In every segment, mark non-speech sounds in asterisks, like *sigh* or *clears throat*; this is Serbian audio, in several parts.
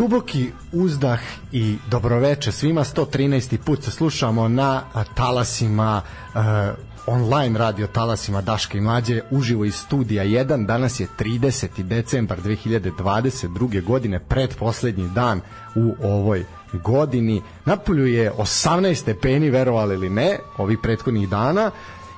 Duboki uzdah i dobroveče svima 113. put se slušamo na talasima uh, online radio talasima Daška i Mlađe uživo iz studija 1 danas je 30. decembar 2022. godine predposlednji dan u ovoj godini napolju je 18 stepeni verovali ili ne ovih prethodnih dana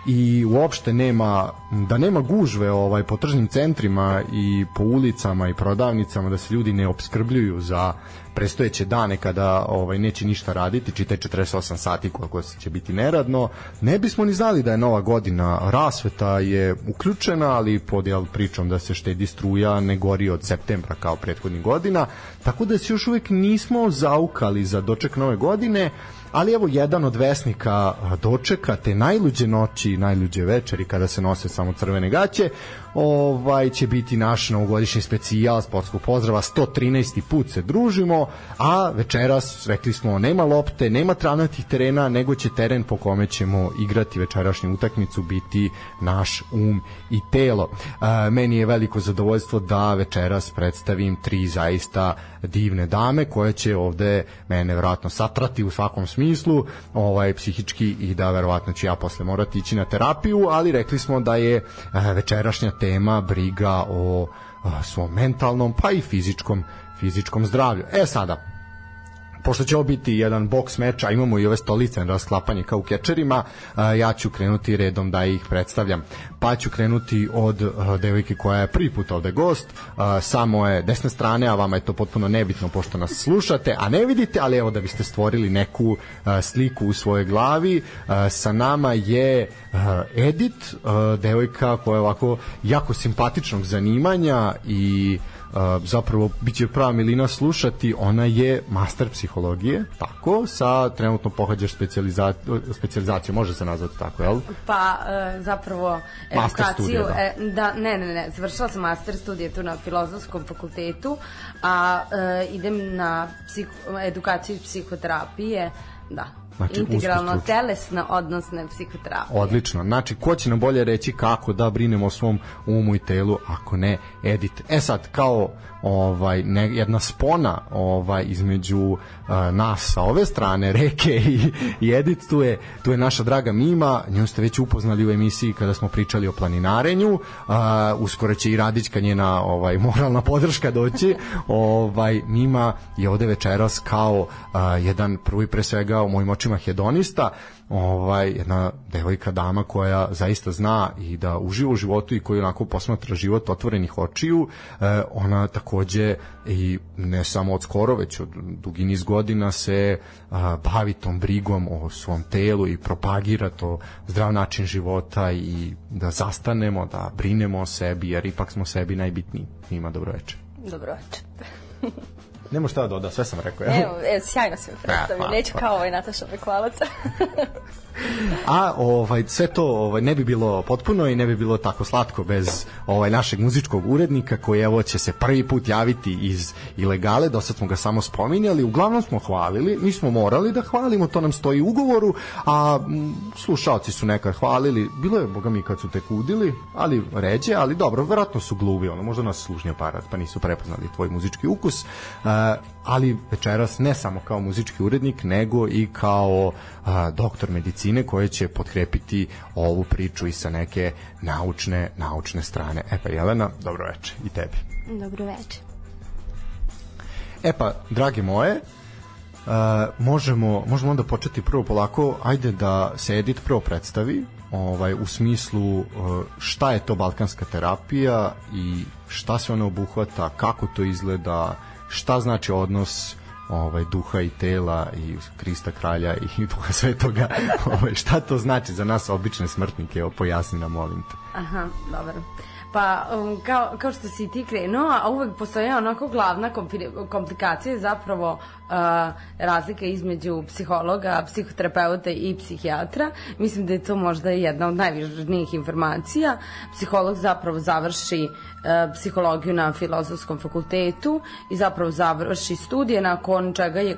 i uopšte nema da nema gužve ovaj po tržnim centrima i po ulicama i prodavnicama da se ljudi ne obskrbljuju za prestojeće dane kada ovaj neće ništa raditi, čitaj 48 sati koliko će biti neradno, ne bismo ni znali da je nova godina, rasveta je uključena, ali pod jel, pričom da se štedi struja ne gori od septembra kao prethodnih godina, tako da se još uvek nismo zaukali za doček nove godine, ali evo jedan od vesnika dočeka te najluđe noći, najluđe večeri kada se nose samo crvene gaće, ovaj će biti naš novogodišnji specijal sportskog pozdrava 113. put se družimo a večeras rekli smo nema lopte nema travnatih terena nego će teren po kome ćemo igrati večerašnju utakmicu biti naš um i telo e, meni je veliko zadovoljstvo da večeras predstavim tri zaista divne dame koje će ovde mene verovatno satrati u svakom smislu ovaj psihički i da verovatno ću ja posle morati ići na terapiju ali rekli smo da je večerašnja tema briga o svom mentalnom pa i fizičkom fizičkom zdravlju. E sada, pošto će ovo biti jedan boks meč, a imamo i ove stolice na rasklapanje kao u kečerima, ja ću krenuti redom da ih predstavljam. Pa ću krenuti od devojke koja je prvi put ovde gost, sa moje desne strane, a vama je to potpuno nebitno pošto nas slušate, a ne vidite, ali evo da biste stvorili neku sliku u svojoj glavi, sa nama je Edit, devojka koja je ovako jako simpatičnog zanimanja i zapravo biće prava milina slušati, ona je master psihologije, tako, sa trenutno pohađaš specijalizaciju, specijalizaciju može se nazvati tako, jel? Pa, e, zapravo, edukaciju, studije, da. E, da, ne, ne, ne, završila sam master studije tu na filozofskom fakultetu, a e, idem na psiho, edukaciju psihoterapije, da, Znači, Integralno telesna odnosna psihoterapija. Odlično. Znači, ko će nam bolje reći kako da brinemo o svom umu i telu, ako ne edit. E sad, kao ovaj ne, jedna spona ovaj između uh, nas sa ove strane reke i, i Edit. Tu je tu je naša draga Mima nju ste već upoznali u emisiji kada smo pričali o planinarenju uh, uskoro će i Radićka njena ovaj moralna podrška doći. Ovaj Mima je ovde večeras kao uh, jedan prvi pre svega u mojim očima hedonista ovaj jedna devojka dama koja zaista zna i da uživa u životu i koja onako posmatra život otvorenih očiju e, ona takođe i ne samo od skoro već od dugi niz godina se a, bavi tom brigom o svom telu i propagira to zdrav način života i da zastanemo da brinemo o sebi jer ipak smo sebi najbitniji. Ima dobroveče dobroveče *laughs* Nemo šta da doda, sve sam rekao. Ja. Evo, evo sjajno se predstavio, neću kao ovaj Nataša Bekvalac. *laughs* A ovaj sve to ovaj ne bi bilo potpuno i ne bi bilo tako slatko bez ovaj našeg muzičkog urednika koji evo će se prvi put javiti iz ilegale, do sad smo ga samo spominjali, uglavnom smo hvalili, mi smo morali da hvalimo, to nam stoji u ugovoru, a slušaoci su nekad hvalili, bilo je boga mi kad su te kudili, ali ređe, ali dobro, verovatno su gluvi, ono možda nas služnji aparat, pa nisu prepoznali tvoj muzički ukus. Uh, ali večeras ne samo kao muzički urednik, nego i kao a, doktor medicine koji će potkrepiti ovu priču i sa neke naučne naučne strane. E pa Jelena, dobro veče i tebi. Dobro veče. E pa, drage moje, Uh, možemo, možemo onda početi prvo polako, ajde da se Edit prvo predstavi, ovaj u smislu uh, šta je to balkanska terapija i šta se ona obuhvata, kako to izgleda, šta znači odnos ovaj duha i tela i Krista kralja i *laughs* duha svetoga. *laughs* Ovaj šta to znači za nas obične smrtnike? Evo pojasni nam molim te. Aha dobro. Pa, um, kao, kao što si ti krenuo, a uvek postoje onako glavna komplikacija zapravo razlika između psihologa, psihoterapeuta i psihijatra. Mislim da je to možda jedna od najvažnijih informacija. Psiholog zapravo završi uh, psihologiju na filozofskom fakultetu i zapravo završi studije nakon čega je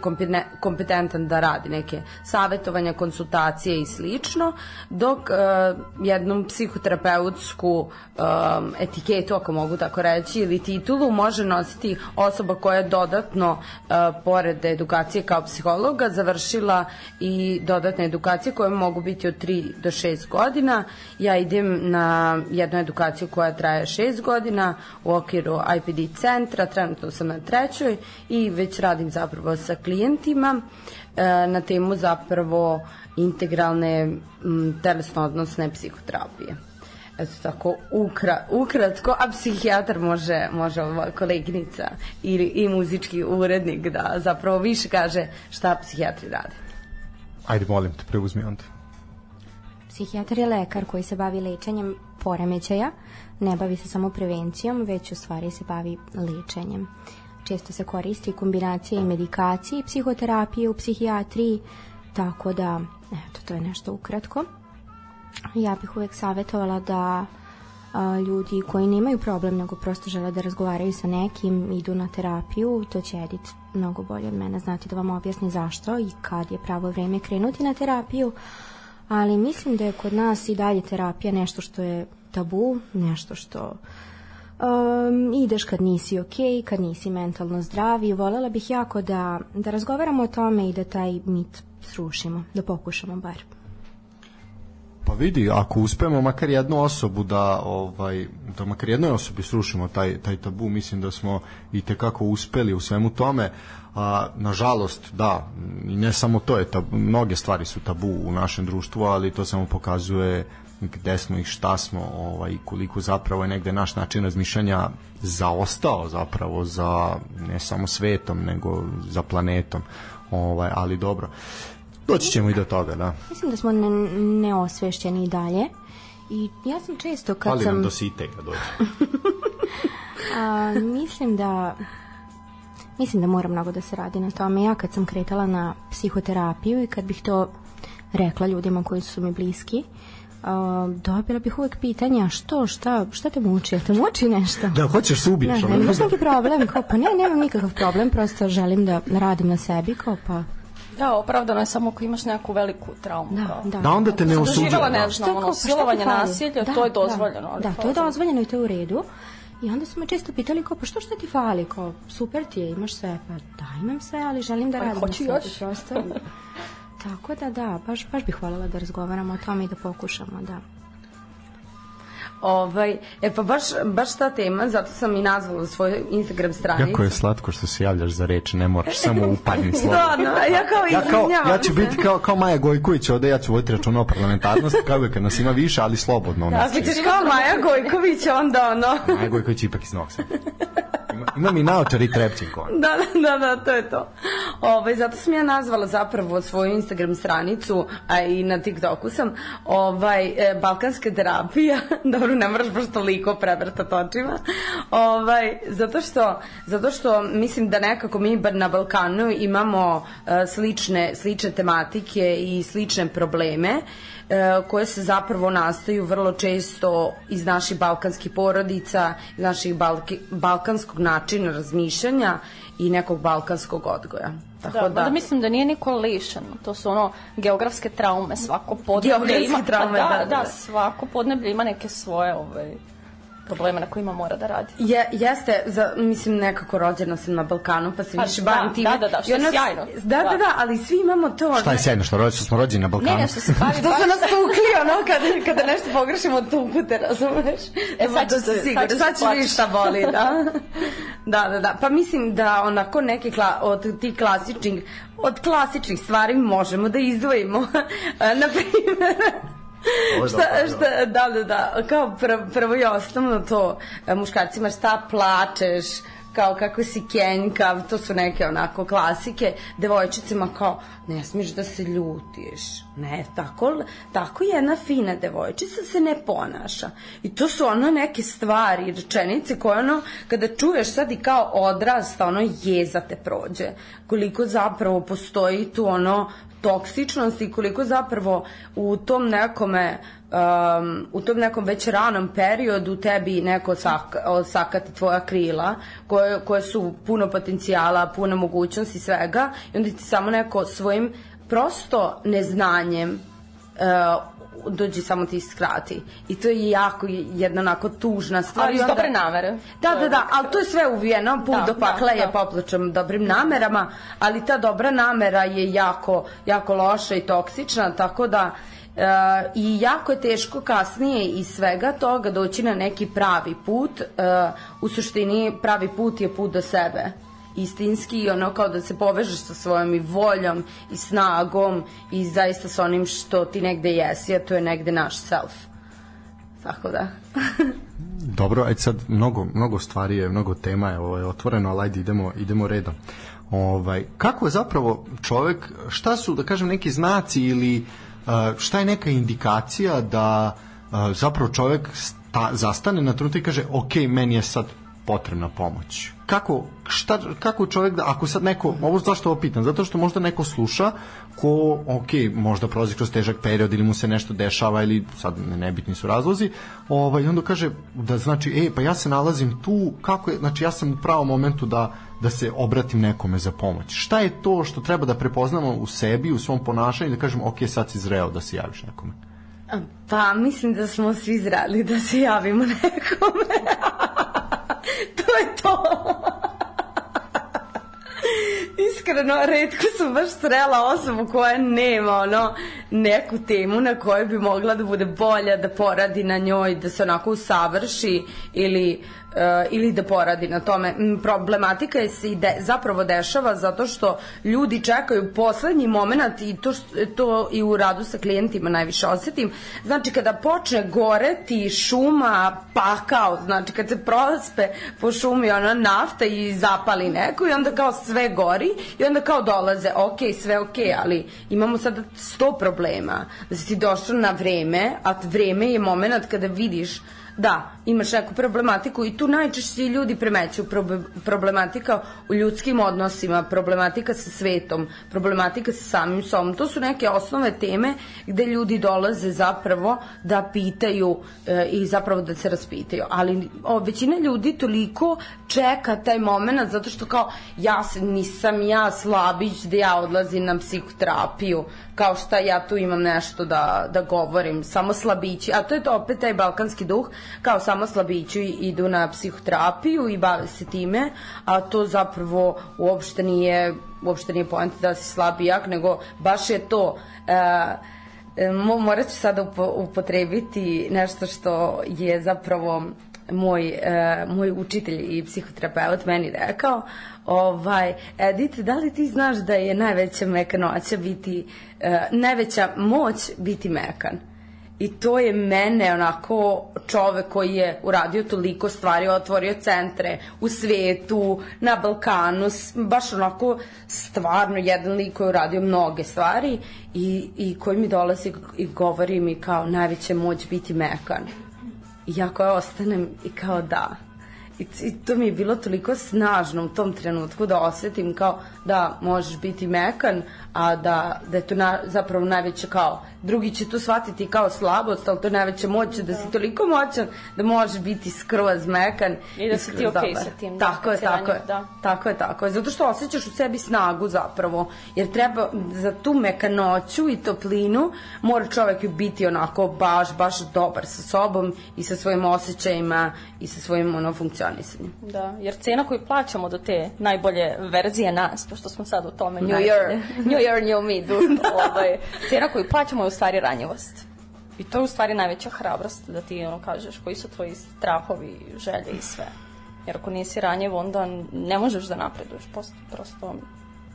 kompetentan da radi neke savetovanja, konsultacije i slično, dok uh, jednom psihoterapeutsku um, etiketu, ako mogu tako reći, ili titulu može nositi osoba koja je dodatno, uh, pored edukacije kao psihologa, završila i dodatne edukacije koje mogu biti od 3 do 6 godina. Ja idem na jednu edukaciju koja traje 6 godina u okviru IPD centra, trenutno sam na trećoj i već radim zapravo sa klijentima uh, na temu zapravo integralne telesno-odnosne psihoterapije eto tako ukra, ukratko, a psihijatar može, može ova koleginica i, i muzički urednik da zapravo više kaže šta psihijatri rade. Ajde, molim te, preuzmi onda. Psihijatar je lekar koji se bavi lečenjem poremećaja, ne bavi se samo prevencijom, već u stvari se bavi lečenjem. Često se koristi kombinacija i medikacije i psihoterapije u psihijatriji, tako da, eto, to je nešto ukratko ja bih uvek savjetovala da a, ljudi koji nemaju problem nego prosto žele da razgovaraju sa nekim idu na terapiju, to će Edit mnogo bolje od mene znati da vam objasni zašto i kad je pravo vreme krenuti na terapiju ali mislim da je kod nas i dalje terapija nešto što je tabu, nešto što um, ideš kad nisi ok, kad nisi mentalno zdrav i volela bih jako da, da razgovaramo o tome i da taj mit srušimo, da pokušamo bar. Pa vidi, ako uspemo makar jednu osobu da ovaj da makar jednoj osobi srušimo taj taj tabu, mislim da smo i te kako uspeli u svemu tome. A nažalost, da, i ne samo to je tabu, mnoge stvari su tabu u našem društvu, ali to samo pokazuje gde smo i šta smo, ovaj koliko zapravo je negde naš način razmišljanja zaostao zapravo za ne samo svetom, nego za planetom. Ovaj, ali dobro. Doći ćemo i do toga, da. Mislim da smo ne, neosvešćeni i dalje. I ja sam često kad Fali sam... nam do site ga dođe. *laughs* A, mislim da mislim da mora mnogo da se radi na tome. Ja kad sam kretala na psihoterapiju i kad bih to rekla ljudima koji su mi bliski, uh, dobila bih uvek pitanja što, šta, šta te muči, te muči nešto? Da, hoćeš se ubiješ. Ne, ne, imaš neki problem, kao pa ne, nemam nikakav problem, prosto želim da radim na sebi, kao pa Da, opravdano je samo ako imaš neku veliku traumu. Da, kao. da. Da onda te ne osuđuje. Doživjela, ne da. ono, pa silovanje, fali? nasilje, to je dozvoljeno. ali Da, da, to je dozvoljeno i to je u redu. I onda su me često pitali kao, pa što šta ti fali? Kao, super ti je, imaš sve. Pa da, imam sve, ali želim da Ali radim hoću još. Prosto. Tako da da, baš, baš bih voljela da razgovaramo o tome i da pokušamo, da. Ovaj, e pa baš, baš ta tema, zato sam i nazvala svoju Instagram stranicu. Jako je slatko što se javljaš za reč, ne moraš samo upadni *laughs* slovo. Stvarno, ja kao Ja, kao, izvinjavam ja ću se. biti kao, kao Maja Gojković, ovde ja ću voditi računa o parlamentarnosti, kao kad nas ima više, ali slobodno. Da, Ako ćeš kao Maja Gojković, onda ono... *laughs* Maja Gojković je ipak iz Sada. Ima, ima mi naočar i trepčink on. Da, da, da, da, to je to. Ovaj, zato sam ja nazvala zapravo svoju Instagram stranicu, a i na TikToku sam, ovaj, e, balkanska terapija, *laughs* dobro, *laughs* ne moraš baš toliko prevrtati očima, ovaj, zato, što, zato što mislim da nekako mi bar na Balkanu imamo e, slične, slične tematike i slične probleme, e, koje se zapravo nastaju vrlo često iz naših balkanskih porodica, iz naših balki, balkanskog načina razmišljanja i nekog balkanskog odgoja. Tako Da, da, da. mislim da nije niko lišen. To su ono geografske traume, svako podneblje ima. traume, pa da, da, da, da. svako podneblje ima neke svoje ovaj, probleme na kojima mora da radi. Je, jeste, za, mislim, nekako rođena sam na Balkanu, pa se Pa više da, bavim time. da, da, da, što je ono- sjajno. Da, da, Da. da, ali svi imamo to. Šta je sjajno, što, rođeni, što smo rođeni na Balkanu? Ne, ne, što se bavi *laughs* Što su nas tukli, ono, kada, kada nešto pogrešimo, tuku te, razumeš? E, sad to ću se- sigurno, sad ću sad se ću vidjeti šta boli, da. *laughs* da, da, da. Pa mislim da onako neke kla, od tih klasičnih, od klasičnih stvari možemo da izdvojimo. *laughs* Na primjer, šta, šta, da, da, da, kao prvo, prvo i osnovno to, e, muškarcima šta plačeš, kao kako si kenjkav, to su neke onako klasike, devojčicima kao ne smiješ da se ljutiš. Ne, tako, tako jedna fina devojčica se ne ponaša. I to su ono neke stvari, rečenice koje ono, kada čuješ sad i kao odrasta, ono jeza te prođe. Koliko zapravo postoji tu ono toksičnost i koliko zapravo u tom nekome um, u tom nekom već ranom periodu tebi neko sak, sakati tvoja krila koje, koje su puno potencijala, puno mogućnosti svega i onda ti samo neko svojim prosto neznanjem uh, dođi samo ti skrati. I to je jako jedna onako tužna stvar. Ali iz dobre namere. Da, To da, da, ali to je sve uvijeno, put Da, do pakla da, je da. popločan dobrim namerama, ali ta dobra namera je jako, jako loša i toksična, tako da e, i jako je teško kasnije iz svega toga doći na neki pravi put. E, u suštini pravi put je put do sebe istinski i ono kao da se povežeš sa svojom i voljom i snagom i zaista sa onim što ti negde jesi, a to je negde naš self. Tako da. *laughs* Dobro, ajde sad mnogo, mnogo stvari je, mnogo tema je ovaj, otvoreno, ali ajde idemo, idemo redom. Ovaj, kako je zapravo čovek, šta su, da kažem, neki znaci ili uh, šta je neka indikacija da zapravo čovek sta, zastane na trenutak i kaže, ok, meni je sad potrebna pomoć. Kako, šta, kako čovek da, ako sad neko, ovo zašto ovo pitam, zato što možda neko sluša ko, ok, možda prolazi kroz težak period ili mu se nešto dešava ili sad ne- nebitni su razlozi, ovaj, onda kaže da znači, e, pa ja se nalazim tu, kako je, znači ja sam u pravom momentu da, da se obratim nekome za pomoć. Šta je to što treba da prepoznamo u sebi, u svom ponašanju da kažemo, ok, sad si zreo da se javiš nekome? Pa, mislim da smo svi zrali da se javimo nekome. *laughs* to je to. Iskreno, redko sam baš srela osobu koja nema ono neku temu na kojoj bi mogla da bude bolja, da poradi na njoj, da se onako usavrši ili ili da poradi na tome. Problematika je se i de, zapravo dešava zato što ljudi čekaju poslednji moment i to, to i u radu sa klijentima najviše osetim. Znači kada počne goreti šuma, pakao, znači kad se prospe po šumi ona nafta i zapali neko i onda kao sve gori i onda kao dolaze, ok, sve ok, ali imamo sada sto problema. Da si ti došao na vreme, a vreme je moment kada vidiš Da, imaš neku problematiku i tu najčešće ljudi premeću probe- problematika u ljudskim odnosima, problematika sa svetom, problematika sa samim sobom. To su neke osnovne teme gde ljudi dolaze zapravo da pitaju e, i zapravo da se raspitaju. Ali o, većina ljudi toliko čeka taj moment zato što kao ja nisam ja slabić da ja odlazim na psihoterapiju, kao šta ja tu imam nešto da, da govorim, samo slabići, a to je to opet taj balkanski duh, kao samo slabići idu na psihoterapiju i bave se time, a to zapravo uopšte nije, uopšte nije poenta da si slab i jak, nego baš je to... Uh, Mo, morat ću sada upo, upotrebiti nešto što je zapravo moj, e, moj učitelj i psihoterapeut meni rekao. Ovaj, Edith, da li ti znaš da je najveća mekanoća biti, e, najveća moć biti mekan? I to je mene onako čovek koji je uradio toliko stvari, otvorio centre u svetu, na Balkanu, baš onako stvarno jedan lik koji je uradio mnoge stvari i, i koji mi dolazi i govori mi kao najveća moć biti mekan. I ja koja ostanem i kao da. I, I to mi je bilo toliko snažno u tom trenutku da osetim kao da možeš biti mekan, a da, da je to na, zapravo najveća kao, drugi će to shvatiti kao slabost, ali to je najveća moć da si toliko moćan da možeš biti skroz mekan. I da si ti okej dobar. sa tim, da, Tako je, tako je. da. Tako je, tako je. Zato što osjećaš u sebi snagu zapravo. Jer treba za tu mekanoću i toplinu mora čovek biti onako baš, baš dobar sa sobom i sa svojim osjećajima i sa svojim ono, funkcionisanjem. Da, jer cena koju plaćamo do te najbolje verzije nas, pošto smo sad u tome New najbolje. year. New year, new me, du, *laughs* ovaj, cena koju plaćamo je stvari ranjivost. I to je u stvari najveća hrabrost da ti ono kažeš koji su tvoji strahovi, želje i sve. Jer ako nisi ranjiv, onda ne možeš da napreduješ. Prosto, prosto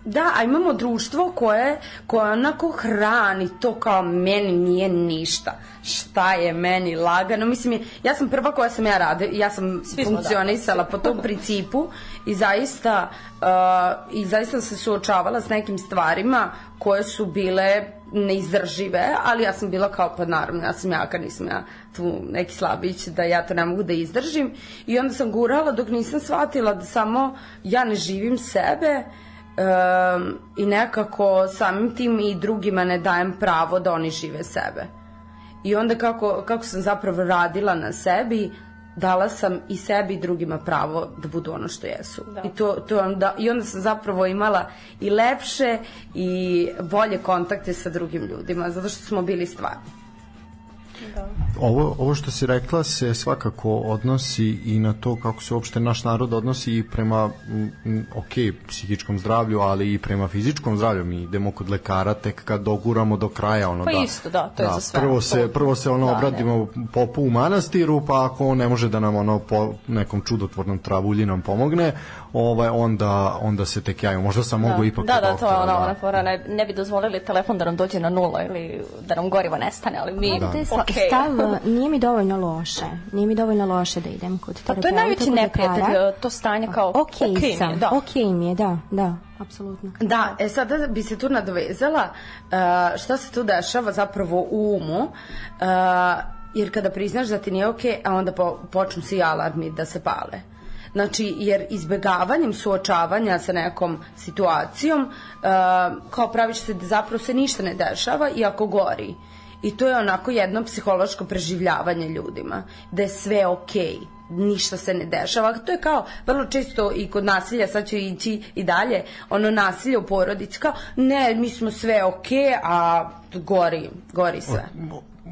Da, a imamo društvo koje, koje onako hrani to kao meni nije ništa. Šta je meni lagano? Mislim, ja sam prva koja sam ja rade, ja sam Svi da. funkcionisala po tom *laughs* principu i zaista, uh, i zaista se suočavala s nekim stvarima koje su bile neizdržive, ali ja sam bila kao, pa naravno, ja sam jaka, nisam ja tu neki slabić, da ja to ne mogu da izdržim. I onda sam gurala dok nisam shvatila da samo ja ne živim sebe, um, i nekako samim tim i drugima ne dajem pravo da oni žive sebe. I onda kako, kako sam zapravo radila na sebi, dala sam i sebi i drugima pravo da budu ono što jesu. Da. I, to, to onda, I onda sam zapravo imala i lepše i bolje kontakte sa drugim ljudima, zato što smo bili stvarni. Da. Ovo, ovo što si rekla se svakako odnosi i na to kako se uopšte naš narod odnosi i prema m, ok, psihičkom zdravlju, ali i prema fizičkom zdravlju. Mi idemo kod lekara tek kad doguramo do kraja. Ono, pa da, isto, da, to je da, za sve. Prvo se, prvo se ono da, obradimo ne. popu u manastiru, pa ako on ne može da nam ono po nekom čudotvornom travulji nam pomogne, ovaj, onda, onda se tek jaju. Možda sam da. mogu ipak da, da, to je ona, ona fora, ne, ne bi dozvolili telefon da nam dođe na nula ili da nam gorivo nestane, ali mi, da. Okay. *laughs* stav nije mi dovoljno loše. Nije mi dovoljno loše da idem kod terapeuta. Pa to je najveći neprijatelj, to stanje kao ok, okay sam, mi je, da. ok mi je, da, da, apsolutno. Da, e sada bi se tu nadovezala uh, šta se tu dešava zapravo u umu, uh, jer kada priznaš da ti nije ok, a onda po, počnu svi alarmi da se pale. Znači, jer izbegavanjem suočavanja sa nekom situacijom, uh, kao praviš se da zapravo se ništa ne dešava i ako gori. I to je onako jedno psihološko preživljavanje ljudima, da je sve okej. Okay ništa se ne dešava. To je kao vrlo često i kod nasilja, sad ću ići i dalje, ono nasilje u porodici, kao ne, mi smo sve okej, okay, a gori, gori sve.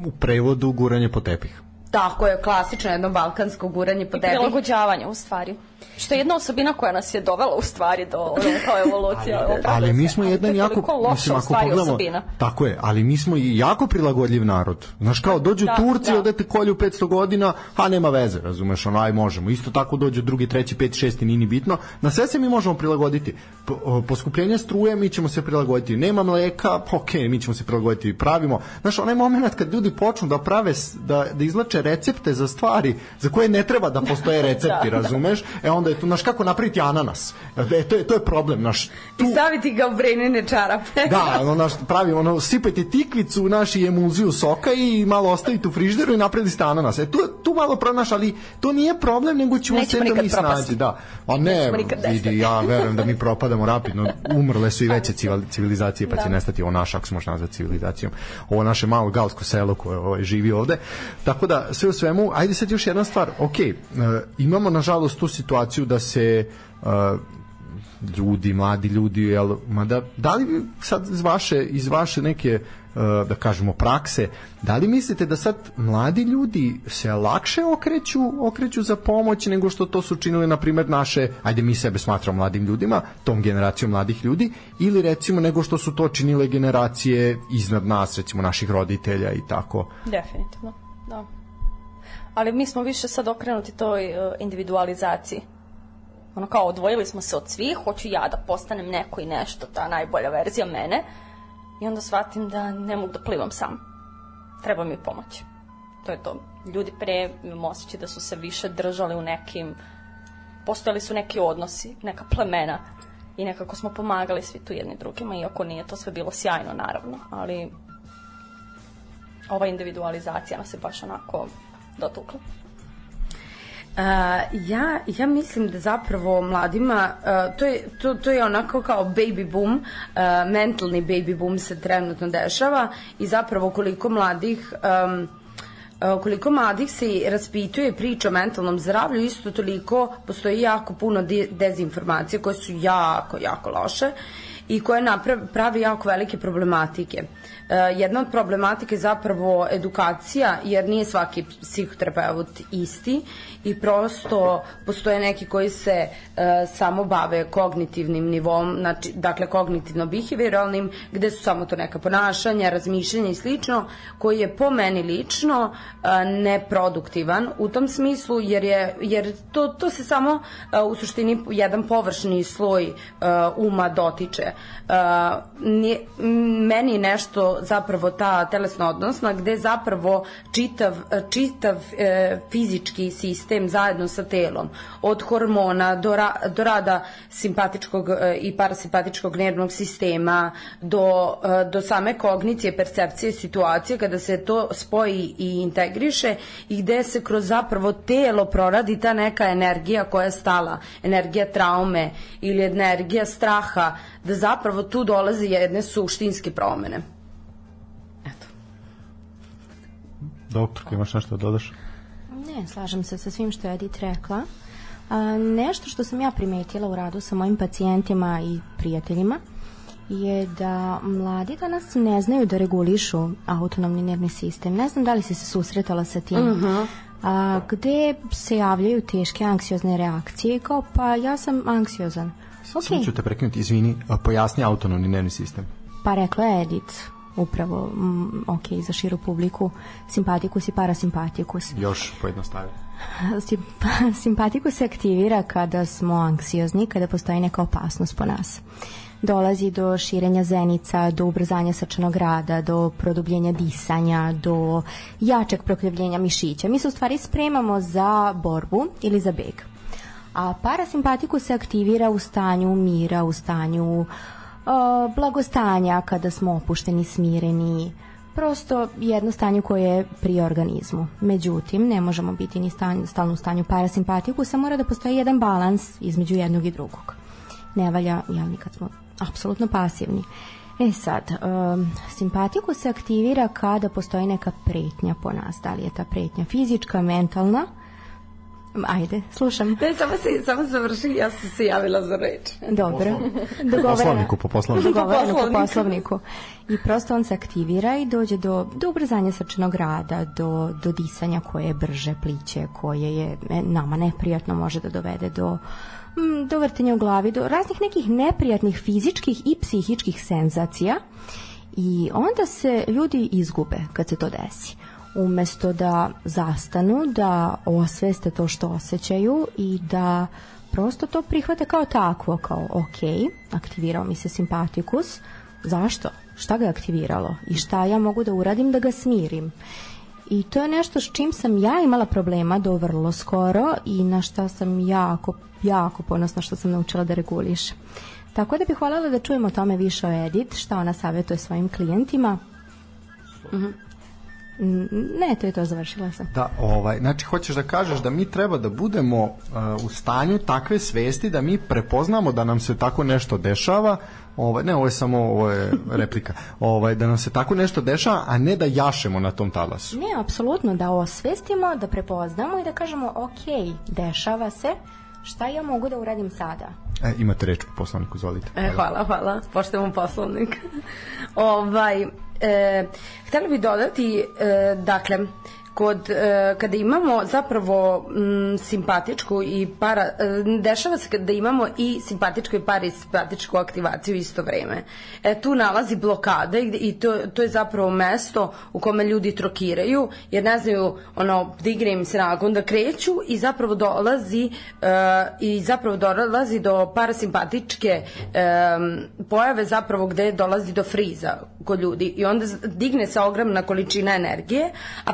U prevodu guranje po tepih. Tako je, klasično jedno balkansko guranje po tepih. I prilagođavanje u stvari. Što je jedna osobina koja nas je dovela u stvari do ono, kao evolucija. ali, ali mi smo jedan jako, mislim, ako pogledamo, osobina. tako je, ali mi smo i jako prilagodljiv narod. Znaš, kao dođu da, Turci, da. odete kolju 500 godina, a nema veze, razumeš, ono, aj možemo. Isto tako dođu drugi, treći, peti, šesti, nini bitno. Na sve se mi možemo prilagoditi. Poskupljenje struje, mi ćemo se prilagoditi. Nema mleka, pa ok, mi ćemo se prilagoditi. Pravimo. Znaš, onaj moment kad ljudi počnu da prave, da, da izlače recepte za stvari za koje ne treba da postoje *laughs* recepti, da, razumeš? E onda je tu, naš kako napraviti ananas. E, to, je, to je problem, naš. Tu... I staviti ga u brenene čarape. da, ono, naš, pravi, ono, sipajte tikvicu, naš i emulziju soka i malo ostavite u frižderu i napravili ste ananas. E, tu, tu malo pronaš, ali to nije problem, nego ćemo se da mi snađi. Da. A ne, vidi, ja verujem da mi propadamo rapidno. Umrle su i veće civilizacije, pa da. će nestati ovo naš, ako se može nazvati civilizacijom. Ovo naše malo galsko selo koje ovaj, živi ovde. Tako da, sve u svemu, ajde sad još jedna stvar. Ok, uh, imamo nažalost tu situaciju da se uh, ljudi, mladi ljudi, jel, mada, da li sad iz vaše, iz vaše neke da kažemo prakse, da li mislite da sad mladi ljudi se lakše okreću, okreću za pomoć nego što to su činili na primjer naše, ajde mi sebe smatramo mladim ljudima, tom generacijom mladih ljudi ili recimo nego što su to činile generacije iznad nas, recimo naših roditelja i tako. Definitivno. Ali mi smo više sad okrenuti toj individualizaciji ono kao odvojili smo se od svih, hoću ja da postanem neko i nešto, ta najbolja verzija mene i onda shvatim da ne mogu da plivam sam. Treba mi pomoć. To je to. Ljudi pre imam osjećaj da su se više držali u nekim, postojali su neki odnosi, neka plemena i nekako smo pomagali svi tu jedni drugima, iako nije to sve bilo sjajno, naravno, ali ova individualizacija nas je baš onako dotukla. Uh, ja, ja mislim da zapravo mladima, uh, to, je, to, to je onako kao baby boom, uh, mentalni baby boom se trenutno dešava i zapravo koliko mladih um, koliko mladih se raspituje priča o mentalnom zdravlju, isto toliko postoji jako puno dezinformacije koje su jako, jako loše i koje napravi, pravi jako velike problematike. Uh, jedna od problematike je zapravo edukacija, jer nije svaki psihoterapeut isti i prosto postoje neki koji se uh, samo bave kognitivnim nivom, znači, dakle kognitivno-behavioralnim, gde su samo to neka ponašanja, razmišljanja i slično, koji je po meni lično uh, neproduktivan u tom smislu, jer, je, jer to, to se samo u suštini jedan površni sloj uma dotiče. Meni nešto zapravo ta telesna odnosna gde zapravo čitav, čitav e, fizički sistem zajedno sa telom od hormona do, ra, do rada simpatičkog e, i parasimpatičkog nervnog sistema do, e, do same kognicije, percepcije situacije kada se to spoji i integriše i gde se kroz zapravo telo proradi ta neka energija koja je stala, energija traume ili energija straha, da zapravo tu dolazi jedne suštinske promene. Doktor, imaš nešto da dodaš? Ne, slažem se sa svim što je Edith rekla. A, nešto što sam ja primetila u radu sa mojim pacijentima i prijateljima je da mladi danas ne znaju da regulišu autonomni nervni sistem. Ne znam da li si se susretala sa tim. Uh -huh. a, gde se javljaju teške anksiozne reakcije kao pa ja sam anksiozan. Okay. Samo ću te prekinuti, izvini, pojasni autonomni nervni sistem. Pa rekla je Edith upravo, mm, ok, za širu publiku, simpatikus i parasimpatikus. Još pojednostavljeno. *laughs* Simpatikus se aktivira kada smo anksiozni, kada postoji neka opasnost po nas. Dolazi do širenja zenica, do ubrzanja srčanog rada, do produbljenja disanja, do jačeg prokrivljenja mišića. Mi se u stvari spremamo za borbu ili za beg. A parasimpatikus se aktivira u stanju mira, u stanju uh, blagostanja kada smo opušteni, smireni, prosto jedno stanje koje je pri organizmu. Međutim, ne možemo biti ni stan, stalno u stanju parasimpatikusa, mora da postoji jedan balans između jednog i drugog. Ne valja, jel, kad smo apsolutno pasivni. E sad, um, simpatikus se aktivira kada postoji neka pretnja po nas. Da li je ta pretnja fizička, mentalna, Ajde, slušam. Ne, samo se, samo završi, ja sam se javila za reč. Dobro. Po poslovniku, po poslovniku. Dogovoreno po poslovniku. I prosto on se aktivira i dođe do, do ubrzanja srčanog rada, do, do disanja koje je brže, pliće, koje je e, nama neprijatno, može da dovede do mm, do vrtenja u glavi, do raznih nekih neprijatnih fizičkih i psihičkih senzacija i onda se ljudi izgube kad se to desi umesto da zastanu, da osveste to što osjećaju i da prosto to prihvate kao takvo, kao ok, aktivirao mi se simpatikus, zašto? Šta ga je aktiviralo? I šta ja mogu da uradim da ga smirim? I to je nešto s čim sam ja imala problema do vrlo skoro i na šta sam jako, jako ponosna što sam naučila da regulišem. Tako da bih voljela da čujemo o tome više o Edith, šta ona savjetuje svojim klijentima. -hmm. Ne, to je to, završila sam. Da, ovaj, znači hoćeš da kažeš da mi treba da budemo uh, u stanju takve svesti da mi prepoznamo da nam se tako nešto dešava, ovaj ne, ovo je samo ovo je *laughs* replika. Ovaj da nam se tako nešto dešava, a ne da jašemo na tom talasu. Ne, apsolutno da osvestimo, da prepoznamo i da kažemo ok, dešava se, šta ja mogu da uradim sada? E, imate reč po poslovniku, izvolite. E, hvala, hvala. Poštujemo poslovnik. *laughs* ovaj, e, htjela bih dodati, e, dakle, kod e, kada imamo zapravo m, simpatičku i para e, dešava se da imamo i simpatičku i parasimpatičku aktivaciju isto vreme. E tu nalazi blokada i, i to to je zapravo mesto u kome ljudi trokiraju jer ne znaju ono digne im se nagon da kreću i zapravo dolazi e, i zapravo dolazi do parasimpatičke e, pojave zapravo gde dolazi do friza kod ljudi i onda digne se ogromna količina energije, a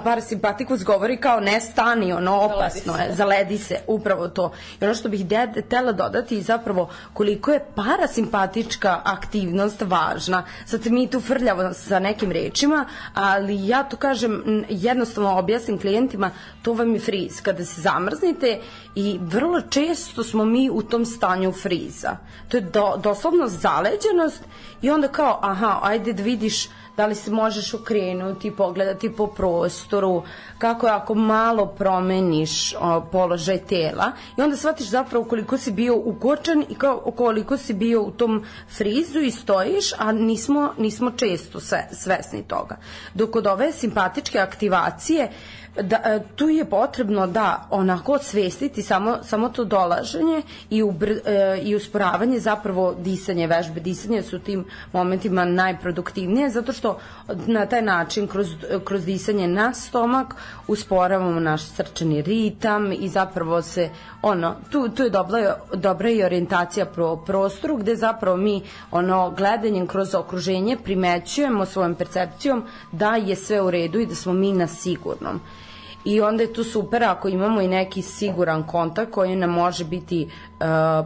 parasimpatikus govori kao ne stani, ono opasno zaledi je, zaledi se, upravo to. I ono što bih tela dodati zapravo koliko je parasimpatička aktivnost važna. Sad mi tu frljavo sa nekim rečima, ali ja to kažem jednostavno objasnim klijentima, to vam je friz. Kada se zamrznite i vrlo često smo mi u tom stanju friza. To je do, doslovno zaleđenost i onda kao, aha, ajde da vidiš da li se možeš okrenuti, pogledati po prostoru, kako je ako malo promeniš o, položaj tela i onda shvatiš zapravo koliko si bio ukočen i kao, koliko si bio u tom frizu i stojiš, a nismo, nismo često sve, svesni toga. Dok od ove simpatičke aktivacije da, e, tu je potrebno da onako osvestiti samo, samo to dolaženje i, ubr, e, i usporavanje zapravo disanje, vežbe disanja su tim momentima najproduktivnije zato što na taj način kroz, kroz disanje na stomak usporavamo naš srčani ritam i zapravo se ono, tu, tu je dobra, dobra i orijentacija pro prostoru gde zapravo mi ono gledanjem kroz okruženje primećujemo svojom percepcijom da je sve u redu i da smo mi na sigurnom i onda je tu super ako imamo i neki siguran kontakt koji nam može biti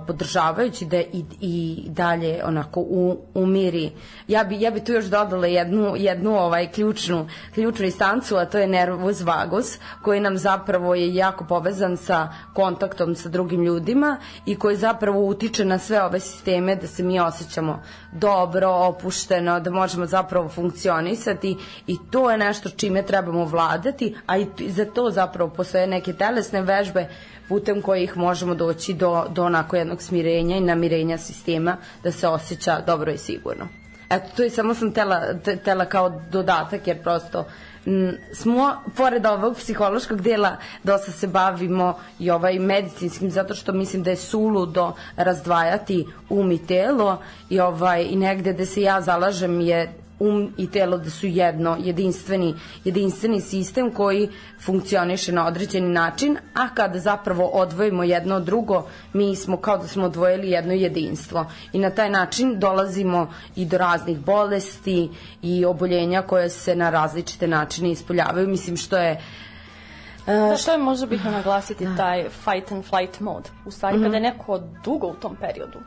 podržavajući da i, i dalje onako u, umiri. Ja bi, ja bi tu još dodala jednu, jednu ovaj ključnu, ključnu instancu, a to je nervus vagus, koji nam zapravo je jako povezan sa kontaktom sa drugim ljudima i koji zapravo utiče na sve ove sisteme da se mi osjećamo dobro, opušteno, da možemo zapravo funkcionisati i to je nešto čime trebamo vladati, a i za to zapravo postoje neke telesne vežbe putem kojih možemo doći do, do onako jednog smirenja i namirenja sistema da se osjeća dobro i sigurno. Eto, to je samo sam tela, te- tela kao dodatak, jer prosto m, smo, pored ovog psihološkog dela, dosta se bavimo i ovaj medicinskim, zato što mislim da je suludo razdvajati um i telo i, ovaj, i negde gde se ja zalažem je um i telo da su jedno, jedinstveni, jedinstveni sistem koji funkcioniše na određeni način, a kada zapravo odvojimo jedno od drugo, mi smo kao da smo odvojili jedno jedinstvo. I na taj način dolazimo i do raznih bolesti i oboljenja koje se na različite načine ispoljavaju. Mislim što je Da, što je možda bitno naglasiti taj fight and flight mode. U stvari, kada je neko dugo u tom periodu,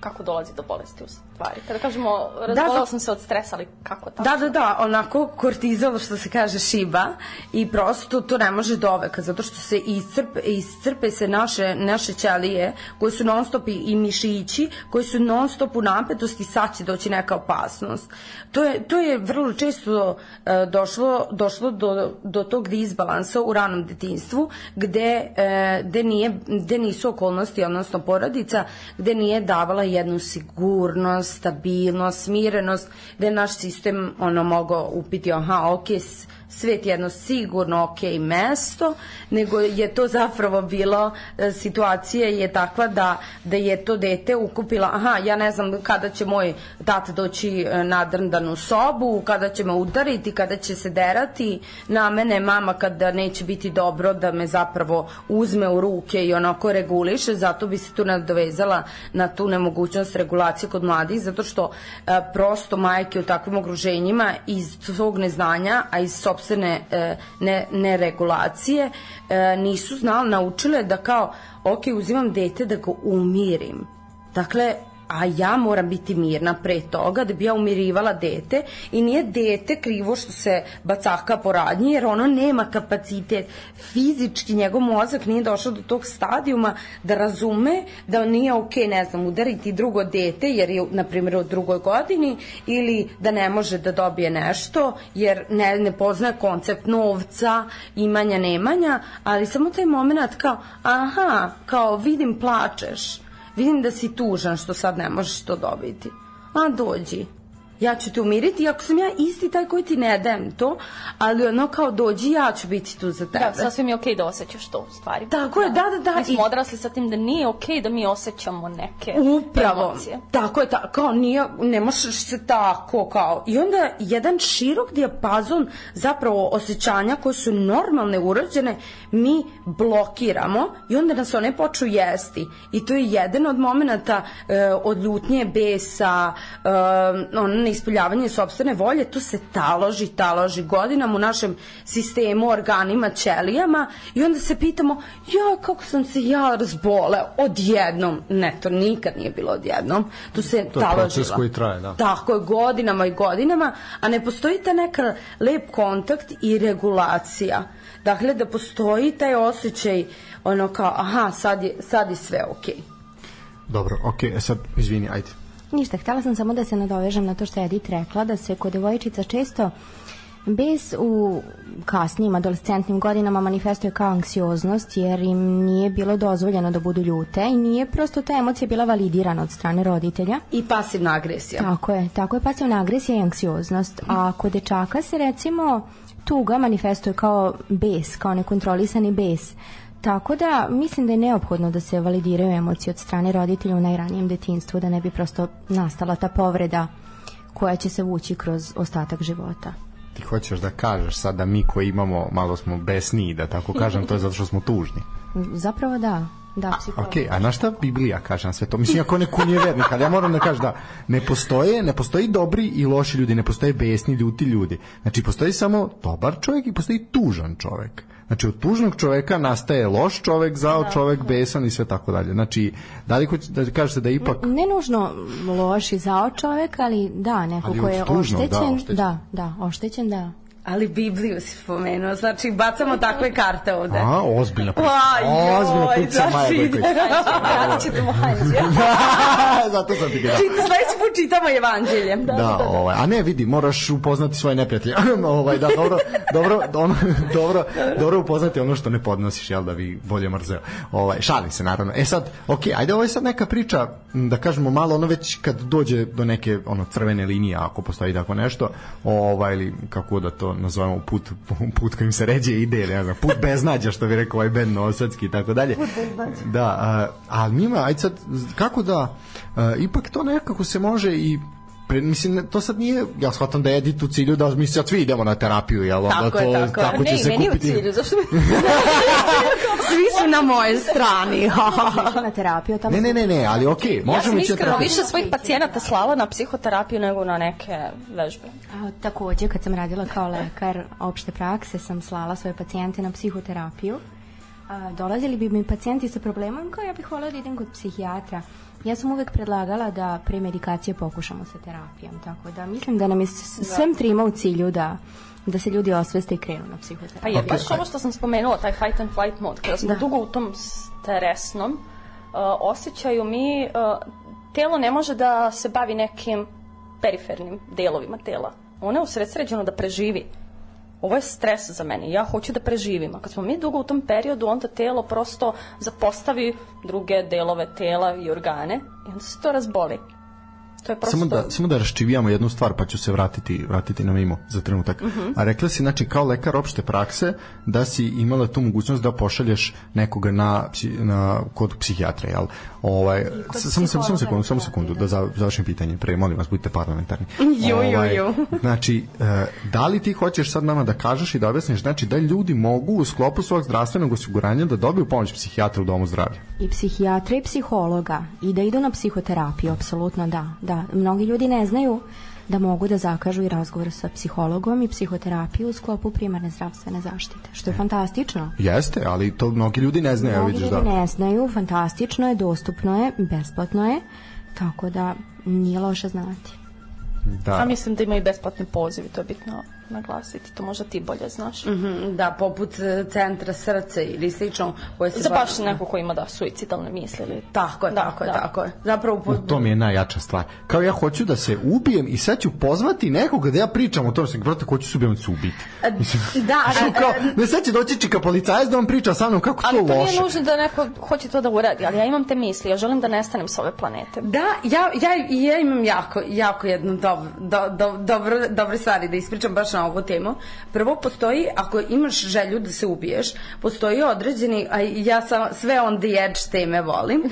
kako dolazi do bolesti u stvari? Kada kažemo, razbolao za- sam se od stresa, ali kako tako? Da, da, da, onako kortizol što se kaže šiba i prosto to ne može do veka zato što se iscrpe, iscrpe se naše, naše ćelije koje su non stop i, i mišići koji su non stop u napetosti sad će doći neka opasnost. To je, to je vrlo često e, došlo, došlo do, do tog disbalansa u ranom detinstvu gde, e, gde, nije, gde nisu okolnosti, odnosno porodica, gde nije davala jednu sigurnost, stabilnost, smirenost, gde je naš sistem ono mogao upiti, aha, ok, svet je jedno sigurno ok mesto, nego je to zapravo bilo, e, situacija je takva da, da je to dete ukupila, aha, ja ne znam kada će moj tata doći e, nadrndan u sobu, kada će me udariti, kada će se derati na mene, mama kada neće biti dobro da me zapravo uzme u ruke i onako reguliše, zato bi se tu nadovezala na tu nemogućnost regulacije kod mladih, zato što e, prosto majke u takvim okruženjima iz svog neznanja, a iz sobstvene e, ne, neregulacije e, nisu znali, naučile da kao, ok, uzimam dete da ga umirim. Dakle, a ja moram biti mirna. Pre toga da bi ja umirivala dete i nije dete krivo što se bacaka po radnji jer ono nema kapacitet. Fizički njegov mozak nije došao do tog stadijuma da razume da nije ok ne znam udariti drugo dete jer je na primjer u drugoj godini ili da ne može da dobije nešto jer ne, ne poznaje koncept novca imanja nemanja ali samo taj moment kao aha kao vidim plačeš vidim da si tužan što sad ne možeš to dobiti. A dođi, ja ću te umiriti, iako sam ja isti taj koji ti ne dajem to, ali ono kao dođi, ja ću biti tu za tebe. Da, sasvim je okej da osjećaš to u stvari. Tako je, da, da, da. Mi smo i- odrasli sa tim da nije okej da mi osjećamo neke Upravo. emocije. Tako je, ta, kao nije, ne možeš se tako, kao. I onda jedan širok dijapazon zapravo osjećanja koje su normalne, urađene, mi blokiramo i onda nas one počnu jesti. I to je jedan od momenta e, od ljutnje, besa, e, ono, neispoljavanje sobstvene volje, to se taloži, taloži godinama u našem sistemu, organima, ćelijama i onda se pitamo, ja, kako sam se ja razboleo odjednom. Ne, to nikad nije bilo odjednom. Tu se To je taložila. proces koji traje, da. Tako je, godinama i godinama, a ne postoji ta neka lep kontakt i regulacija. Dakle, da postoji taj osjećaj, ono kao, aha, sad je, sad je sve okej. Dobro, okej, okay, sad, izvini, ajde. Ništa, htela sam samo da se nadovežem na to što je Edith rekla, da se kod devojčica često bez u kasnijim adolescentnim godinama manifestuje kao anksioznost jer im nije bilo dozvoljeno da budu ljute i nije prosto ta emocija bila validirana od strane roditelja. I pasivna agresija. Tako je, tako je pasivna agresija i anksioznost. A kod dečaka se recimo tuga manifestuje kao bes, kao nekontrolisani bes. Tako da mislim da je neophodno da se validiraju emocije od strane roditelja u najranijem detinstvu, da ne bi prosto nastala ta povreda koja će se vući kroz ostatak života. Ti hoćeš da kažeš sad da mi koji imamo, malo smo besniji, da tako kažem, to je zato što smo tužni. Zapravo da, da, psiholog. Ok, a na šta Biblija kaže na sve to? Mislim, ako neko nije vernik, ali ja moram da kažem da ne postoje, ne postoji dobri i loši ljudi, ne postoje besni, ljuti ljudi. Znači, postoji samo dobar čovjek i postoji tužan čovjek. Znači, od tužnog čoveka nastaje loš čovjek, zao čovjek, besan i sve tako dalje. Znači, da li hoće da kažete da ipak... Ne nužno loš i zao čovek, ali da, neko Ali ko je tužnog, da, oštećen, oštećen. da, da, oštećen, da. Ali Bibliju si spomenuo, znači bacamo takve karte ovde. A, ozbiljna priča. Aj, Ozbiljna joj, priča Maja znači, Gojković. *laughs* Vratit ćete mu *laughs* Hanđe. Zato sam ti dao. Čita, sledeći put čitamo evanđelje. Da, ovaj, a ne vidi, moraš upoznati svoje neprijatelje. *laughs* ovaj, da, dobro, dobro, ono, dobro, dobro upoznati ono što ne podnosiš, jel da bi bolje mrzeo. Ovaj, šalim se naravno. E sad, ok, ajde, ovo je sad neka priča, da kažemo malo, ono već kad dođe do neke ono crvene linije, ako postoji tako nešto, ovaj, ili kako da to nazovemo, put, put kojim se ređe ide, ne znam, put beznađa, što bi rekao ovaj band Novosadski i tako dalje. Da, a, ali njima, ajde sad, kako da, a, ipak to nekako se može i pre, mislim, ne- to sad nije, ja shvatam da je edit u cilju da mi sad svi idemo na terapiju, jel? Tako je, to, tako je. tako Ne, će i se meni u kupiti. cilju, zašto mi... *laughs* Svi su na moje strani. Na terapiju, tamo Ne, ne, ne, ne, ali okej, Ja možemo sam ići na iskreno terapiju. više svojih pacijenata slala na psihoterapiju nego na neke vežbe. A, takođe, kad sam radila kao lekar opšte prakse, sam slala svoje pacijente na psihoterapiju. A, dolazili bi mi pacijenti sa problemom kao ja bih volila da idem kod psihijatra. Ja sam uvek predlagala da pre medikacije pokušamo sa terapijom, tako da mislim da nam je s- svem trima u cilju da da se ljudi osveste i krenu na Pa psihoterapiju. je baš ovo što sam spomenula, taj fight and flight mod, kada smo Da. dugo u tom stresnom uh, osjećaju mi, uh, telo ne može da se bavi nekim perifernim delovima tela. Ono je usredsređeno da preživi. Ovo je stres za mene. Ja hoću da preživim. A kad smo mi dugo u tom periodu, onda telo prosto zapostavi druge delove tela i organe i onda se to razboli. To je prosto... Samo da, samo da raščivijamo jednu stvar, pa ću se vratiti, vratiti na mimo za trenutak. A rekla si, znači, kao lekar opšte prakse, da si imala tu mogućnost da pošalješ nekoga na, na kod psihijatra, jel? Ovaj, samo, samo, samo sekundu, samo na sekundu, da za- završim pitanje pre, molim vas, budite parlamentarni. *laughs* Ju, Ovaj, ju. Znači, e, da li ti hoćeš sad nama da kažeš i da objasniš, znači, da ljudi mogu u sklopu svog zdravstvenog osiguranja da dobiju pomoć psihijatra u domu zdravlja? I psihijatra i psihologa i da idu na psihoterapiju, apsolutno da. Da, mnogi ljudi ne znaju da mogu da zakažu i razgovor sa psihologom i psihoterapiju u sklopu primarne zdravstvene zaštite, što je fantastično. Jeste, ali to mnogi ljudi ne znaju, Mnogi vidiš ljudi da. ne znaju, fantastično je, dostupno je, besplatno je, tako da nije loše znati. da. A mislim da ima i besplatni poziv, to je bitno naglasiti. To možda ti bolje znaš. Mhm, Da, poput e, centra srca ili slično. Koje se Za ba- baš neko ko ima da suicidalne misli ili... Tako je, Da, tako je, da. tako je. Zapravo, po... To mi je najjača stvar. Kao ja hoću da se ubijem i sad ću pozvati nekoga da ja pričam o tom, sam brate, ko ću se ubijem da se ubiti. da, *laughs* Što a- kao, ne sad će doći čika policajac da vam priča sa mnom kako Ali to to loše. nije nužno da neko hoće to da uradi, ali ja imam te misli, ja želim da nestanem sa ove planete. Da, ja, ja, ja imam jako, jako jednu dobro, do, do, dobro, dobre stvari da ispričam baš na ovu temu. Prvo, postoji, ako imaš želju da se ubiješ, postoji određeni, a ja sam sve on the edge teme volim,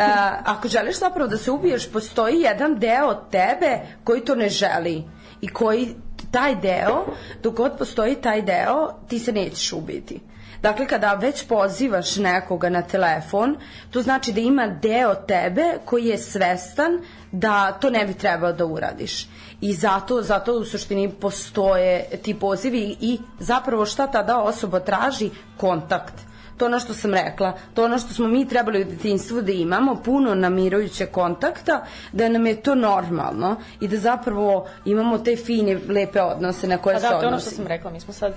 a, *laughs* ako želiš zapravo da se ubiješ, postoji jedan deo tebe koji to ne želi i koji taj deo, dok god postoji taj deo, ti se nećeš ubiti. Dakle, kada već pozivaš nekoga na telefon, to znači da ima deo tebe koji je svestan da to ne bi trebao da uradiš. I zato, zato u suštini postoje ti pozivi i zapravo šta tada osoba traži? Kontakt. To ono što sam rekla, to ono što smo mi trebali u detinstvu da imamo, puno namirujuće kontakta, da nam je to normalno i da zapravo imamo te fine, lepe odnose na koje Pa se da, to je ono što sam rekla, mi smo sad...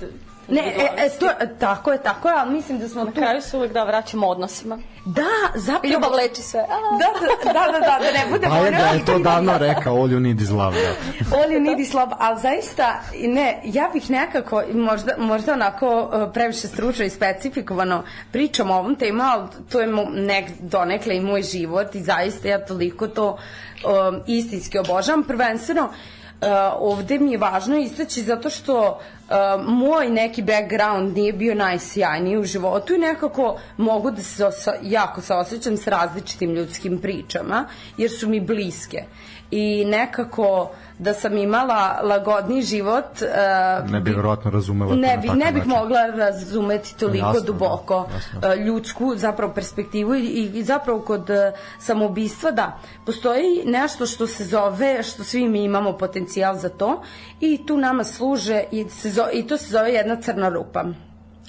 Ne, e, e, to, tako je, tako je, ali mislim da smo Na tu... kraju se uvek da vraćamo odnosima. Da, zapravo... Ljubav leči sve. A, Da, da, da, da, da, da ne bude Pa je da je to davno rekao, all you need is love. Da. All you need is love, ali zaista, ne, ja bih nekako, možda, možda onako uh, previše stručno i specifikovano pričam o ovom temu, ali to je nek, donekle i moj život i zaista ja toliko to um, istinski obožavam. Prvenstveno, uh, ovde mi je važno istaći zato što uh, moj neki background nije bio najsjajniji u životu i nekako mogu da se osa, jako se osjećam s različitim ljudskim pričama jer su mi bliske i nekako da sam imala lagodni život uh, Ne bi verovatno razumela ne, bi, ne bih način. mogla razumeti toliko Jasno, duboko da, jasno. uh, ljudsku zapravo perspektivu i, i zapravo kod uh, samoubistva da postoji nešto što se zove što svi mi imamo potencijal za to i tu nama služe i, se zove, i to se zove jedna crna rupa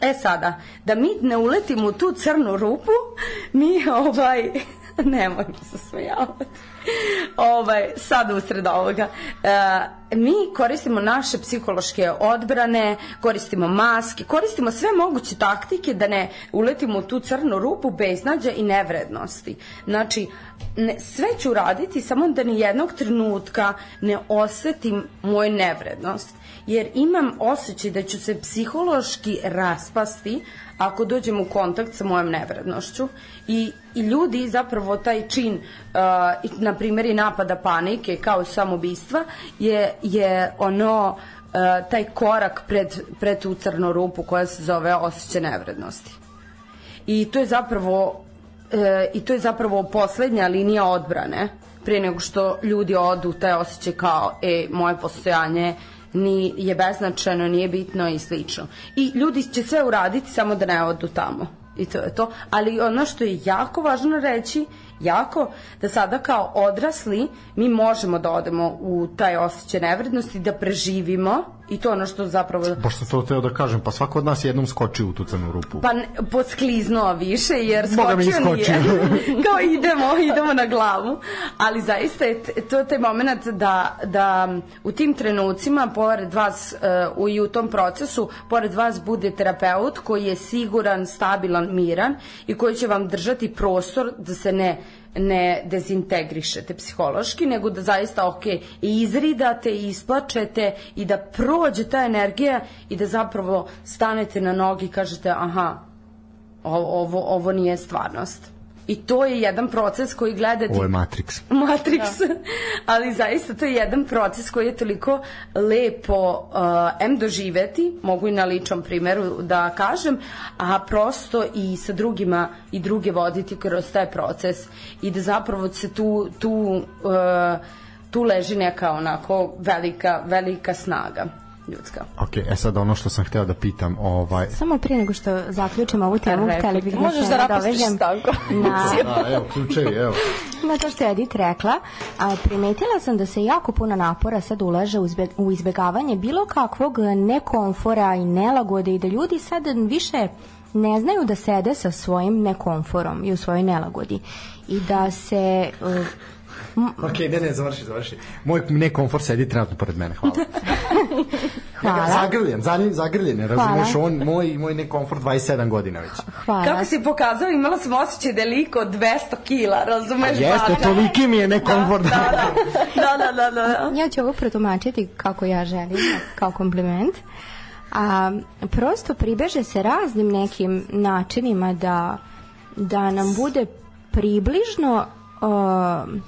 E sada, da mi ne uletimo u tu crnu rupu, mi ovaj, *laughs* nemoj mi se smijavati. Ovaj, sad usred ovoga. E, mi koristimo naše psihološke odbrane, koristimo maske, koristimo sve moguće taktike da ne uletimo u tu crnu rupu beznađa i nevrednosti. Znači, ne, sve ću raditi samo da ni jednog trenutka ne osetim moju nevrednost jer imam osjećaj da ću se psihološki raspasti ako dođem u kontakt sa mojom nevrednošću. I, i ljudi zapravo taj čin uh, na primjer i napada panike kao i samobistva je, je ono uh, taj korak pred, pred tu crnu rupu koja se zove osjećaj nevrednosti. I to je zapravo e, i to je zapravo poslednja linija odbrane pre nego što ljudi odu taj osjećaj kao e, moje postojanje ni je beznačajno, nije bitno i slično. I ljudi će sve uraditi samo da ne odu tamo. I to je to. Ali ono što je jako važno reći jako da sada kao odrasli mi možemo da odemo u taj osjećaj nevrednosti, da preživimo i to ono što zapravo... Pošto to teo da kažem, pa svako od nas jednom skoči u tu crnu rupu. Pa podskliznuo više, jer skočio nije. *laughs* kao idemo, idemo na glavu. Ali zaista je to taj moment da, da u tim trenucima, pored vas uh, i u tom procesu, pored vas bude terapeut koji je siguran, stabilan, miran i koji će vam držati prostor da se ne ne dezintegrišete psihološki, nego da zaista, ok, izridate i isplačete i da prođe ta energija i da zapravo stanete na nogi i kažete, aha, ovo, ovo nije stvarnost. I to je jedan proces koji gledati... Ovo je Matrix. Matrix. Da. *laughs* Ali zaista to je jedan proces koji je toliko lepo uh, em doživeti, mogu i na ličnom primeru da kažem, a prosto i sa drugima i druge voditi kroz taj proces i da zapravo se tu, tu, uh, tu leži neka onako velika, velika snaga ljudska. Ok, e sad ono što sam hteo da pitam, ovaj... Samo prije nego što zaključimo ovu temu, hteli bih da se da nadovežem na... da, evo, ključevi, evo. Na to što je Edith rekla, a, primetila sam da se jako puno napora sad ulaže u izbegavanje bilo kakvog nekomfora i nelagode i da ljudi sad više ne znaju da sede sa svojim nekomforom i u svojoj nelagodi i da se uh, Ok, ne, ne, završi, završi. Moj nekomfort sedi trenutno pored mene, hvala. *laughs* hvala. Ja zagrljen, za njim zagrljen, razumeš, on, moj, moj nekomfort 27 godina već. Hvala. Kako si pokazao, imala sam osjećaj da je liko 200 kila, razumeš? A jeste, baka. toliki mi je nekomfort. Da, da, da, da, da, da. Ja ću ovo protumačiti kako ja želim, kao kompliment. A, prosto pribeže se raznim nekim načinima da, da nam bude približno uh,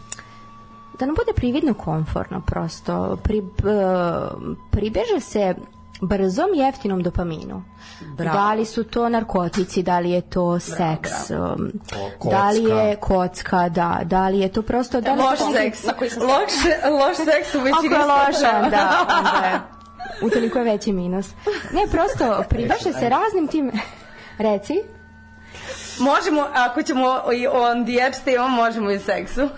da nam bude prividno komforno prosto pri, pribeže se brzom jeftinom dopaminu. Bravo. Da li su to narkotici, da li je to seks, bravo, bravo. Um, da li je kocka, da, da li je to prosto... Da li loš seks, loš, loš seks u većini Ako je lošan, da, onda je, *laughs* utoliko je veći minus. Ne, prosto pribaše se raznim tim... Reci? Možemo, ako ćemo on dijač tema, možemo i seksu.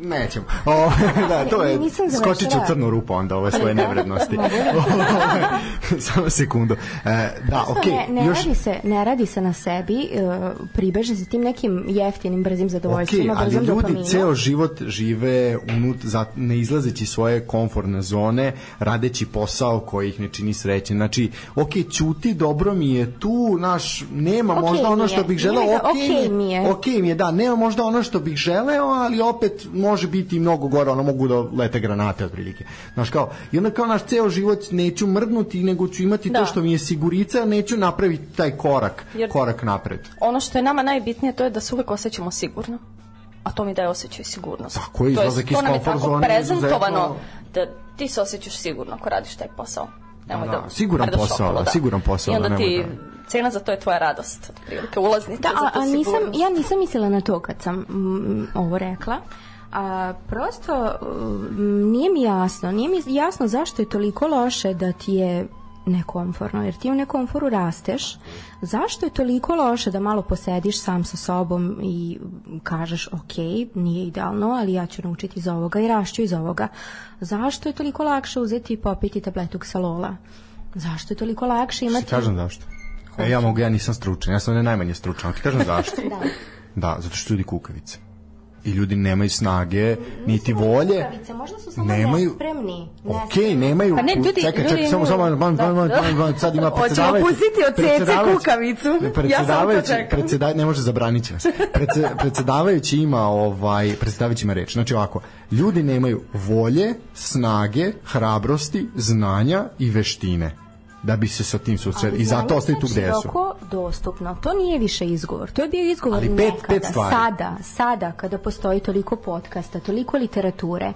Nećemo. *laughs* O, da, to je, skočit ću crnu rupu onda ove svoje nevrednosti. *laughs* *laughs* Samo sekundu. E, da, okej. Okay, ne, ne, još... radi se, ne radi se na sebi, uh, pribeže se tim nekim jeftinim, brzim zadovoljstvima, okay, brzim dopaminu. ali ljudi ceo život žive unut, za, ne izlazeći svoje komfortne zone, radeći posao koji ih ne čini srećen. Znači, okej, okay, ćuti, dobro mi je tu, naš, nema okay, možda ono što bih želeo, okej okay, mi je. Okej mi je, da, nema možda ono što bih želeo, ali opet može biti mnogo gore, ono mogu da lete granate otprilike. Znaš kao, i onda kao naš ceo život neću mrdnuti, nego ću imati da. to što mi je sigurica, neću napraviti taj korak, Jer korak napred. Ono što je nama najbitnije to je da se uvek osjećamo sigurno. A to mi daje osjećaj sigurnosti. Tako je, izlazak iz komfort zone. To je prezentovano da ti se osjećaš sigurno ako radiš taj posao. Nemoj da, da, siguran posao, da. siguran posao. I onda da ti da cena za to je tvoja radost, otprilike ulaznica da, a, a nisam, ja nisam mislila na to kad sam mm, ovo rekla. A, prosto mm, nije mi jasno, nije mi jasno zašto je toliko loše da ti je nekomforno, jer ti u nekomforu rasteš. Zašto je toliko loše da malo posediš sam sa sobom i kažeš ok, nije idealno, ali ja ću naučiti iz ovoga i rašću iz ovoga. Zašto je toliko lakše uzeti i popiti tabletu ksalola? Zašto je toliko lakše imati... Što kažem zašto? E, ja mogu, ja nisam stručan, ja sam ne najmanje stručan, ali ti kažem *laughs* zašto. da. Da, zato što ljudi kukavice. I ljudi nemaju snage, niti volje. Možda su samo nemaju, nespremni. Okej, nemaju. Pa ne, ljudi- čekaj, ljudi čekaj, samo samo man, man, da. man, man, sad ima *laughs* Hoćemo predsjedavajući. pustiti od cece kukavicu? Ja samo to čekam. predsjeda, ne može zabraniti vas. Predse, *laughs* predsjedavajući ima ovaj predsjedavajući ima reč. Znači ovako, ljudi nemaju volje, snage, hrabrosti, znanja i veštine da bi se sa tim susreli. I zato ostaju tu gde su. Široko dostupno. To nije više izgovor. To je bio izgovor Ali pet- nekada. pet stvari. Sada, sada, kada postoji toliko podcasta, toliko literature,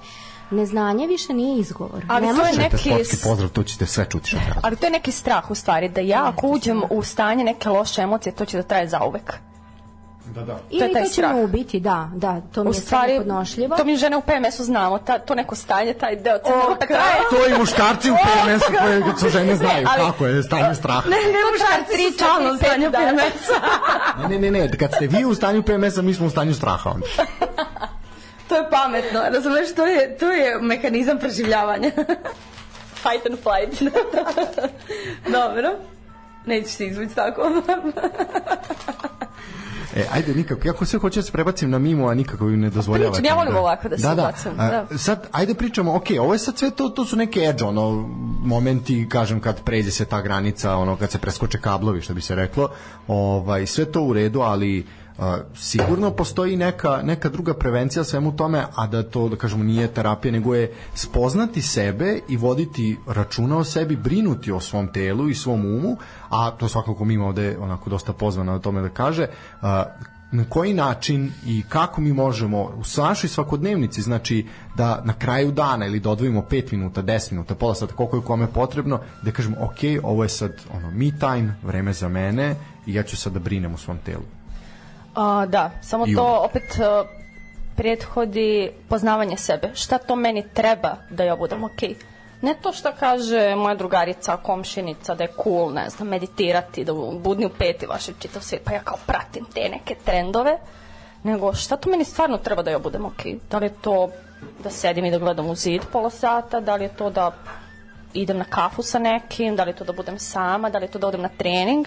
neznanje više nije izgovor. Ali ne to je neki- sportski pozdrav, tu ćete sve čuti što treba. Ali to je neki strah u stvari, da ja ako uđem u stanje neke loše emocije, to će da traje zauvek. Da, da. Ili to je taj to će me strah. ubiti, da, da, to mi U je stvari, stvari podnošljivo. to mi žene u PMS-u znamo, ta, to neko stanje, taj deo crne rupe traje. To i muškarci u PMS-u koje su žene znaju Ali- kako je stanje straha. Ne, ne, muškarci tri, su stalno stanju. PMS-a. Ne, ne, ne, ne, kad ste vi u stanju PMS-a, mi smo u stanju straha onda. To je pametno, razumeš, to je, to je mehanizam preživljavanja. *laughs* Fight and flight. *laughs* Dobro. Nećeš se izvući tako. *laughs* E, ajde, nikako, jako sve hoću da se prebacim na mimo, a nikako mi ne dozvoljavate. Pričam, ja volim ovako da se ubacam, A, da. Sad, ajde pričamo, ok, ovo je sad sve, to, to su neke edge, ono, momenti, kažem, kad pređe se ta granica, ono, kad se preskoče kablovi, što bi se reklo, ovaj, sve to u redu, ali a, sigurno postoji neka, neka druga prevencija svemu tome, a da to, da kažemo, nije terapija, nego je spoznati sebe i voditi računa o sebi, brinuti o svom telu i svom umu, a to svakako mi ovde onako dosta pozvana o tome da kaže, na koji način i kako mi možemo u našoj svakodnevnici, znači da na kraju dana ili da odvojimo 5 minuta, 10 minuta, pola sata, koliko je kome potrebno, da kažemo, ok, ovo je sad ono, me time, vreme za mene i ja ću sad da brinem u svom telu. A, da, samo I to ono. opet uh, prethodi poznavanje sebe. Šta to meni treba da ja budem okej? Ne to što kaže moja drugarica, komšinica, da je cool, ne znam, meditirati, da budni u peti vaše čitav svijet, pa ja kao pratim te neke trendove, nego šta to meni stvarno treba da ja budem okej? Da li je to da sedim i da gledam u zid pola sata, da li je to da idem na kafu sa nekim, da li je to da budem sama, da li je to da odem na trening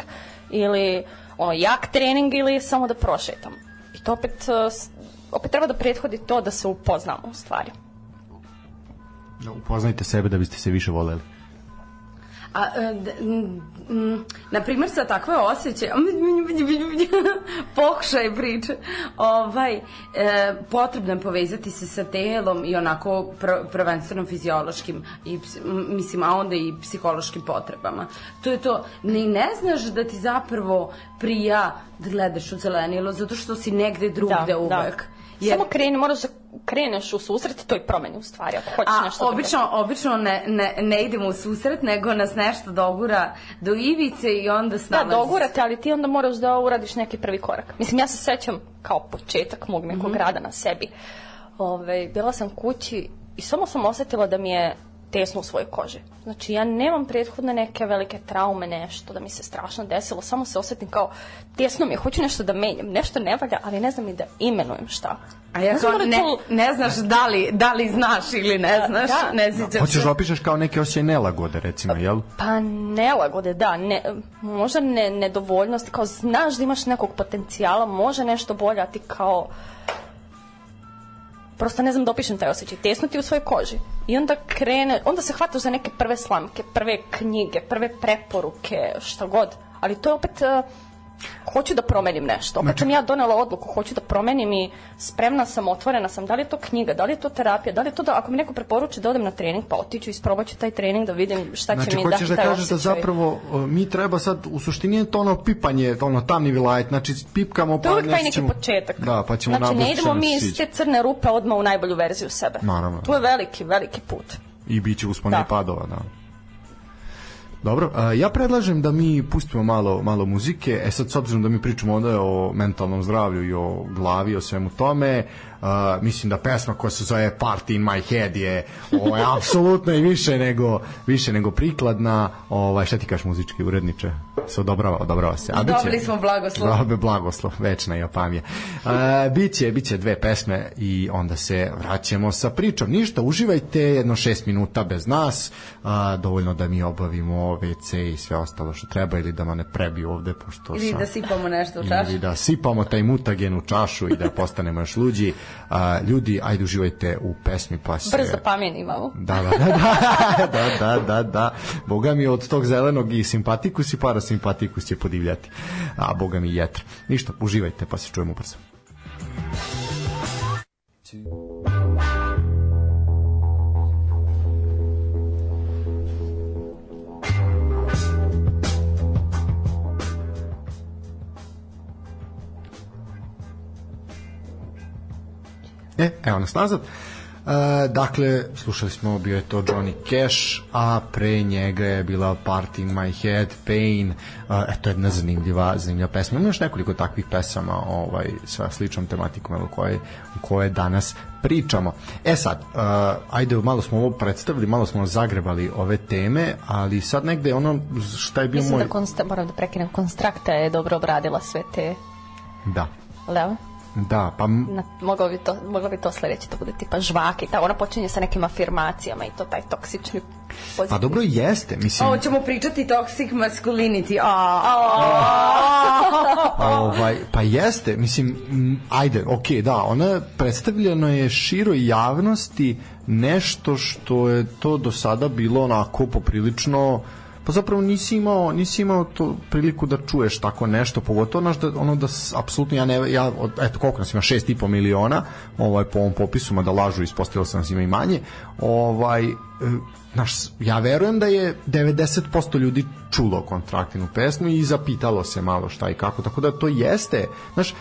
ili ono jak trening ili samo da prošetam. I to opet, s- opet treba da prethodi to da se upoznamo u stvari. Da upoznajte sebe da biste se više voleli. A, e, na primjer sa takve osjećaje pokušaj priče ovaj, e, potrebno je povezati se sa telom i onako pr prvenstveno fiziološkim i, mislim, a onda i psihološkim potrebama. To je to, ni ne znaš da ti zapravo prija da gledaš u zelenilo zato što si negde drugde uvek. Jer- Samo kreni, moraš da kreneš u susret toj promeni u stvari, ako hoćeš A nešto obično, obično ne, ne, ne idemo u susret, nego nas nešto dogura do ivice i onda s Da, nama... dogurate, ali ti onda moraš da uradiš neki prvi korak. Mislim, ja se sećam kao početak mog nekog Mhm. rada na sebi. Ove, bila sam kući i samo sam osetila da mi je tesno u svojoj koži. Znači, ja nemam prethodne neke velike traume, nešto da mi se strašno desilo, samo se osetim kao tesno mi je, hoću nešto da menjam, nešto ne valja, ali ne znam i da imenujem šta. A ja kao, da ne, to- ne znaš da li, da li znaš ili ne znaš, da. ne sjećam Hoćeš se. da opišeš kao neke osjećaje nelagode, recimo, jel? Pa nelagode, da, ne, možda ne, nedovoljnost, kao znaš da imaš nekog potencijala, može nešto bolje, a ti kao prosto ne znam da opišem taj osjećaj, tesno ti u svojoj koži. I onda krene, onda se hvataš za neke prve slamke, prve knjige, prve preporuke, šta god. Ali to je opet, uh, hoću da promenim nešto. Opet Znači- sam ja donela odluku, hoću da promenim i spremna sam, otvorena sam. Da li je to knjiga, da li je to terapija, da li je to da, ako mi neko preporuči da odem na trening, pa otiću i isprobat ću taj trening da vidim šta će Znači, mi hoćeš dati da taj kažeš da zapravo o, mi treba sad, u suštini je to ono pipanje, to ono tamni vilajt, znači pipkamo To pa je uvijek taj nešto neki ćemo- početak. Da, pa ćemo znači, ne idemo mi iz te crne rupe odmah u najbolju verziju sebe. Naravno. To je veliki, veliki put. I bit će uspona Da. i padova, da. Dobro, a, ja predlažem da mi pustimo malo, malo muzike. E sad, s obzirom da mi pričamo onda o mentalnom zdravlju i o glavi, o svemu tome, mislim da pesma koja se zove Party in my head je ovaj, apsolutno i više nego, više nego prikladna. Ovaj, šta ti kažeš muzički uredniče? Se odobrava, odobrava se. A biće- Dobili smo blagoslov. Dobe blagoslov, večna Japamija. E, biće, biće dve pesme i onda se vraćamo sa pričom. Ništa, uživajte jedno šest minuta bez nas, a, dovoljno da mi obavimo WC i sve ostalo što treba ili da me ne prebiju ovde, pošto Ili sam... da sipamo nešto u čašu. Ili da sipamo taj mutagen u čašu i da postanemo još luđi. A, ljudi, ajde uživajte u pesmi pa se... Brzo pamen imamo. Da, da, da, da, *laughs* da, da, da, da. Boga mi od tog zelenog i simpatikus i parasimpatikus će podivljati. A boga mi jetra. Ništa, uživajte pa se čujemo brzo. E, evo nas nazad. E, dakle, slušali smo, bio je to Johnny Cash, a pre njega je bila Part in My Head, Pain, e, eto jedna zanimljiva, zanimljiva pesma. Ima još nekoliko takvih pesama ovaj, sa sličnom tematikom evo, koje, koje danas pričamo. E sad, uh, ajde, malo smo ovo predstavili, malo smo zagrebali ove teme, ali sad negde ono šta je bio Mislim moj... da konsta, moram da prekinem, Konstrakta je dobro obradila sve te... Da, Leo? Da, pa Na, moglo, bi to, moglo bi to sledeće da bude tipa žvake i ta, ona počinje sa nekim afirmacijama i to taj toksični pozitiv. pa dobro jeste, mislim... Ovo ćemo pričati toxic masculinity. A, *laughs* ovaj, pa jeste, mislim, ajde, ok, da, ona predstavljeno je široj javnosti nešto što je to do sada bilo onako poprilično pa zapravo nisi imao nisi imao to priliku da čuješ tako nešto pogotovo naš da ono da apsolutno ja ne ja eto koliko nas ima 6,5 miliona ovaj po ovom popisu mada lažu ispostavilo se nas ima i manje ovaj e, naš, ja verujem da je 90% ljudi čulo kontraktinu pesmu i zapitalo se malo šta i kako, tako da to jeste, znaš,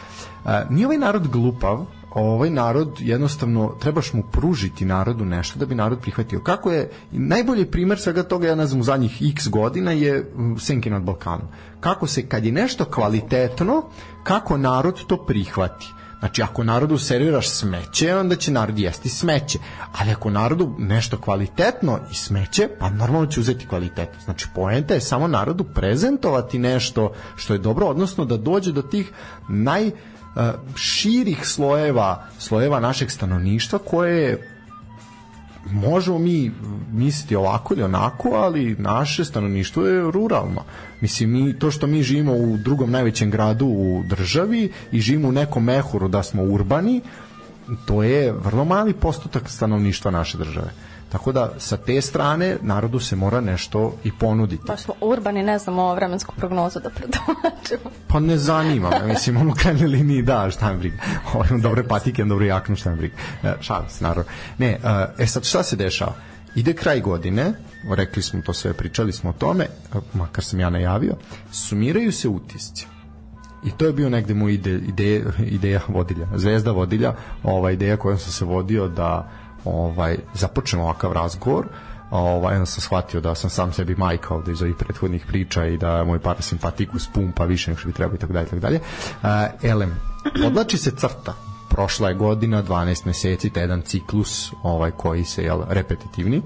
a, nije ovaj narod glupav, ovaj narod jednostavno trebaš mu pružiti narodu nešto da bi narod prihvatio. Kako je najbolji primer svega toga ja ne znam u zadnjih x godina je Senke nad Balkanom. Kako se kad je nešto kvalitetno, kako narod to prihvati. Znači, ako narodu serviraš smeće, onda će narod jesti smeće. Ali ako narodu nešto kvalitetno i smeće, pa normalno će uzeti kvalitetno. Znači, poenta je samo narodu prezentovati nešto što je dobro, odnosno da dođe do tih naj širih slojeva slojeva našeg stanovništva koje je možemo mi misliti ovako ili onako, ali naše stanovništvo je ruralno. Mislim, mi, to što mi živimo u drugom najvećem gradu u državi i živimo u nekom mehuru da smo urbani, to je vrlo mali postotak stanovništva naše države. Tako da sa te strane narodu se mora nešto i ponuditi. Baš smo urbani, ne znamo vremensku prognozu da predomačimo. Pa ne zanima me, mislim, ono u krajnjoj liniji da, šta me briga. Ovo imam dobre patike, imam dobru jaknu, šta me briga. E, šalim se, naravno. Ne, e, e sad šta se dešava? Ide kraj godine, rekli smo to sve, pričali smo o tome, e, makar sam ja najavio, sumiraju se utisci. I to je bio negde moj ide, ideja, ideja vodilja, zvezda vodilja, ova ideja kojom sam se vodio da ovaj započnemo ovakav razgovor ovaj, onda sam shvatio da sam sam sebi majka ovde iz ovih prethodnih priča i da moj parasimpatikus pumpa više nego što bi trebao i tako dalje, tako dalje. Uh, elem, odlači se crta prošla je godina, 12 meseci, taj jedan ciklus ovaj koji se jel, repetitivni. Uh,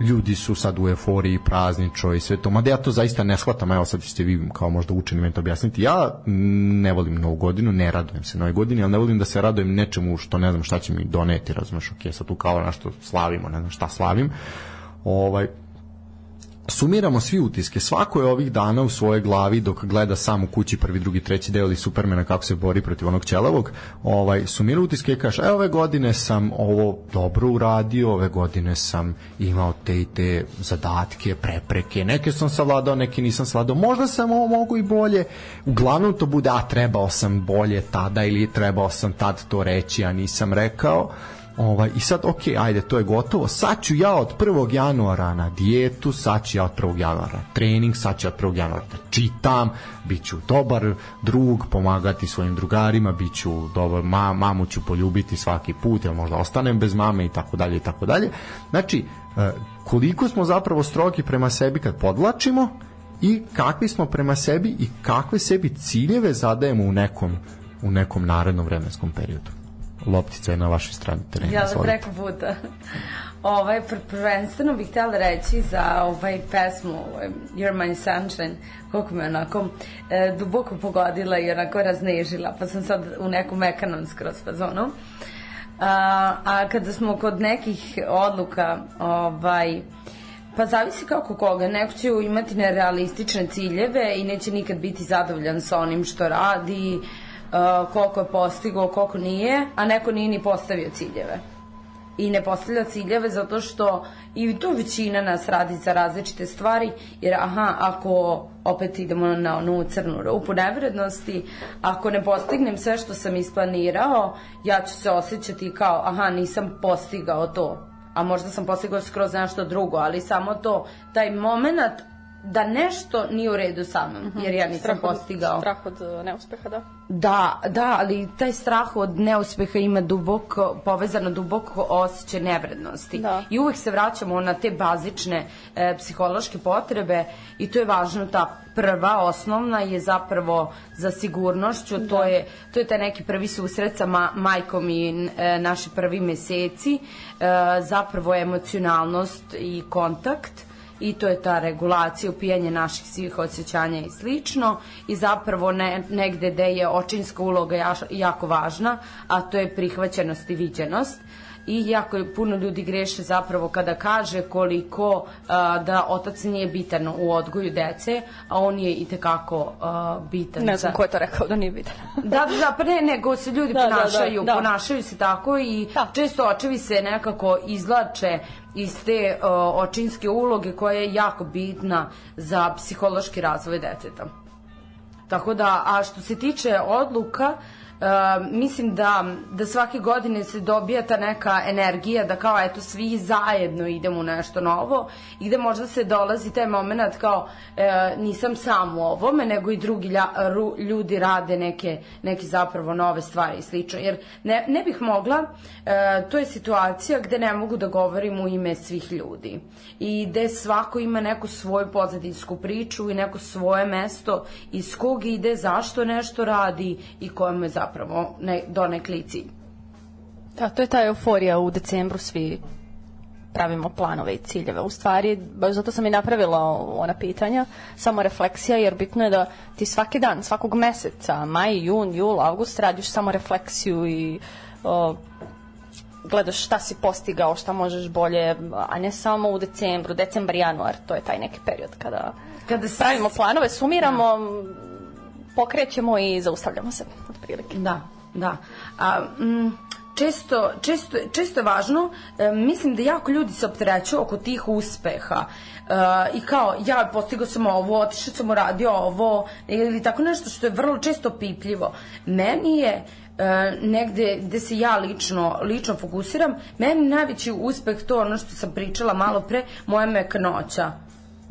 ljudi su sad u euforiji prazničo i sve to, mada ja to zaista ne shvatam, evo sad ćete vi kao možda učeni meni to objasniti, ja ne volim novu godinu, ne radujem se novoj godini, ali ne volim da se radujem nečemu što ne znam šta će mi doneti, razumeš, ok, sad tu kao nešto slavimo, ne znam šta slavim, ovaj, sumiramo svi utiske. Svako je ovih dana u svojoj glavi dok gleda sam u kući prvi, drugi, treći deo ili Supermana kako se bori protiv onog ćelavog, ovaj, sumira utiske i kaže, e, ove godine sam ovo dobro uradio, ove godine sam imao te i te zadatke, prepreke, neke sam savladao, neke nisam savladao, možda sam ovo mogu i bolje, uglavnom to bude, a trebao sam bolje tada ili trebao sam tad to reći, a nisam rekao, Ovaj, I sad, ok, ajde, to je gotovo. Sad ću ja od 1. januara na dijetu, sad ću ja od 1. januara na trening, sad ću ja od 1. januara da čitam, bit ću dobar drug, pomagati svojim drugarima, bit ću dobar, ma, mamu ću poljubiti svaki put, jer možda ostanem bez mame i tako dalje i tako dalje. Znači, e, koliko smo zapravo strogi prema sebi kad podlačimo i kakvi smo prema sebi i kakve sebi ciljeve zadajemo u nekom, u nekom narednom vremenskom periodu loptica je na vašoj strani terena. Ja da preko puta. Ovaj, pr prvenstveno bih htjela reći za ovaj pesmu ovaj, You're My Sunshine, koliko me onako e, duboko pogodila i onako raznežila, pa sam sad u nekom ekanom skroz fazonu. A, a kada smo kod nekih odluka, ovaj, Pa zavisi kako koga. Neko će imati nerealistične ciljeve i neće nikad biti zadovoljan sa onim što radi. Uh, koliko je postigao, koliko nije, a neko nije ni postavio ciljeve. I ne postavlja ciljeve zato što i tu većina nas radi za različite stvari jer aha ako opet idemo na onu crnu rupu nevrednosti ako ne postignem sve što sam isplanirao ja ću se osjećati kao aha nisam postigao to. A možda sam postigao skroz nešto drugo ali samo to taj moment da nešto nije u redu sa mnom, mhm. jer ja nisam strah od, postigao. Strah od uh, neuspeha, da? Da, da, ali taj strah od neuspeha ima duboko, povezano duboko osjećaj nevrednosti. Da. I uvek se vraćamo na te bazične e, psihološke potrebe i to je važno, ta prva, osnovna je zapravo za sigurnošću, da. to, je, to je taj neki prvi susret sa ma, majkom i e, naši prvi meseci, e, zapravo emocionalnost i kontakt, i to je ta regulacija, upijanje naših svih osjećanja i slično. I zapravo ne, negde gde je očinska uloga jako važna, a to je prihvaćenost i viđenost i jako je puno ljudi greše zapravo kada kaže koliko a, da otac nije bitan u odgoju dece, a on je i tekako a, bitan. Ne znam za... ko je to rekao da nije bitan. *laughs* da, da, pa ne, nego se ljudi da, ponašaju, da, da, da. ponašaju se tako i da. često očevi se nekako izlače iz te uh, očinske uloge koja je jako bitna za psihološki razvoj deteta. Tako da, a što se tiče odluka, Uh, mislim da, da svake godine se dobija ta neka energija da kao eto svi zajedno idemo u nešto novo i da možda se dolazi taj moment kao uh, nisam sam u ovome nego i drugi lja, ru, ljudi rade neke, neke zapravo nove stvari i slično. Jer ne, ne bih mogla uh, to je situacija gde ne mogu da govorim u ime svih ljudi i gde svako ima neku svoju pozadinsku priču i neko svoje mesto iz kog ide zašto nešto radi i kojem je zapravo zapravo ne, donekli cilj. Da, to je ta euforija u decembru svi pravimo planove i ciljeve. U stvari, baš zato sam i napravila ona pitanja, samo refleksija, jer bitno je da ti svaki dan, svakog meseca, maj, jun, jul, avgust, radiš samo refleksiju i o, gledaš šta si postigao, šta možeš bolje, a ne samo u decembru, decembar, januar, to je taj neki period kada, kada pravimo planove, sumiramo, da pokrećemo i zaustavljamo se, otprilike. Da, da. A, mm, često, često, često je važno, e, mislim da jako ljudi se opterećuju oko tih uspeha e, i kao ja postigao sam ovo, otišao sam uradio ovo ili tako nešto što je vrlo često pipljivo. Meni je e, negde gde se ja lično, lično fokusiram, meni najveći uspeh to ono što sam pričala malo pre, moja meknoća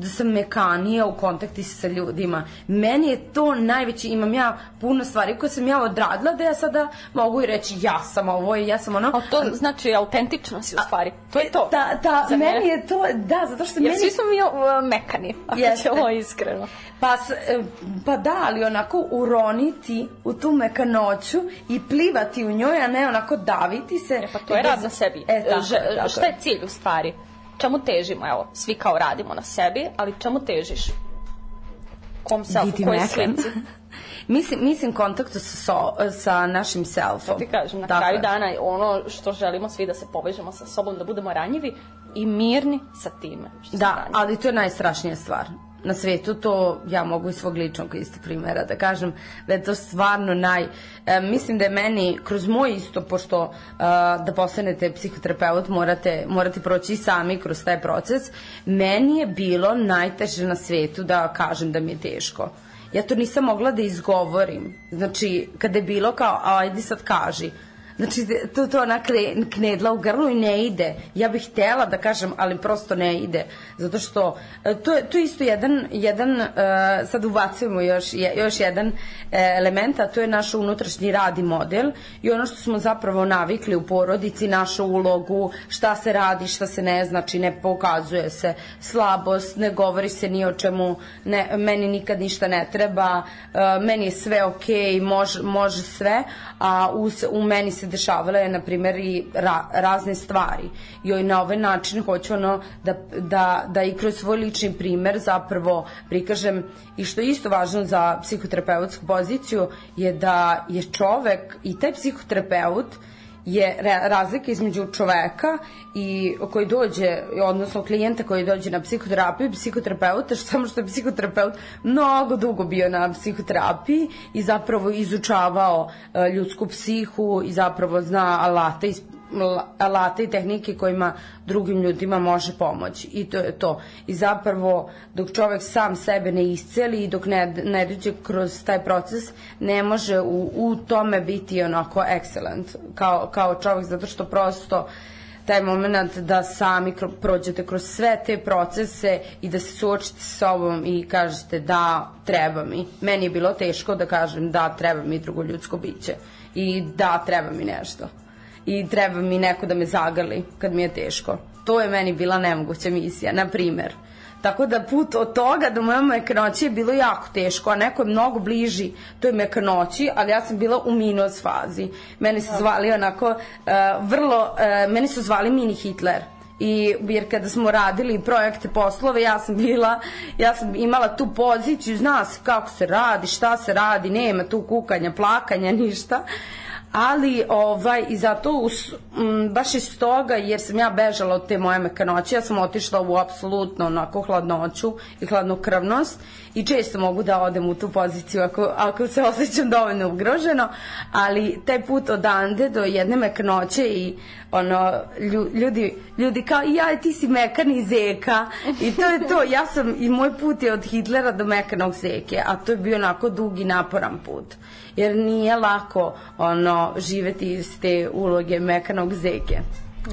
da sam mekanija u kontakti sa ljudima. Meni je to najveći, imam ja puno stvari koje sam ja odradila da ja sada mogu i reći ja sam ovo i ja sam ono. A to znači autentično si u stvari. To je to. Da, da, Za meni je to, da, zato što Jer meni... svi smo mi uh, mekani, ako Jeste. ćemo iskreno. Pa, e, pa da, ali onako uroniti u tu mekanoću i plivati u njoj, a ne onako daviti se. E, pa to je rad na sebi. E, tako, Ž, tako. Šta je cilj u stvari? Čemu težimo? Evo, svi kao radimo na sebi, ali čemu težiš? Kom self, kojoj slici? *laughs* mislim, mislim kontaktu sa, so, sa našim selfom. Da ti kažem, na dakle. kraju dana ono što želimo svi da se povežemo sa sobom, da budemo ranjivi i mirni sa time. Što da, ali to je najstrašnija stvar na svetu, to ja mogu iz svog ličnog isto primjera da kažem da je to stvarno naj... E, mislim da je meni, kroz moj isto, pošto e, da postanete psihoterapeut morate, morate proći sami kroz taj proces, meni je bilo najteže na svetu da kažem da mi je teško. Ja to nisam mogla da izgovorim. Znači, kada je bilo kao, ajde sad kaži, Znači, to, to ona knedla u grlu i ne ide. Ja bih htela da kažem, ali prosto ne ide. Zato što, e, to to je isto jedan, jedan uh, sad ubacujemo još, još jedan uh, element, a to je naš unutrašnji rad i model i ono što smo zapravo navikli u porodici, našu ulogu, šta se radi, šta se ne znači, ne pokazuje se slabost, ne govori se ni o čemu, ne, meni nikad ništa ne treba, meni je sve okej, okay, može, može sve, a u, u meni se dešavale, na primjer, i ra, razne stvari. I na ovaj način hoću ono da, da, da i kroz svoj lični primer zapravo prikažem i što je isto važno za psihoterapeutsku poziciju je da je čovek i taj psihoterapeut je razlika između čoveka i koji dođe, odnosno klijenta koji dođe na psihoterapiju psihoterapeuta, *laughs* što samo što je psihoterapeut mnogo dugo bio na psihoterapiji i zapravo izučavao e, ljudsku psihu i zapravo zna alate iz alate i tehnike kojima drugim ljudima može pomoći. I to je to. I zapravo dok čovek sam sebe ne isceli i dok ne, ne dođe kroz taj proces ne može u, u tome biti onako excellent. Kao, kao čovek zato što prosto taj moment da sami prođete kroz sve te procese i da se suočite s sobom i kažete da treba mi. Meni je bilo teško da kažem da treba mi drugo ljudsko biće i da treba mi nešto i treba mi neko da me zagrli kad mi je teško. To je meni bila nemoguća misija, na primer. Tako da put od toga do moje mekanoći je bilo jako teško, a neko je mnogo bliži toj mekanoći, ali ja sam bila u minus fazi. Meni su zvali onako uh, vrlo, uh, meni su zvali mini Hitler. I jer kada smo radili projekte poslove ja sam bila ja sam imala tu poziciju zna se kako se radi šta se radi nema tu kukanja plakanja ništa ali ovaj i zato us, m, baš iz toga jer sam ja bežala od te moje mekanoće ja sam otišla u apsolutno onako hladnoću i hladnokrvnost i često mogu da odem u tu poziciju ako, ako se osjećam dovoljno ugroženo ali taj put od Ande do jedne mekanoće i ono ljudi, ljudi kao ja ti si mekani zeka i to je to. Ja sam i moj put je od Hitlera do mekanog zeke a to je bio onako dugi naporan put. Jer nije lako ono živeti iz te uloge mekanog zeke.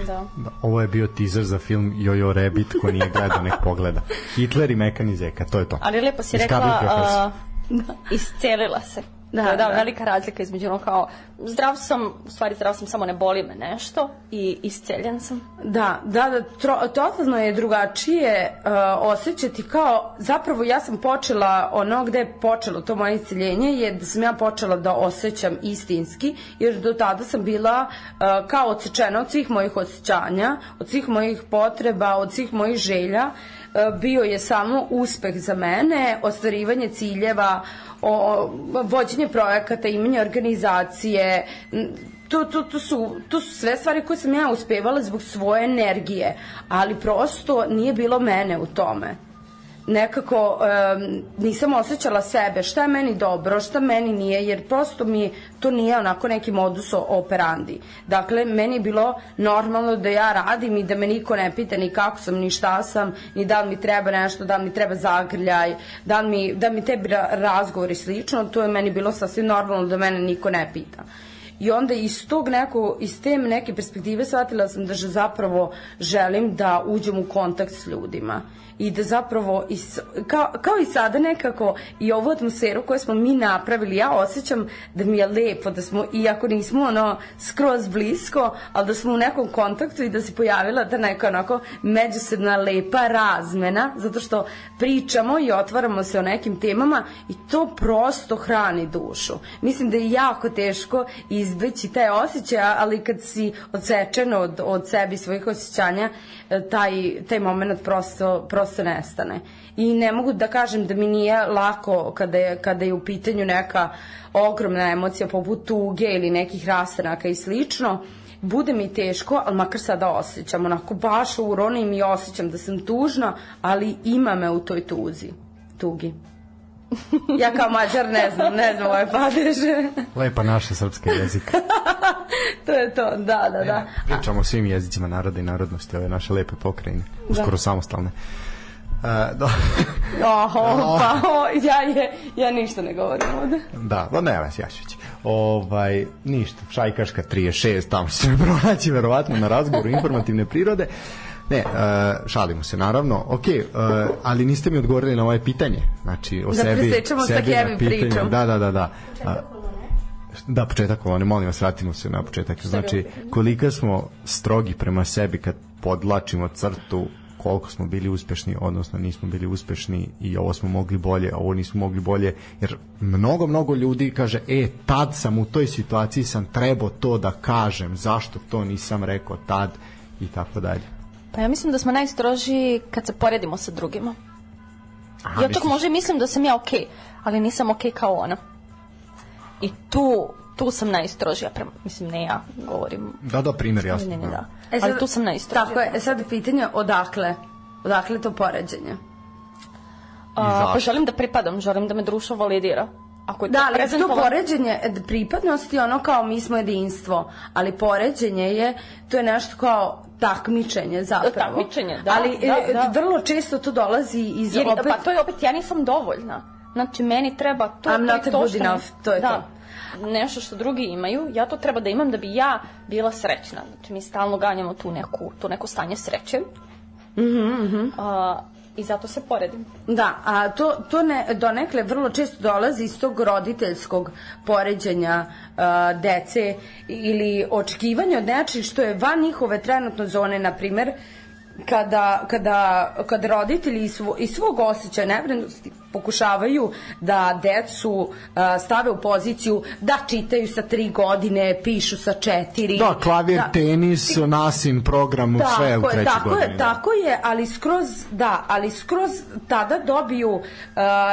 Da. da. Ovo je bio teaser za film Jojo Rabbit ko nije gledao nek pogleda. Hitler i Mekani Zeka, to je to. Ali lepo si rekla, uh, da. iscelila se. Da, da, da, velika razlika između ono kao zdrav sam, u stvari zdrav sam, samo ne boli me nešto i isceljen sam. Da, da, da tro, totalno je drugačije uh, osjećati kao, zapravo ja sam počela, ono gde je počelo to moje isceljenje je da sam ja počela da osjećam istinski, jer do tada sam bila uh, kao odsečena od svih mojih osjećanja, od svih mojih potreba, od svih mojih želja, uh, bio je samo uspeh za mene, ostvarivanje ciljeva, o, vođenje projekata, imanje organizacije, to, to, to, su, to su sve stvari koje sam ja uspevala zbog svoje energije, ali prosto nije bilo mene u tome nekako um, nisam osjećala sebe, šta je meni dobro, šta meni nije, jer prosto mi to nije onako neki modus operandi. Dakle, meni je bilo normalno da ja radim i da me niko ne pita ni kako sam, ni šta sam, ni da li mi treba nešto, da li mi treba zagrljaj, da li mi, da mi tebi razgovor i slično, to je meni bilo sasvim normalno da mene niko ne pita. I onda iz tog neko, iz te neke perspektive shvatila sam da zapravo želim da uđem u kontakt s ljudima i da zapravo is, kao, kao i sada nekako i ovu atmosferu koju smo mi napravili ja osjećam da mi je lepo da smo iako nismo ono skroz blisko ali da smo u nekom kontaktu i da se pojavila ta neka onako međusobna lepa razmena zato što pričamo i otvaramo se o nekim temama i to prosto hrani dušu. Mislim da je jako teško izbeći taj osjećaj ali kad si odsečen od, od sebi svojih osjećanja taj, taj moment prosto, prosto nestane. I ne mogu da kažem da mi nije lako kada je, kada je u pitanju neka ogromna emocija poput tuge ili nekih rastanaka i slično, bude mi teško, ali makar sada osjećam, onako baš uronim i osjećam da sam tužna, ali ima me u toj tuzi, tugi. *laughs* ja kao mađar ne znam, ne znam ove padeže. Lepa naša srpska jezika. *laughs* to je to, da, da, da. E, pričamo o svim jezicima naroda i narodnosti, ove naše lepe pokrajine, uskoro da. samostalne. Uh, da. *laughs* Oho, pa o, ja, je, ja ništa ne govorim ovde. Da, da ne, vas ja ću Ovaj, ništa, Šajkaška 36, tamo se pronaći verovatno na razgovoru informativne prirode. Uh, Ne, uh, šalimo se naravno. Ok, uh, ali niste mi odgovorili na moje pitanje. Znači, o da sebi. Da presečemo sa Kevin pričom. Da, da, da, da. Uh, da, početak kolone, molim vas, vratimo se na početak. Znači, koliko smo strogi prema sebi kad podlačimo crtu koliko smo bili uspešni, odnosno nismo bili uspešni i ovo smo mogli bolje, a ovo nismo mogli bolje, jer mnogo, mnogo ljudi kaže, e, tad sam u toj situaciji sam trebao to da kažem, zašto to nisam rekao tad i tako dalje. Pa ja mislim da smo najstrožiji kad se poredimo sa drugima. Aha, ja čak možda mislim da sam ja okej, okay, ali nisam okej okay kao ona. I tu tu sam najstrožija prema, mislim ne ja govorim. Da, da, primjer, jasno. Ne, ne, da. E sad- Ali tu sam najstrožija. Tako je, e sad pitanje odakle? Odakle to poređenje? A, pa želim da pripadam, želim da me društvo validira. Ako je Da, ali to poređenje, e, pripadnost je ono kao mi smo jedinstvo, ali poređenje je, to je nešto kao takmičenje zapravo. Takmičenje, da, Ali da, e, da. vrlo često to dolazi iz Jer, opet... pa to je opet, ja nisam dovoljna. Znači, meni treba to, I'm to not to good što enough, to je da, nešto što drugi imaju, ja to treba da imam da bi ja bila srećna. Znači, mi stalno ganjamo tu neku, tu neko stanje sreće. Mhm, A, I zato se poredim. Da, a to, to ne, donekle vrlo često dolazi iz tog roditeljskog poređenja uh, dece ili očekivanja od nečeg što je van njihove trenutno zone, na primer, kada, kada, kada roditelji iz, svo, iz svog osjećaja nevrednosti pokušavaju da decu uh, stave u poziciju da čitaju sa tri godine, pišu sa četiri. Da, klavir, tenis, nasin, program, sve u trećoj tako godini. Je, da. tako je, ali skroz, da, ali skroz tada dobiju, uh,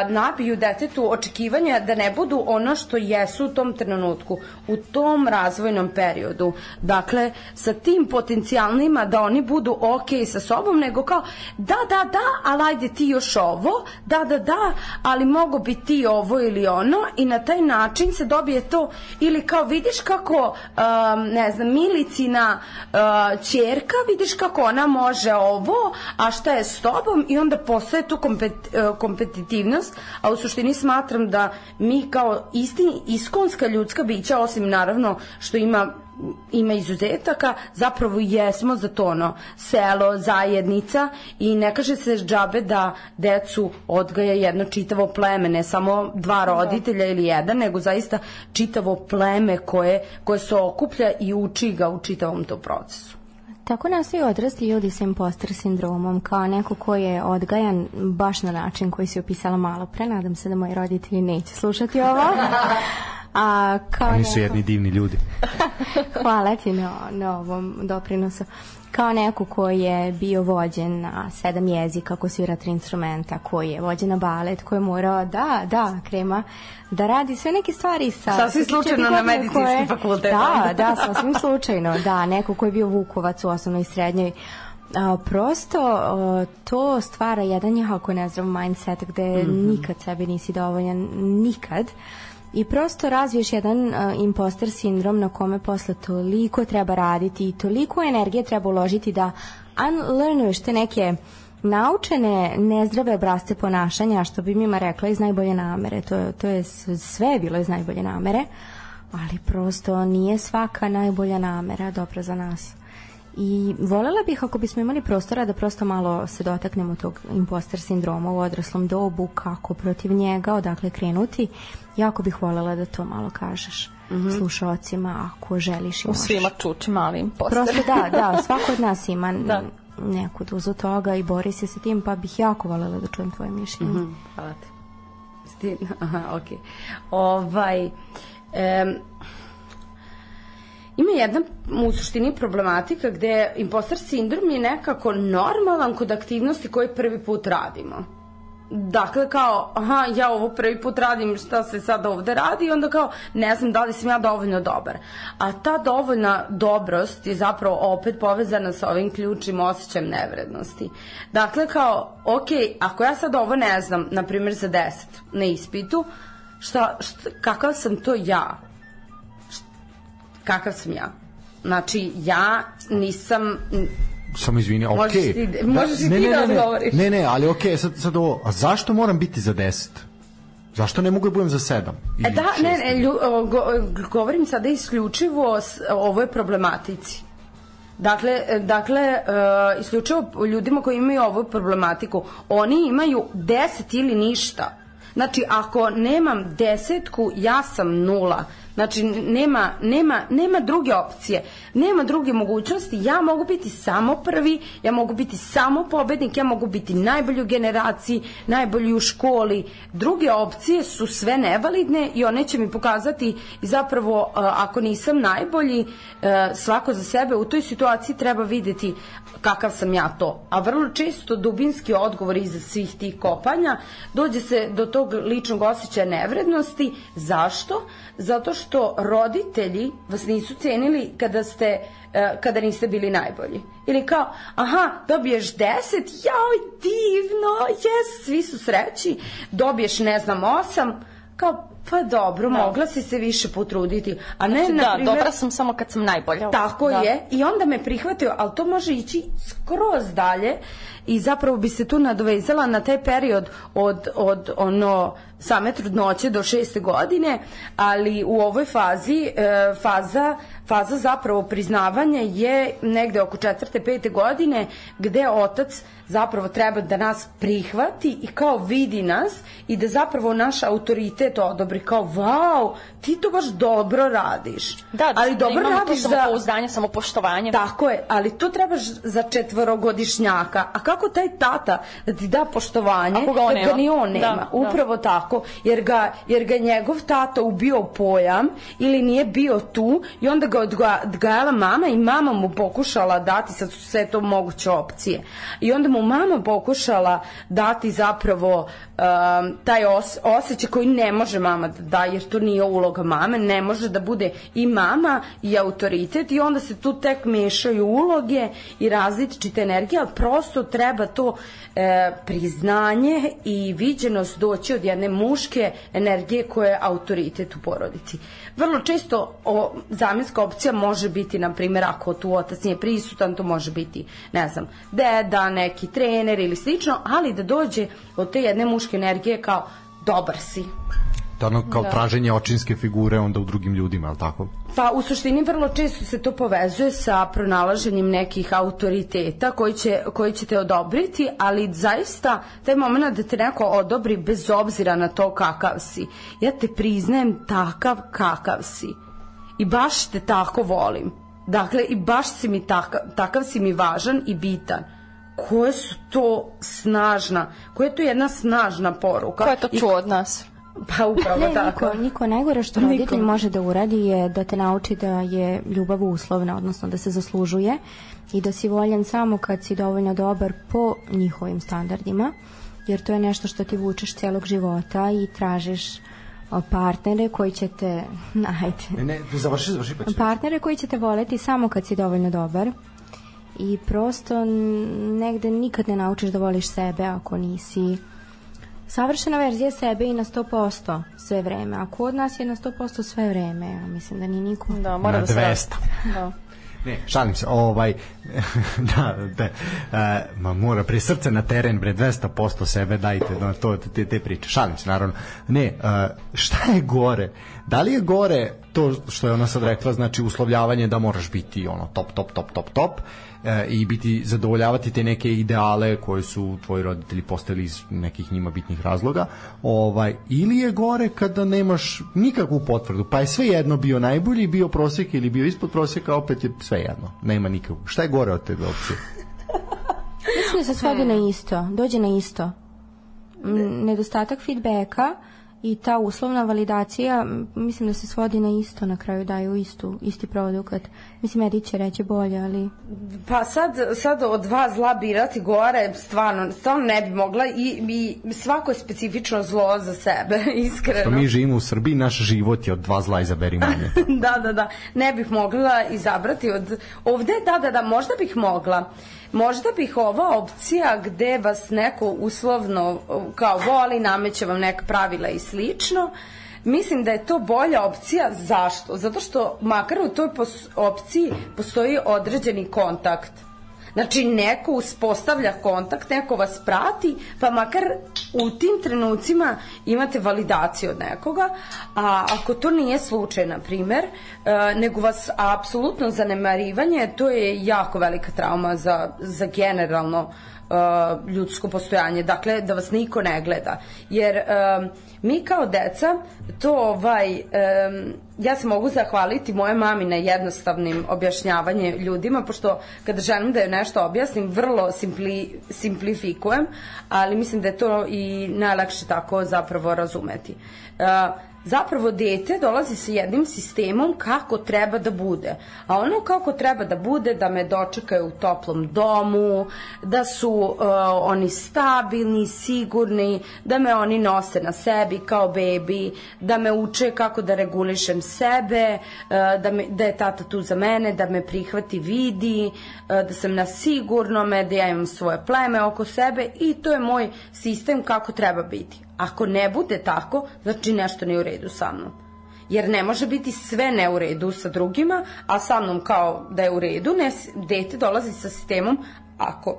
nabiju detetu očekivanja da ne budu ono što jesu u tom trenutku, u tom razvojnom periodu. Dakle, sa tim potencijalnima da oni budu ok sa sobom, nego kao, da, da, da, ali ajde ti još ovo, da, da, da, ali mogo bi ti ovo ili ono i na taj način se dobije to. Ili kao vidiš kako um, ne znam Milicina uh, ćerka vidiš kako ona može ovo a šta je s tobom i onda postaje tu kompet, uh, kompetitivnost a u suštini smatram da mi kao isti iskonska ljudska bića osim naravno što ima ima izuzetaka, zapravo jesmo za to ono, selo, zajednica i ne kaže se džabe da decu odgaja jedno čitavo pleme, ne samo dva roditelja ili jedan, nego zaista čitavo pleme koje, koje se okuplja i uči ga u čitavom tom procesu. Tako nastaju odrasli ljudi sa imposter sindromom, kao neko ko je odgajan baš na način koji si opisala malo pre. Nadam se da moji roditelji neće slušati ovo. *laughs* A, kao Oni su neko- jedni divni ljudi. *laughs* Hvala ti na, na ovom doprinosu. Kao neko koji je bio vođen na sedam jezika, ko svira tri instrumenta, koji je vođen na balet, koji je morao, da, da, krema, da radi sve neke stvari sa... Sasvim sa slučajno na medicinski koje- fakultet. Da, da, sasvim slučajno, da, neko koji je bio Vukovac u osnovnoj i srednjoj A, prosto a, to stvara jedan jako nezdrav mindset gde nikad sebi nisi dovoljan, nikad. I prosto razviješ jedan a, imposter sindrom na kome posle toliko treba raditi i toliko energije treba uložiti da unlearnuješ te neke naučene nezdrave obrasce ponašanja, što bi mima rekla iz najbolje namere. To, to je sve je bilo iz najbolje namere, ali prosto nije svaka najbolja namera dobra za nas. I volela bih ako bismo imali prostora da prosto malo se dotaknemo tog imposter sindroma u odraslom dobu, kako protiv njega, odakle krenuti. Jako bih volela da to malo kažeš slušalcima ako želiš i U možeš. svima čuči mali imposter. Prosto da, da, svako od nas ima *laughs* Da. neku dozu toga i bori se sa tim, pa bih jako volela da čujem tvoje mišljenje. Hvala ti. *laughs* Aha, okej. Ovaj, em, ima jedna u suštini problematika gde imposter sindrom je nekako normalan kod aktivnosti koje prvi put radimo. Dakle, kao, aha, ja ovo prvi put radim, šta se sad ovde radi, i onda kao, ne znam da li sam ja dovoljno dobar. A ta dovoljna dobrost je zapravo opet povezana sa ovim ključnim osjećajem nevrednosti. Dakle, kao, ok, ako ja sad ovo ne znam, na primjer za 10 na ispitu, šta, šta, kakav sam to ja? Kakav sam ja. Znači, ja nisam... Samo izvini, okej. Možeš ti- možeš i ne, ti ne, da odgovoriš. Ne, ne, ali okej, sad, sad ovo, a zašto moram biti za 10? Zašto ne mogu da budem za 7? E da, ne, ne, lju, o, go, govorim sada isključivo s ovoj problematici. Dakle, dakle e, isključivo ljudima koji imaju ovu problematiku, oni imaju 10 ili ništa. Znači, ako nemam desetku, ja sam nula. Znači, nema, nema, nema druge opcije, nema druge mogućnosti. Ja mogu biti samo prvi, ja mogu biti samo pobednik, ja mogu biti najbolji u generaciji, najbolji u školi. Druge opcije su sve nevalidne i one će mi pokazati i zapravo uh, ako nisam najbolji, uh, svako za sebe u toj situaciji treba videti kakav sam ja to. A vrlo često dubinski odgovor iza svih tih kopanja dođe se do tog ličnog osjećaja nevrednosti. Zašto? Zato što roditelji vas nisu cenili kada ste e, kada niste bili najbolji. Ili kao, aha, dobiješ 10, jao, divno, jes, svi su sreći, dobiješ, ne znam, 8, kao, pa dobro, da. mogla si se više potruditi. A ne, znači, na da, primjer, dobra sam samo kad sam najbolja. Tako da. je. I onda me prihvatio, ali to može ići skroz dalje i zapravo bi se tu nadovezala na taj period od, od ono same trudnoće do šeste godine, ali u ovoj fazi e, faza faza zapravo priznavanja je negde oko četvrte, pete godine gde otac zapravo treba da nas prihvati i kao vidi nas i da zapravo naš autoritet odobri kao wow, ti to baš dobro radiš. Da, da, ali da dobro imamo radiš to za samopouzdanje, samopoštovanje. Tako je, ali to trebaš za četvorogodišnjaka. A kako taj tata da ti da poštovanje Ako ga on nema? ga ni on Da, nema? da. Upravo tako, jer ga, jer ga njegov tata ubio pojam ili nije bio tu i onda ga odga- odgajala mama i mama mu pokušala dati, sad su sve to moguće opcije, i onda mu mama pokušala dati zapravo um, taj os, osjećaj koji ne može mama da da, jer to nije uloga mame, ne može da bude i mama i autoritet i onda se tu tek mešaju uloge i različite energije, ali prosto treba to e, priznanje i viđenost doći od jedne muške energije koja je autoritet u porodici. Vrlo često o, zamjenska opcija može biti, na primjer, ako tu otac nije prisutan, to može biti, ne znam, deda, neki trener ili slično, ali da dođe od te jedne muške energije kao dobar si, To ono kao da. traženje očinske figure onda u drugim ljudima, ali tako? Pa u suštini vrlo često se to povezuje sa pronalaženjem nekih autoriteta koji će, koji će te odobriti, ali zaista taj moment da te neko odobri bez obzira na to kakav si. Ja te priznajem takav kakav si. I baš te tako volim. Dakle, i baš si mi takav, takav si mi važan i bitan. Koje su to snažna, koja je to jedna snažna poruka. Ko je to čuo od nas? Pa upravo Ne, tako. niko, niko najgore što Niko. roditelj može da uradi je da te nauči da je ljubav uslovna, odnosno da se zaslužuje i da si voljen samo kad si dovoljno dobar po njihovim standardima, jer to je nešto što ti vučeš celog života i tražiš partnere koji će te, *laughs* najde, Ne, ne, završi, završi pa će. partnere koji će te voleti samo kad si dovoljno dobar i prosto negde nikad ne naučiš da voliš sebe ako nisi savršena verzija sebe i na 100% sve vreme, a kod nas je na 100% sve vreme, ja mislim da ni niko. Da, mora Na da se... 200. Da. Ne, šalim se, ovaj, *laughs* da, da, e, ma mora pre srce na teren, bre, 200% sebe dajte, no, to, te, te priče, šalim se, naravno. Ne, e, šta je gore? Da li je gore to što je ona sad rekla, znači uslovljavanje da moraš biti ono top, top, top, top, top, e, i biti zadovoljavati te neke ideale koje su tvoji roditelji postavili iz nekih njima bitnih razloga ovaj ili je gore kada nemaš nikakvu potvrdu pa je sve jedno bio najbolji bio prosjek ili bio ispod prosjeka opet je sve jedno nema nikakvu šta je gore od te dve opcije Mislim da se svodi na isto, dođe na isto. Nedostatak feedbacka i ta uslovna validacija, mislim da se svodi na isto, na kraju daju istu, isti produkat. Mislim, Edi će reći bolje, ali... Pa sad, sad od dva zla birati gore, stvarno, stvarno ne bi mogla i, i svako je specifično zlo za sebe, *laughs* iskreno. što mi živimo u Srbiji naš život je od dva zla izaberi manje *laughs* da, da, da. Ne bih mogla izabrati od... Ovde, da, da, da, možda bih mogla. Možda bih ova opcija gde vas neko uslovno kao voli, nameće vam neka pravila i slično, Mislim da je to bolja opcija. Zašto? Zato što makar u toj pos- opciji postoji određeni kontakt. Znači, neko uspostavlja kontakt, neko vas prati, pa makar u tim trenucima imate validaciju od nekoga, a ako to nije slučaj, na primer, e, nego vas apsolutno zanemarivanje, to je jako velika trauma za, za generalno e, ljudsko postojanje. Dakle, da vas niko ne gleda. Jer e, mi kao deca, to ovaj, e, ja se mogu zahvaliti moje mami na jednostavnim objašnjavanje ljudima, pošto kada želim da je nešto objasnim, vrlo simpli, simplifikujem, ali mislim da je to i najlakše tako zapravo razumeti. Uh, zapravo dete dolazi sa jednim sistemom kako treba da bude. A ono kako treba da bude, da me dočekaju u toplom domu, da su uh, oni stabilni, sigurni, da me oni nose na sebi kao bebi, da me uče kako da regulišem sebe, uh, da, me, da je tata tu za mene, da me prihvati, vidi, uh, da sam na sigurnome, da ja imam svoje pleme oko sebe i to je moj sistem kako treba biti. Ako ne bude tako, znači nešto nije u redu sa mnom. Jer ne može biti sve ne u redu sa drugima, a sa mnom kao da je u redu, ne, dete dolazi sa sistemom, ako,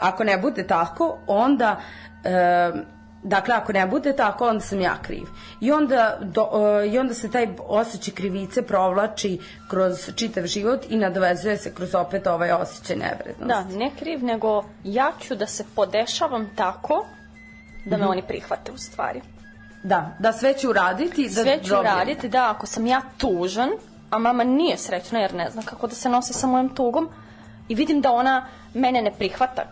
ako ne bude tako, onda... E, Dakle, ako ne bude tako, onda sam ja kriv. I onda, do, uh, i onda se taj osjećaj krivice provlači kroz čitav život i nadovezuje se kroz opet ovaj osjećaj nevrednosti. Da, ne kriv, nego ja ću da se podešavam tako da me mm -hmm. oni prihvate u stvari. Da, da sve ću uraditi. Da sve ću uraditi, da, ako sam ja tužan, a mama nije srećna jer ne zna kako da se nosi sa mojom tugom i vidim da ona mene ne prihvata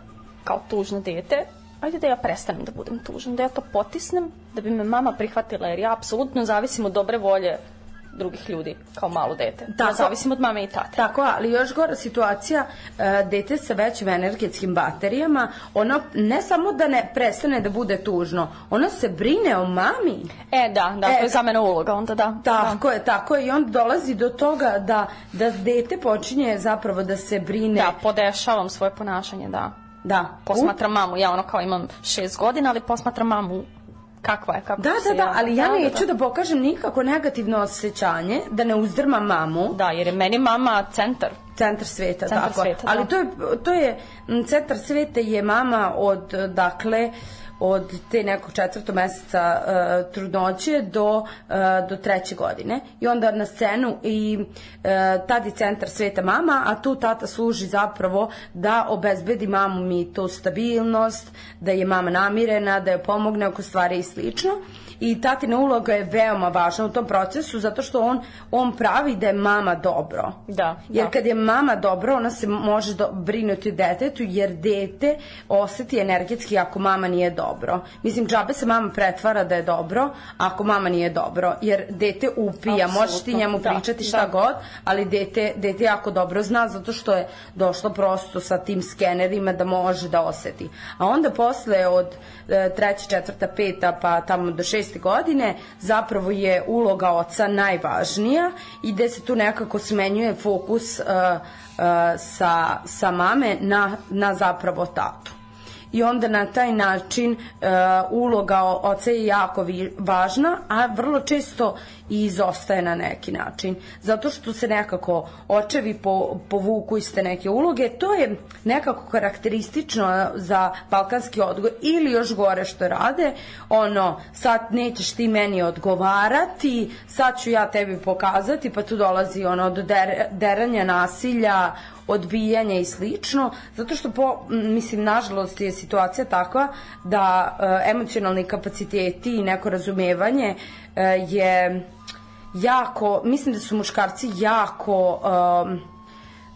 kao tužno dete, ajde da ja prestanem da budem tužan, da ja to potisnem, da bi me mama prihvatila, jer ja apsolutno zavisim od dobre volje drugih ljudi kao malo dete. Tako, ja zavisim od mame i tate. Tako, ali još gora situacija, uh, dete sa većim energetskim baterijama, ono ne samo da ne prestane da bude tužno, ono se brine o mami. E, da, da, e, to je za mene uloga, onda da. Tako da. je, tako je, i on dolazi do toga da, da dete počinje zapravo da se brine. Da, podešavam svoje ponašanje, da. Da. Posmatram mamu, ja ono kao imam šest godina, ali posmatram mamu kakva je, kako da, se da, da, ali ja da, neću da, da. da pokažem nikako negativno osjećanje, da ne uzdrmam mamu. Da, jer je meni mama centar. Centar sveta, centar tako. Sveta, da. ali to je, to je, centar sveta je mama od, dakle, uh, od te nekog četvrtog meseca uh, trudnoće do, uh, do treće godine. I onda na scenu i uh, tad je centar sveta mama, a tu tata služi zapravo da obezbedi mamu mi to stabilnost, da je mama namirena, da je pomogne oko stvari i slično i tatina uloga je veoma važna u tom procesu zato što on, on pravi da je mama dobro. Da, jer da. kad je mama dobro, ona se može do, brinuti o detetu jer dete oseti energetski ako mama nije dobro. Mislim, džabe se mama pretvara da je dobro ako mama nije dobro, jer dete upija, možeš ti njemu da, pričati šta da. god, ali dete, dete jako dobro zna zato što je došlo prosto sa tim skenerima da može da oseti. A onda posle od e, treće, četvrta, peta pa tamo do šest 6. godine zapravo je uloga oca najvažnija i gde se tu nekako smenjuje fokus uh, uh, sa, sa mame na, na zapravo tatu i onda na taj način uh, uloga oca je jako važna, a vrlo često i izostaje na neki način. Zato što se nekako očevi po, povuku iz te neke uloge, to je nekako karakteristično za balkanski odgoj ili još gore što rade, ono, sad nećeš ti meni odgovarati, sad ću ja tebi pokazati, pa tu dolazi ono do der, deranja nasilja, odbijanja i slično, zato što po, mislim, nažalost je situacija takva da e, emocionalni kapaciteti i neko razumevanje e, je jako, mislim da su muškarci jako um,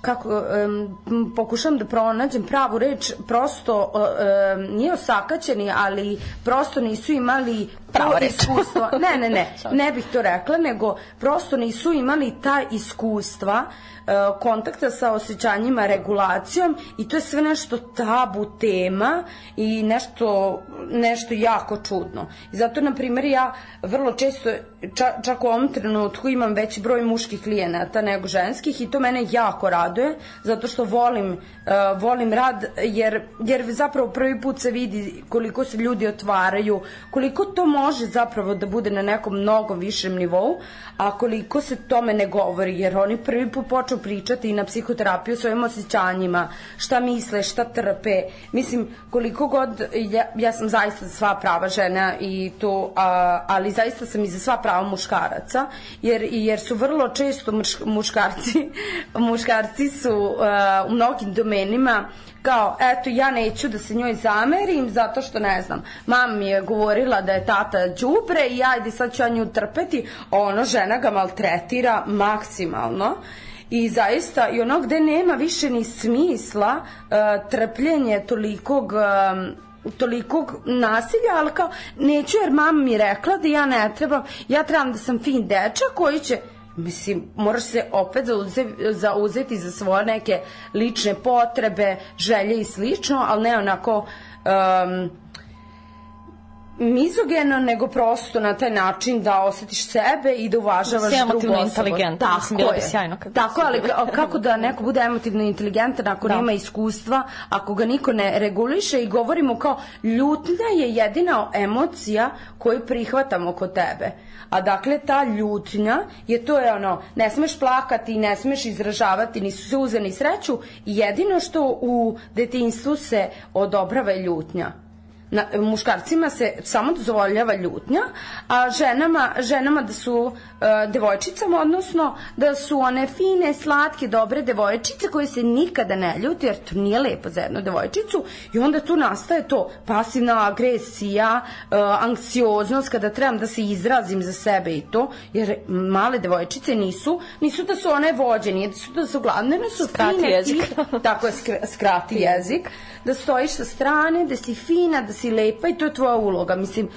kako um, pokušam da pronađem pravu reč prosto um, nije osakaćeni ali prosto nisu imali pravo iskustva. Ne ne ne. Ne bih to rekla nego prosto nisu imali ta iskustva E, kontakta sa osjećanjima regulacijom i to je sve nešto tabu tema i nešto, nešto jako čudno. I zato, na primjer, ja vrlo često, ča, čak u ovom trenutku imam veći broj muških klijenata nego ženskih i to mene jako raduje, zato što volim, uh, volim rad, jer, jer zapravo prvi put se vidi koliko se ljudi otvaraju, koliko to može zapravo da bude na nekom mnogo višem nivou, a koliko se tome ne govori, jer oni prvi put počnu pričati i na psihoterapiju svojim osjećanjima, šta misle, šta trpe. Mislim, koliko god, ja, ja sam zaista za sva prava žena i to, a, ali zaista sam i za sva prava muškaraca, jer, jer su vrlo često muš, muškarci, *laughs* muškarci su a, u mnogim domenima kao, eto, ja neću da se njoj zamerim zato što, ne znam, mama mi je govorila da je tata đubre i ajde sad ću ja nju trpeti, ono, žena ga maltretira maksimalno i zaista i ono gde nema više ni smisla uh, trpljenje tolikog tolikog nasilja, ali kao neću jer mama mi rekla da ja ne trebam, ja trebam da sam fin dečak koji će mislim, moraš se opet zauzeti, za svoje neke lične potrebe, želje i slično, ali ne onako um, mizogeno, nego prosto na taj način da osetiš sebe i da uvažavaš drugu emotivno osobu. inteligentna, Tako mislim, je. sjajno kad Tako, ali kako da neko bude emotivno inteligentan ako Da. nema iskustva, ako ga niko ne reguliše i govorimo kao ljutnja je jedina emocija koju prihvatamo kod tebe. A dakle, ta ljutnja je to je ono, ne smeš plakati, ne smeš izražavati ni suze ni sreću i jedino što u detinstvu se odobrava je ljutnja na, muškarcima se samo dozvoljava ljutnja, a ženama, ženama da su devojčicama, odnosno da su one fine, slatke, dobre devojčice koje se nikada ne ljuti, jer to nije lepo za jednu devojčicu i onda tu nastaje to pasivna agresija, e, anksioznost kada trebam da se izrazim za sebe i to, jer male devojčice nisu, nisu da su one vođe, nije da su da su gladne, ne su Skrati fine, jezik. ti- tako je skra- skrati jezik, da stojiš sa strane, da si fina, da si lepa i to je tvoja uloga. Mislim, g-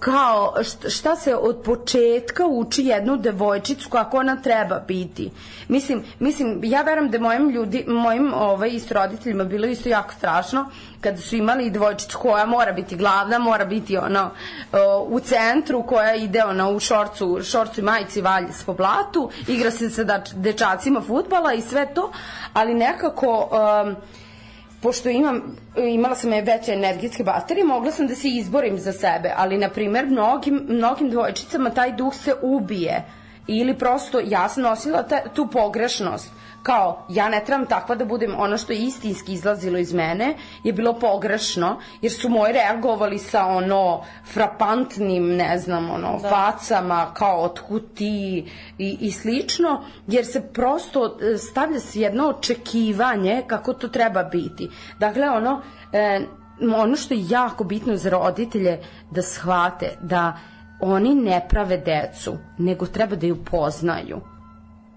kao št- šta se od početka uči jednu devojčicu kako ona treba biti. Mislim, mislim ja veram da mojim ljudi, mojim ovaj, isto roditeljima bilo isto jako strašno kada su imali devojčicu koja mora biti glavna, mora biti ono o, u centru, koja ide ono u šorcu, šorcu i majici valje po blatu, igra se sa dečacima futbala i sve to, ali nekako um, pošto imam, imala sam veće energetske baterije, mogla sam da se izborim za sebe, ali, na primer, mnogim, mnogim dvojčicama taj duh se ubije. Ili prosto ja sam nosila ta, tu pogrešnost kao ja ne trebam takva da budem ono što je istinski izlazilo iz mene je bilo pogrešno jer su moji reagovali sa ono frapantnim ne znam ono da. facama kao otkud ti? I, i slično jer se prosto e, stavlja se jedno očekivanje kako to treba biti. Dakle ono e, ono što je jako bitno za roditelje da shvate da oni ne prave decu nego treba da ju poznaju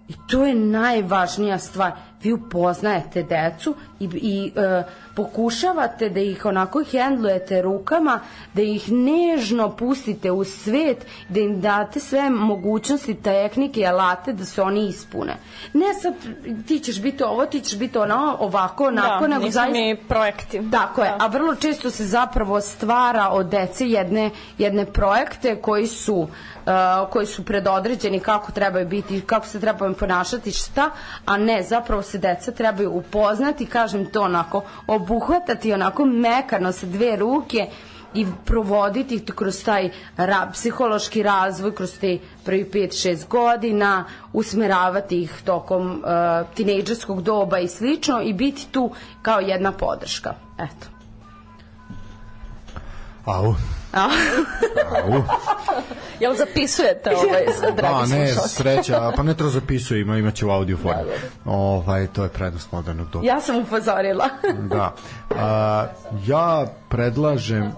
I to je najvažnija stvar. Vi upoznajete decu i, i e, pokušavate da ih onako hendlujete rukama, da ih nežno pustite u svet, da im date sve mogućnosti, tehnike i alate da se oni ispune. Ne sad ti ćeš biti ovo, ti ćeš biti ono, ovako, onako, da, nego zaista... mi projekti. Tako je, Da. a vrlo često se zapravo stvara od dece jedne, jedne projekte koji su, uh, koji su predodređeni kako trebaju biti, kako se trebaju ponašati, šta, a ne, zapravo se deca trebaju upoznati, kažem to onako, obuhvatati onako mekano sa dve ruke i provoditi kroz taj ra, psihološki razvoj, kroz te prvi 5-6 godina, usmeravati ih tokom uh, tinejdžerskog doba i slično i biti tu kao jedna podrška. Eto. Au. Au. *laughs* Jel zapisujete *laughs* ovaj, dragi A, ne, slušalci? sreća, pa ne treba zapisuje, ima, imaće u audio formu. Ovaj, to je prednost modernog doba. Ja sam upozorila. *laughs* Da. A, ja predlažem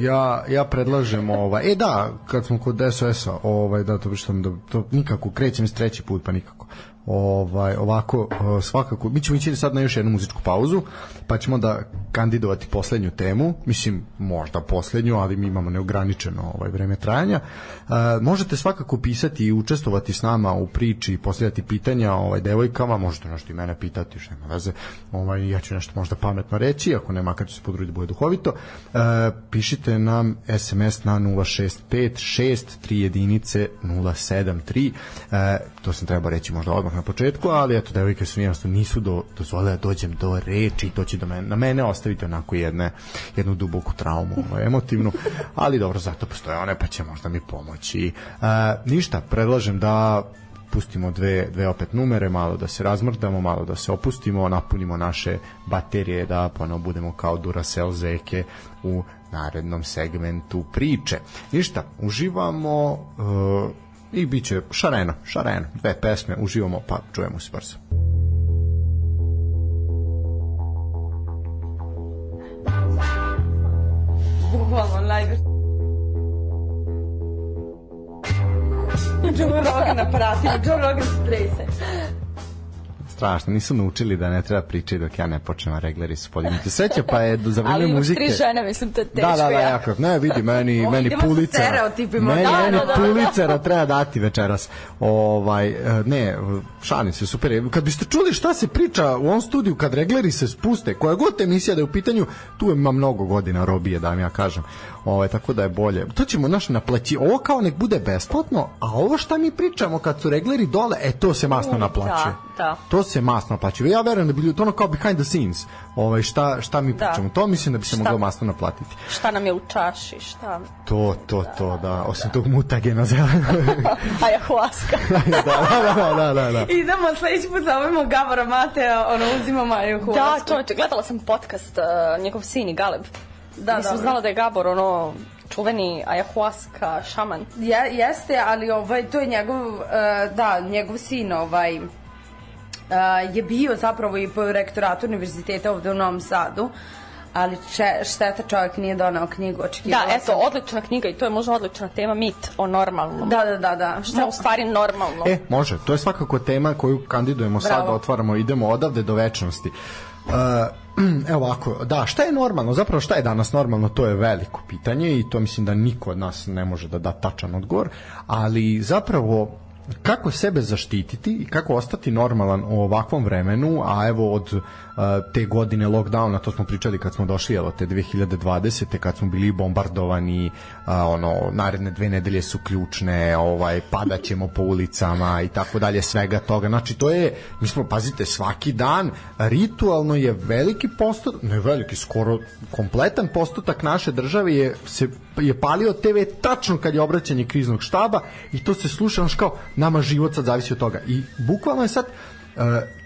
ja ja predlažem ovaj e da kad smo kod SOS-a ovaj da to bi što da to nikako krećem s treći put pa nikako ovaj ovako svakako mi ćemo ići sad na još jednu muzičku pauzu pa ćemo da kandidovati poslednju temu mislim možda poslednju ali mi imamo neograničeno ovaj vreme trajanja. E, možete svakako pisati i učestvovati s nama u priči i postavljati pitanja ovaj devojkama možete nešto i mene pitati što nema veze. Ovaj ja ću nešto možda pametno reći ako ne makar ću se potruditi da bude duhovito. E, pišite nam SMS na 065 6 3 jedinice 073 e, to sam trebao reći možda odmah na početku ali eto devojke su jednostavno nisu do, dozvolile da dođem do reči to će do mene, na mene ostaviti onako jedne, jednu duboku traumu emotivnu ali dobro zato postoje one pa će možda mi pomoći e, ništa predlažem da pustimo dve, dve opet numere, malo da se razmrdamo, malo da se opustimo, napunimo naše baterije, da ponovo budemo kao Duracell zeke u narednom segmentu priče. Ništa, uživamo uh, i bit će šareno, šareno, dve pesme, uživamo, pa čujemo se brzo. Bukvalno live. Joe Rogan aparatima, Joe Rogan se. Strašno. Nisu naučili da ne treba pričati dok ja ne počnem, a regleri su podignuti. Sveća pa je za vreme Ali muzike... tri žene, mislim, to je teško. Da, da, da, ja. jako. Ne, vidi, meni, meni pulicera. Meni, Da, meni da, da, da. pulicera treba dati večeras. Ovaj, e, ne, šalim se, super. je. Kad biste čuli šta se priča u ovom studiju kad regleri se spuste, koja god emisija da je u pitanju, tu ima mnogo godina robije, da vam ja kažem. Ovaj, tako da je bolje. To ćemo naš naplaći. Ovo kao nek bude besplatno, a ovo šta mi pričamo kad su regleri dole, e to se masno U, naplaćuje. da, da. To se masno naplaćuje. Ja verujem da bi ljudi- to ono kao behind the scenes. Ovaj, šta, šta mi Da. pričamo. To mislim da bi se Šta? moglo masno naplatiti. Šta nam je u čaši, šta... To, to, to, da. Osim tog mutagena zelenog. *laughs* Ayahuasca. *laughs* da, da, da, da, da, da. Idemo sledeći put zovemo Gabora Matea, ono uzimamo Mariju da, čovječe, gledala sam podcast, uh, njegov sin i Galeb. Da, Nisam dobro. znala da je Gabor, ono, čuveni ayahuasca šaman. Je, jeste, ali ovaj, to je njegov, uh, da, njegov sin, ovaj, uh, je bio zapravo i po rektoratu univerziteta ovde u Novom Sadu, ali če, šteta čovjek nije donao knjigu, Da, očekivala eto, sam. odlična knjiga i to je možda odlična tema, mit o normalnom. Da, da, da, da. Šta je u stvari normalno? E, može. To je svakako tema koju kandidujemo Bravo. sada, otvaramo, idemo odavde do večnosti. Uh, evo ovako, da, šta je normalno? Zapravo šta je danas normalno? To je veliko pitanje i to mislim da niko od nas ne može da da tačan odgovor, ali zapravo kako sebe zaštititi i kako ostati normalan u ovakvom vremenu, a evo od uh, te godine lockdowna, to smo pričali kad smo došli, evo te 2020. kad smo bili bombardovani, a, ono, naredne dve nedelje su ključne, ovaj, padaćemo po ulicama i tako dalje, svega toga. Znači, to je, mi smo, pazite, svaki dan ritualno je veliki postotak, ne veliki, skoro kompletan postotak naše države je, se, je palio TV tačno kad je obraćanje kriznog štaba i to se sluša, znači kao, nama život sad zavisi od toga. I bukvalno je sad, e,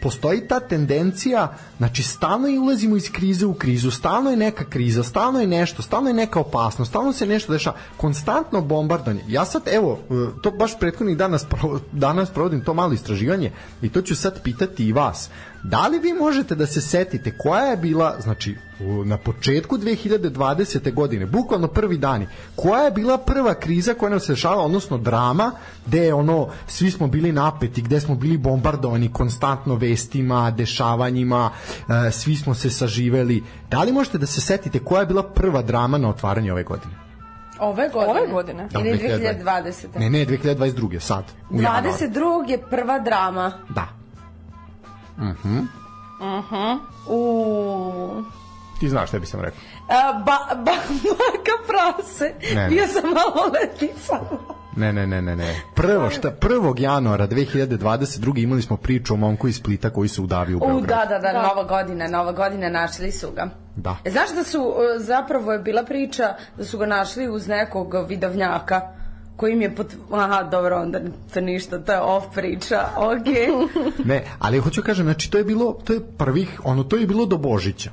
postoji ta tendencija, znači stalno i ulazimo iz krize u krizu, stalno je neka kriza, stalno je nešto, stalno je neka opasnost, stalno se nešto dešava, konstantno bombardovanje. Ja sad, evo, e, to baš prethodnih danas, danas provodim to malo istraživanje i to ću sad pitati i vas. Da li vi možete da se setite koja je bila, znači, na početku 2020. godine, bukvalno prvi dani, koja je bila prva kriza koja nam se dešava, odnosno drama, gde je ono, svi smo bili napeti, gde smo bili bombardovani konstantno vestima, dešavanjima, e, svi smo se saživeli. Da li možete da se setite koja je bila prva drama na otvaranju ove godine? Ove godine? Ove godine? Da, Ili 2020. 2020. Ne, ne, 2022. sad. u januaru. 22. je prva drama. Da. U... Ti znaš šta bi sam rekao. A, ba, ba, *laughs* baka prase. Ne, ne. Bio sam malo letica. Ne, ne, ne, ne, ne. Prvo šta 1. januara 2022. imali smo priču o momku iz Splita koji se udavio u U, Beogradu. da, da, da, nova godina, nova godina, našli su ga. Da. E, znaš da su, e, zapravo je bila priča da su ga našli uz nekog vidovnjaka koji im je pot... Aha, dobro, onda to ništa, to je off priča, okej. *laughs* Ne, ali hoću kažem, znači to je bilo, to je prvih, ono, to je bilo do Božića.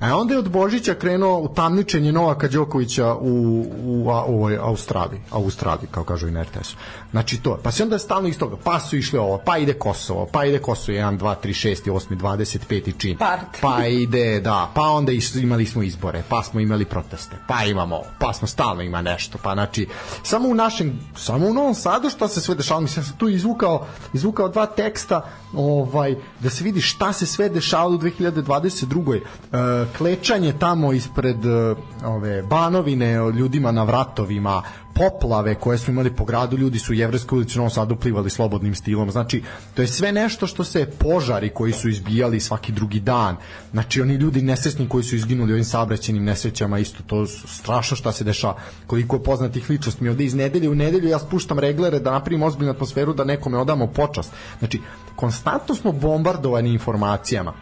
A onda je od Božića krenuo u tamničenje Novaka Đokovića u, u, ovoj Australiji, Australiji, kao kažu i na RTS-u. Znači to, pa se onda stalno iz toga, pa su išli ovo, pa ide Kosovo, pa ide Kosovo 1, 2, 3, 6, 8, 25 čin. Part. Pa ide, da, pa onda is, imali smo izbore, pa smo imali proteste, pa imamo, pa smo stalno ima nešto, pa znači, samo u našem, samo u Novom Sadu što se sve dešavalo, mislim, sam tu izvukao, izvukao dva teksta, ovaj, da se vidi šta se sve dešavalo u 2022. E, klečanje tamo ispred e, ove Banovine ljudima na vratovima, poplave koje smo imali po gradu, ljudi su u Jevreskoj ulici u Novom Sadu plivali slobodnim stilom. Znači, to je sve nešto što se požari koji su izbijali svaki drugi dan. Znači, oni ljudi nesrećni koji su izginuli ovim saobraćajnim nesrećama, isto to su strašno šta se dešava. Koliko je poznatih ličnosti. Mi ovde iz nedelje u nedelju ja spuštam reglere da napravim ozbiljnu atmosferu da nekome odamo počast. Znači, konstantno smo bombardovani informacijama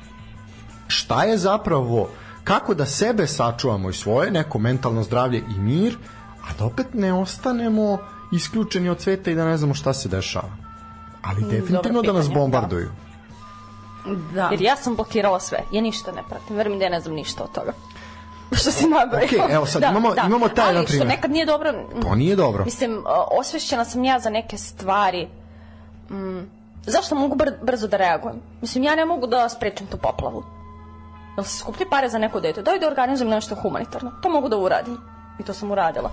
šta je zapravo kako da sebe sačuvamo i svoje neko mentalno zdravlje i mir a da opet ne ostanemo isključeni od sveta i da ne znamo šta se dešava ali definitivno da nas pitanje, bombarduju Da. Jer ja sam blokirala sve. Ja ništa ne pratim. Verujem da ja ne znam ništa od toga. *laughs* Što si nabrao. Okej, evo sad imamo- imamo taj, na Ali primjer. što nekad nije dobro... to nije dobro Mislim, osvešćena sam ja za neke stvari. Mm, zašto mogu br brzo da reagujem? Mislim, ja ne mogu da sprečem tu poplavu. Jel se skuplji pare za neko dete? Daj da organizujem nešto humanitarno. To mogu da uradim. I to sam uradila.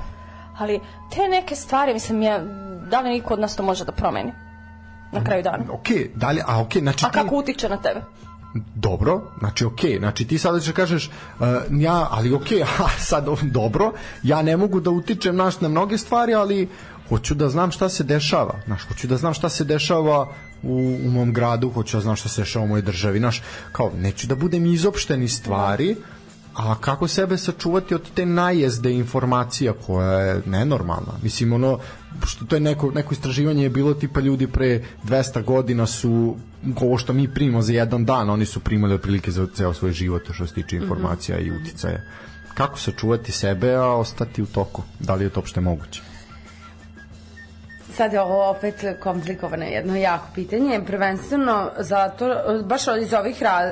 Ali te neke stvari, mislim, ja, da li niko od nas to može da promeni? na kraju dana. Ok, dalje, a ok, znači A ti... kako utiče na tebe? dobro, znači ok, znači ti sada ćeš kažeš uh, ja, ali ok, *laughs* a sad dobro, ja ne mogu da utičem naš na mnoge stvari, ali hoću da znam šta se dešava, znaš, hoću da znam šta se dešava u, u mom gradu, hoću da znam šta se dešava u mojoj državi, znaš, kao, neću da budem izopšteni stvari, a kako sebe sačuvati od te najezde informacija koja je nenormalna. Mislim, ono, što to je neko, neko istraživanje je bilo tipa ljudi pre 200 godina su ovo što mi primamo za jedan dan, oni su primali otprilike za ceo svoj život što se tiče informacija mm -hmm. i uticaja. Kako sačuvati sebe, a ostati u toku? Da li je to uopšte moguće? Sad je ovo opet komplikovano jedno jako pitanje, prvenstveno zato, baš iz ovih ra,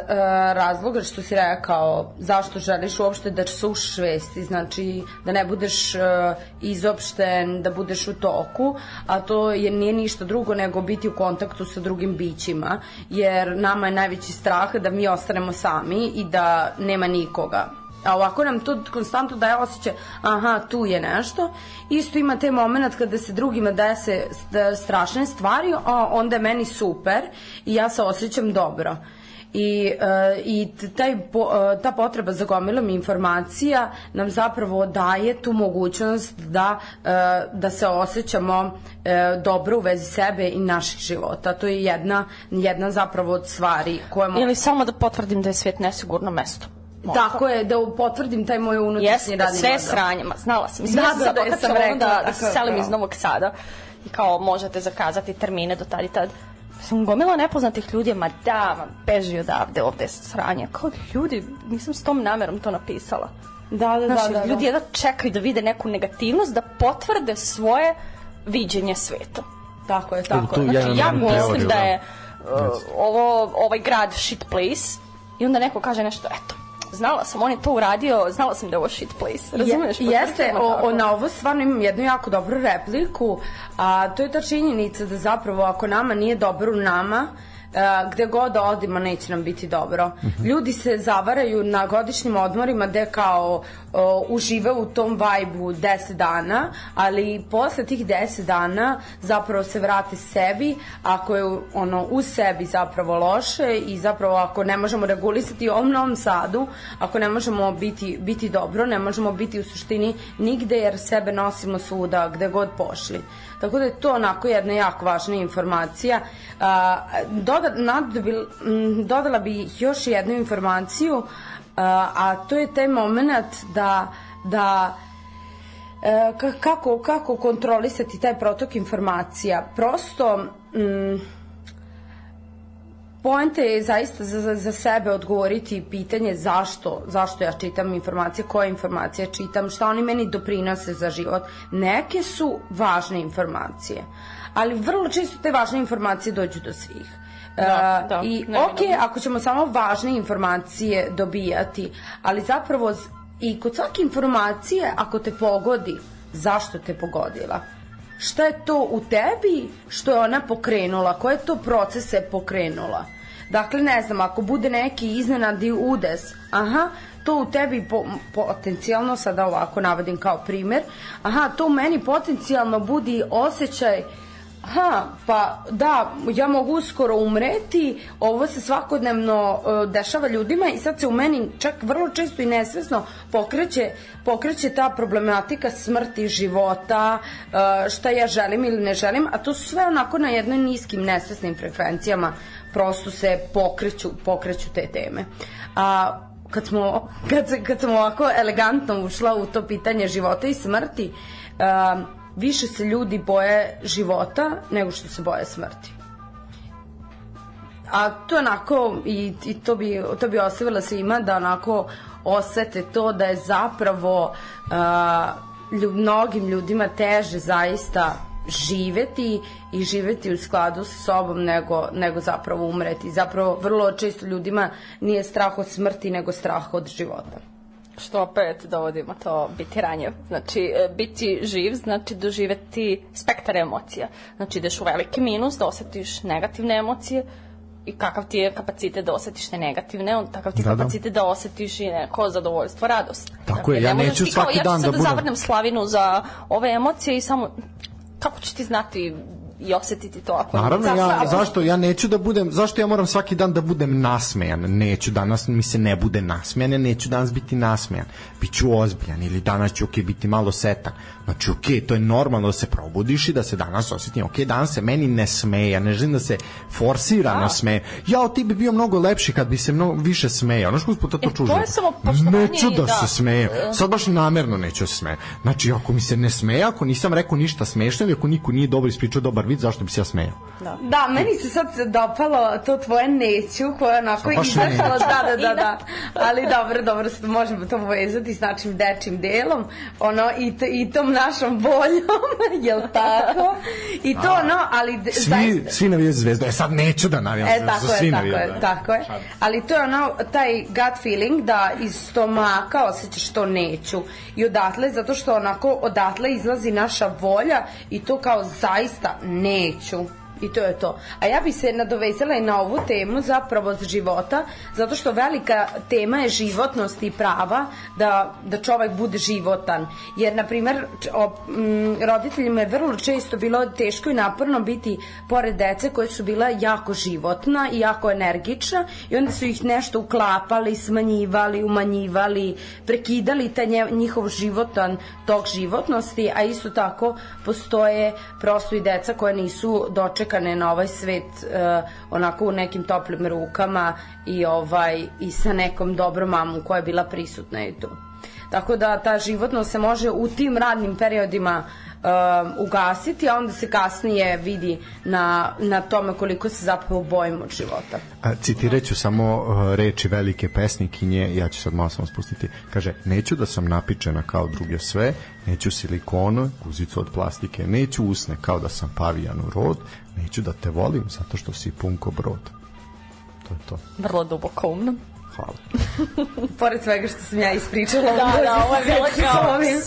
razloga što si rekao, zašto želiš uopšte da sušiš vesti, znači da ne budeš izopšten, da budeš u toku, a to je, nije ništa drugo nego biti u kontaktu sa drugim bićima, jer nama je najveći strah da mi ostanemo sami i da nema nikoga A ovako nam to konstantno daje osjećaj, aha, tu je nešto. Isto ima te moment kada se drugima dese strašne stvari, a onda je meni super i ja se osjećam dobro i, uh, i taj, po, uh, ta potreba za gomilom informacija nam zapravo daje tu mogućnost da, uh, da se osjećamo uh, dobro u vezi sebe i naših života. To je jedna, jedna zapravo od stvari koje... Ili samo da potvrdim da je svijet nesigurno mesto. Možda. Tako je, da potvrdim taj moj unutrašnji Jeste, radni sve model. sranjima, znala sam. Mislim, Da, ja sam da, da, da, da, sam rekla, da, da se selim iz Novog Sada i kao možete zakazati termine do tad i tad. Sam gomila nepoznatih ljudi, ma da, vam beži odavde, ovde je sranje. Kao ljudi, nisam s tom namerom to napisala. Da, da, Znaš, da, da, ljudi da. jedno čekaju da vide neku negativnost, da potvrde svoje viđenje sveta. Tako je, tako Tu je. Znači, ja mislim teoriju, da da. je uh, ovo, ovaj grad shit place i onda neko kaže nešto, eto, znala sam, on je to uradio, znala sam da je ovo shit place. Razumeš? Je, jeste, o, o, na ovo stvarno imam jednu jako dobru repliku, a to je ta činjenica da zapravo ako nama nije dobro u nama, gde god da odimo neće nam biti dobro. Ljudi se zavaraju na godišnjim odmorima gde kao o, užive u tom vajbu 10 dana, ali posle tih 10 dana zapravo se vrate sebi, ako je ono u sebi zapravo loše i zapravo ako ne možemo regulisati ovom Novom Sadu, ako ne možemo biti, biti dobro, ne možemo biti u suštini nigde jer sebe nosimo svuda gde god pošli. Tako da je to onako jedna jako važna informacija. Doda, nadobil, m, dodala bi još jednu informaciju, a, to je taj moment da, da e, ka- kako, kako kontrolisati taj protok informacija. Prosto, mm, Poenta je zaista za, za, za sebe odgovoriti pitanje zašto, zašto ja čitam informacije, koje informacije čitam, šta oni meni doprinose za život. Neke su važne informacije, ali vrlo često te važne informacije dođu do svih. Da, E, da, I neminovno. ok, ako ćemo samo važne informacije dobijati, ali zapravo i kod svake informacije, ako te pogodi, zašto te pogodila? Šta je to u tebi što je ona pokrenula? Koje to procese pokrenula? Dakle, ne znam, ako bude neki iznenadi udes, aha, to u tebi po, potencijalno, sada ovako navodim kao primer, aha, to u meni potencijalno budi osjećaj Aha, pa da, ja mogu uskoro umreti, ovo se svakodnevno uh, dešava ljudima i sad se u meni čak vrlo često i nesvesno pokreće, pokreće ta problematika smrti, života, uh, šta ja želim ili ne želim, a to su sve onako na jednoj niskim nesvesnim frekvencijama prosto se pokreću, pokreću te teme. A kad smo, kad, kad sam ovako elegantno ušla u to pitanje života i smrti, uh, više se ljudi boje života nego što se boje smrti. A to onako, i, i to, bi, to bi ostavila svima da onako osete to da je zapravo uh, ljub, mnogim ljudima teže zaista živeti i živeti u skladu sa sobom nego, nego zapravo umreti. Zapravo vrlo često ljudima nije strah od smrti nego strah od života. Što opet dovodimo to biti ranjiv. Znači, e, biti živ znači doživeti spektar emocija. Znači, ideš u veliki minus da osetiš negativne emocije i kakav ti je kapacitet da osetiš te negativne, on takav ti Da, da, da. kapacitet da osetiš i neko zadovoljstvo, radost. Tako je, ne ja možeš neću ti kao, svaki ja ću dan sad da budem- zavrnem slavinu za ove emocije i samo, kako ćeš ti znati i osetiti to ako Naravno, ja, zašto ja neću da budem, zašto ja moram svaki dan da budem nasmejan? Neću danas mi se ne bude nasmejan, ja neću danas biti nasmejan. Biću ozbiljan ili danas ću okay, biti malo setan. Znači, ok, to je normalno da se probudiš i da se danas osjetim. Ok, danas se meni ne smeje, ja ne želim da se forsirano smeje. Ja, ti bi bio mnogo lepši kad bi se mnogo više smejao. Znaš kako puta to E, čuži? to je samo Neću da, da. se smejem. Sad baš namerno neću da se smejem. Znači, ako mi se ne smeje, ako nisam rekao ništa smešno ako niko nije dobro ispričao dobar vid, zašto bi se ja smejao? Da, meni se sad dopalo to tvoje neću koje je onako Baš izašlo, da, da, da, *laughs* da. Ali dobro, dobro, sad možemo to povezati s našim dečim delom, ono, i, to, i tom našom voljom, *laughs* jel tako? I to ono, ali Svi, zaista... svi navijaju zvezdu. E sad neću da navijam E, za svi je, tako navijaju, je, da. tako je. Ali to je ono, taj gut feeling da iz stomaka osjećaš to neću. I odatle, zato što onako odatle izlazi naša volja i to kao zaista neću. I to je to. A ja bi se nadovezala i na ovu temu zapravo z života, zato što velika tema je životnost i prava da, da čovek bude životan. Jer, na primer, roditeljima je vrlo često bilo teško i naporno biti pored dece koje su bila jako životna i jako energična i onda su ih nešto uklapali, smanjivali, umanjivali, prekidali taj nje- njihov životan tok životnosti, a isto tako postoje prosto i deca koje nisu dočekane na ovaj svet e, onako u nekim toplim rukama i ovaj i sa nekom dobrom mamom koja je bila prisutna i tu. Tako da ta životnost se može u tim radnim periodima um, ugasiti, a onda se kasnije vidi na, na tome koliko se zapravo bojimo od života. A, Citirat ću samo uh, reči velike pesnikinje, ja ću sad malo samo spustiti. Kaže, neću da sam napičena kao druge sve, neću silikonu, guzicu od plastike, neću usne kao da sam pavijan u rod, neću da te volim zato što si punko brod. To je to. Vrlo duboko umno. Hvala. *laughs* Pored svega što sam ja ispričala. Da, da, ovo je bilo kao- Ovim.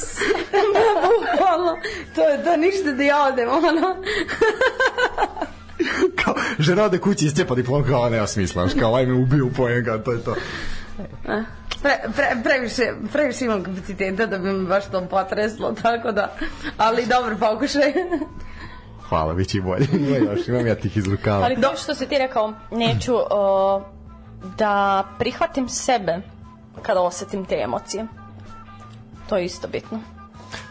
*laughs* Bukvalno. to je to, ništa da ja odem, ono. *laughs* kao, žena ode kući iscepa diplom, kao, nema smisla, kao, aj me ubiju pojem, kao, to je to. Pre, pre, previše, previše imam kapaciteta da bi me baš to potreslo, tako da, ali dobro pokušaj. Hvala, bit će i bolje. *laughs* Ima još, imam ja tih iz rukava. Ali to što si ti rekao, neću o, da prihvatim sebe kada osetim te emocije. To je isto bitno.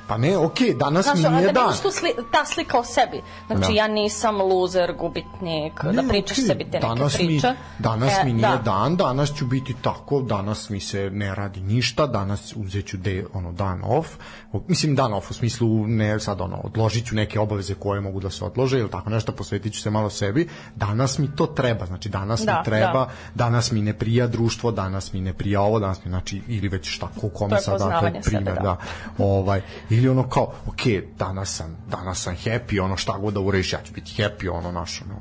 Pa ne, okej, danas Znaš, mi da nije dan. vidiš tu sli, ta slika o sebi. Znači, Da. ja nisam loser, gubitnik, da Ne, pričaš okej, sebi te neke danas priče. Mi, danas E, mi nije da. dan, danas ću biti tako, danas mi se ne radi ništa, danas uzet ću de, ono, dan off, mislim dan off u smislu ne sad ono, odložit ću neke obaveze koje mogu da se odlože ili tako nešto, posvetit ću se malo sebi, danas mi to treba, znači danas Da, mi treba, da. danas mi ne prija društvo, danas mi ne prija ovo, danas mi, znači, ili već šta, ko kome sad sebe, primjer, da. da. Ovaj, ili ono kao, ok, danas sam, danas sam happy, ono šta god da uradiš, ja ću biti happy, ono naš, ono,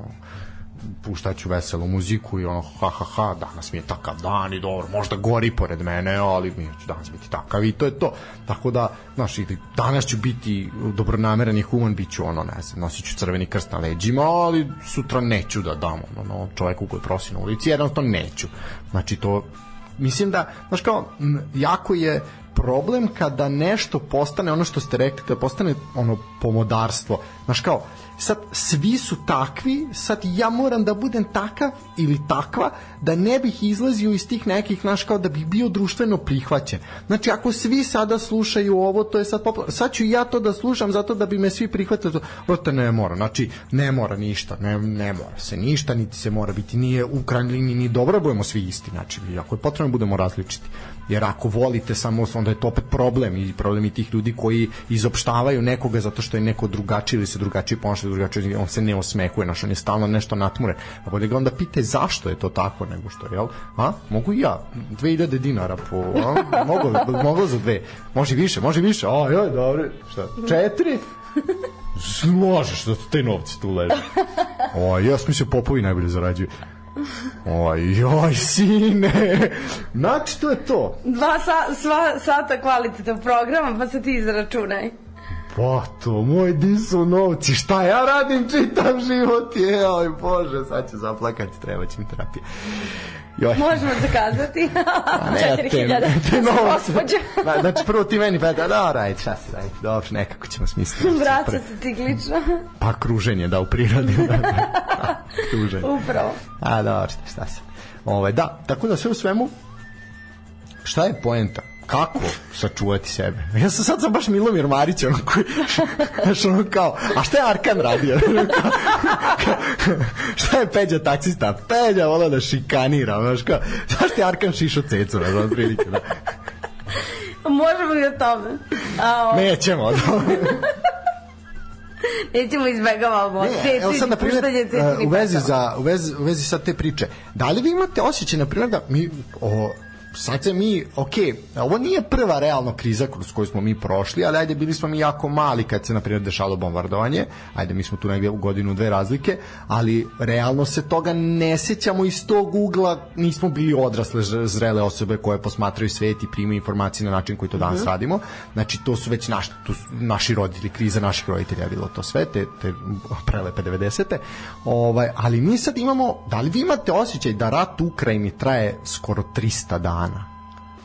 puštaću veselu muziku i ono ha ha ha danas mi je takav dan i dobro možda gori pored mene ali mi ću danas biti takav i to je to. Tako da znaš danas ću biti dobronameran i human bit ću ono ne znam nosit ću crveni krst na leđima ali sutra neću da dam ono, ono čoveku koji prosi na ulici jednostavno neću. Znači to mislim da znaš kao jako je problem kada nešto postane ono što ste rekli kada postane ono pomodarstvo. Znaš kao sad svi su takvi sad ja moram da budem takav ili takva da ne bih izlazio iz tih nekih znaš kao da bih bio društveno prihvaćen. Znači ako svi sada slušaju ovo to je sad popularno sad ću ja to da slušam zato da bi me svi prihvatili Brate, ne mora. Znači ne mora ništa ne, ne mora se ništa niti se mora biti nije u krajnjoj liniji ni dobro budemo svi isti. Znači ako je potrebno budemo različiti jer ako volite samo onda je to opet problem i problem i tih ljudi koji izopštavaju nekoga zato što je neko drugačiji ili se drugačije ponaša drugačije on se ne osmehuje naš on je stalno nešto natmure a bolje ga onda pite zašto je to tako nego što jel? A? Mogu i ja. 2000 dinara po a? mogu mogu za dve. Može više može više. A joj dobro. Šta? Četiri? Možeš da te novci tu leže? *laughs* O ja sam mislio popovi najbolje zarađuju Oj, joj, sine. Znači, to je to. Dva sa, sva, sata kvalitetnog programa, pa se ti izračunaj. Pa to, moj di su novci, šta ja radim, čitam život, je, oj bože, sad ću zaplakati, treba će mi terapija. Joj. Možemo zakazati. *laughs* ne, 4000. Te novce. *laughs* znači, prvo ti meni pa da, da, ajde, šta se, ajde, dobro, nekako ćemo smisliti. *laughs* Vraća se ciklično. Pa kruženje, da, u prirodi. Da, da, kruženje. Upravo. A, dobro, šta, šta se. Ove, ovaj, da, tako da sve u svemu, šta je poenta? Kako sačuvati sebe? *laughs* Ja sam sad sam baš Milomir Marić, ono koji, znaš, ono kao, a šta je Arkan radio? *laughs* šta je Peđa taksista? Peđa vola da šikanira, znaš, kao, zašto je Arkan šišo cecu, znaš, ono prilike, da. *laughs* Možemo i o tome. A, o... Nećemo, da. Nećemo izbegavamo. Ne, evo sad, na primjer, u vezi, za, u, vezi, u vezi sad te priče, da li vi imate osjećaj, na primjer, da mi o, sad se mi, ok, ovo nije prva realno kriza kroz koju smo mi prošli, ali ajde, bili smo mi jako mali kad se, na primjer, dešalo bombardovanje, ajde, mi smo tu negdje u godinu dve razlike, ali realno se toga ne sećamo iz tog ugla, nismo bili odrasle zrele osobe koje posmatraju svet i primaju informacije na način koji to danas mm -hmm. radimo, znači to su već naš, tu su naši roditelji, kriza naših roditelja je bilo to sve, te, te prelepe 90. Ovaj, ali mi sad imamo, da li vi imate osjećaj da rat u Ukrajini traje skoro 300 dana? Dana.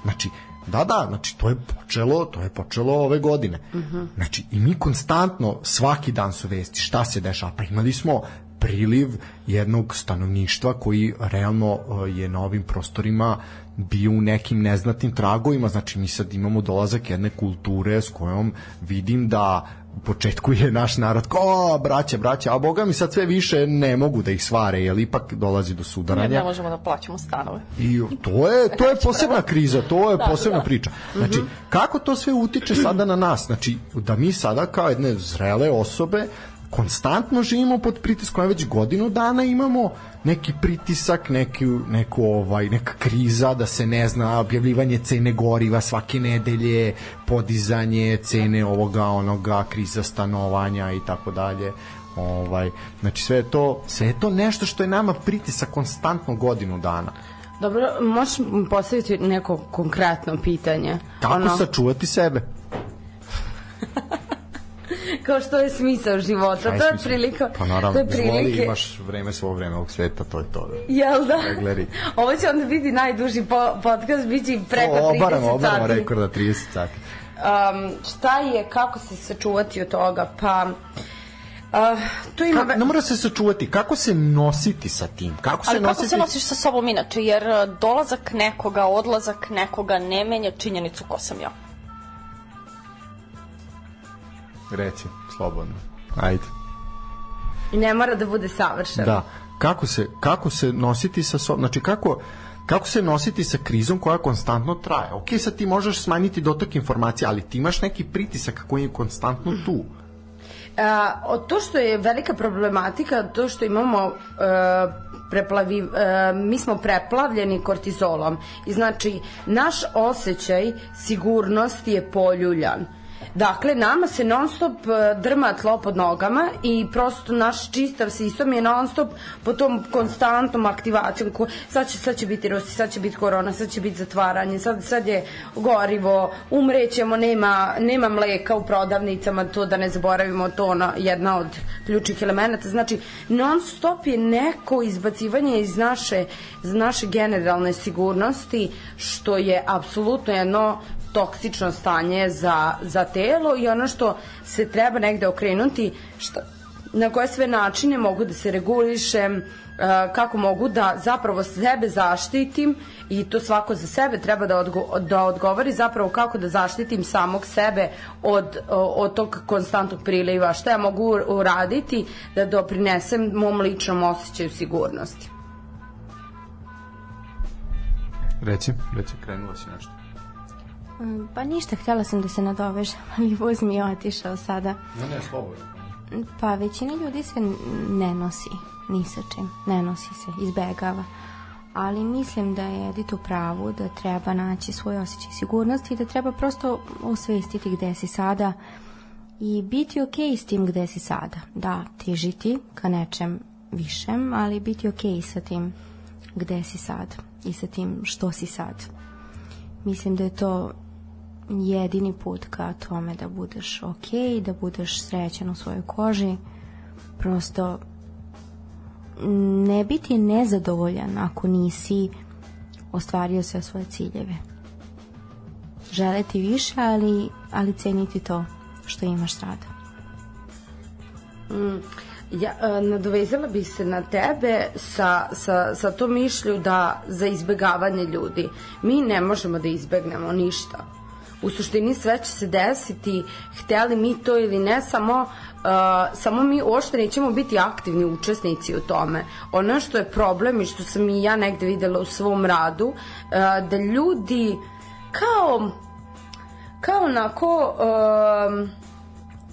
Znači, da, da, znači to je počelo, to je počelo ove godine. Uh mhm. -huh. Znači, i mi konstantno svaki dan su vesti šta se dešava. Pa imali smo priliv jednog stanovništva koji realno uh, je na ovim prostorima bio u nekim neznatnim tragovima, znači mi sad imamo dolazak jedne kulture s kojom vidim da u početku je naš narod kao braće, braće, a boga mi sad sve više ne mogu da ih svare, jer ipak dolazi do sudaranja. Ne, ne možemo da plaćamo stanove. I to je, to je posebna kriza, to je da, posebna da. priča. Znači, -hmm. kako to sve utiče sada na nas? Znači, da mi sada kao jedne zrele osobe konstantno živimo pod pritiskom, već godinu dana imamo neki pritisak, neki, neku, ovaj, neka kriza, da se ne zna, objavljivanje cene goriva svake nedelje, podizanje cene ovoga, onoga, kriza stanovanja i tako dalje. Ovaj, znači sve je to, sve je to nešto što je nama pritisak konstantno godinu dana. Dobro, možeš postaviti neko konkretno pitanje? Kako ono... sačuvati sebe? *laughs* *laughs* kao što je smisao života. to je prilika. Pa naravno, to je prilike. imaš vreme svog vreme ovog sveta, to je to. Da. Jel da? Regleri. *laughs* Ovo će onda biti najduži po, podcast, bit će preko 30 obaramo, sati. Obaramo rekorda 30 sati. Um, šta je, kako se sačuvati od toga? Pa... Uh, tu ima... Ka, ne mora se sačuvati, kako se nositi sa tim? Kako se Ali nositi... kako se nosiš sa sobom inače? Jer dolazak nekoga, odlazak nekoga ne menja činjenicu ko sam ja. Reci, slobodno. Ajde. I ne mora da bude savršeno. Da. Kako se, kako se nositi sa sobom, znači kako, kako se nositi sa krizom koja konstantno traje. Ok, sad ti možeš smanjiti dotok informacija, ali ti imaš neki pritisak koji je konstantno tu. A, to što je velika problematika, to što imamo uh, preplavi, uh, mi smo preplavljeni kortizolom i znači naš osjećaj sigurnosti je poljuljan Dakle, nama se non stop e, drma tlo pod nogama i prosto naš čistav sistem je non stop po tom konstantnom aktivacijom. Sad, će, sad će biti rosti, sad će biti korona, sad će biti zatvaranje, sad, sad je gorivo, umrećemo, nema, nema mleka u prodavnicama, to da ne zaboravimo, to ona, jedna od ključnih elemenata. Znači, non stop je neko izbacivanje iz naše, iz naše generalne sigurnosti, što je apsolutno jedno toksično stanje za, za telo i ono što se treba negde okrenuti šta, na koje sve načine mogu da se regulišem uh, kako mogu da zapravo sebe zaštitim i to svako za sebe treba da, odgo da odgovori zapravo kako da zaštitim samog sebe od, od tog konstantnog priliva šta ja mogu uraditi da doprinesem mom ličnom osjećaju sigurnosti Reci, reci, krenula si nešto. Mm, pa ništa, htjela sam da se nadovežem, *laughs* ali voz mi je otišao sada. Ne, ne, slobodno. Pa većina ljudi se ne nosi ni sa čim, ne nosi se, izbegava. Ali mislim da je Edith u pravu, da treba naći svoj osjećaj sigurnosti i da treba prosto osvestiti gde si sada i biti ok s tim gde si sada. Da, težiti ka nečem višem, ali biti ok sa tim gde si sad i sa tim što si sad. Mislim da je to jedini put ka tome da budeš ok, da budeš srećan u svojoj koži. Prosto ne biti nezadovoljan ako nisi ostvario sve svoje ciljeve. Želeti više, ali, ali ceniti to što imaš sada. Mm, ja, e, nadovezala bih se na tebe sa, sa, sa to mišlju da za izbegavanje ljudi mi ne možemo da izbegnemo ništa u suštini sve će se desiti hteli mi to ili ne samo uh, samo mi uopšte nećemo biti aktivni učesnici u tome. Ono što je problem i što sam i ja negde videla u svom radu uh, da ljudi kao kao onako uh,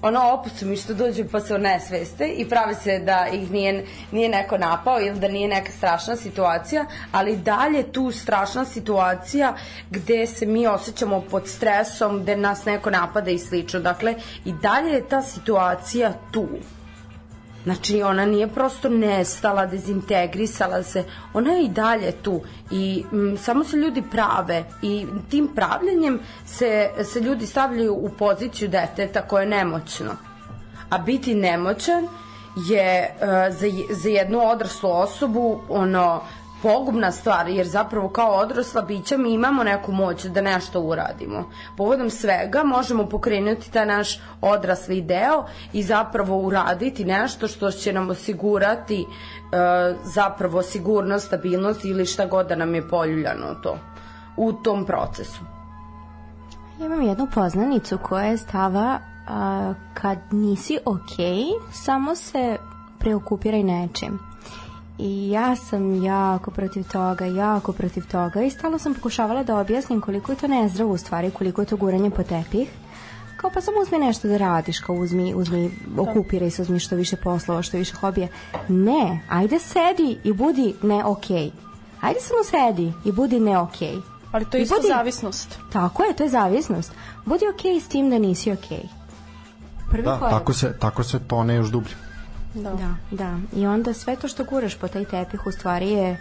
ono opucom i što dođu pa se onesveste i pravi se da ih nije, nije neko napao ili da nije neka strašna situacija, ali dalje tu strašna situacija gde se mi osjećamo pod stresom, gde nas neko napada i slično. Dakle, i dalje je ta situacija tu. Znači, ona nije prosto nestala, dezintegrisala se, ona je i dalje tu i m, samo se ljudi prave i tim pravljenjem se, se ljudi stavljaju u poziciju deteta koje je nemoćno. A biti nemoćan je uh, za, za jednu odraslu osobu ono pogubna stvar, jer zapravo kao odrasla bića mi imamo neku moć da nešto uradimo. Povodom svega možemo pokrenuti taj naš odrasli deo i zapravo uraditi nešto što će nam osigurati e, zapravo sigurnost, stabilnost ili šta god da nam je poljuljano to u tom procesu. Ja imam jednu poznanicu koja je stava a, kad nisi okej, okay, samo se preokupiraj nečim i ja sam jako protiv toga, jako protiv toga i stalo sam pokušavala da objasnim koliko je to nezdravo u stvari, koliko je to guranje po tepih kao pa samo uzmi nešto da radiš, kao uzmi, uzmi okupiraj se, uzmi što više poslova, što više hobija. Ne, ajde sedi i budi ne okej. Okay. Ajde samo sedi i budi ne okej. Okay. Ali to je isto budi, zavisnost. Tako je, to je zavisnost. Budi okej okay s tim da nisi okej. Okay. Prvi da, korak. tako se, tako se tone još dublje. Da. da, da. I onda sve to što guraš po taj tepih u stvari je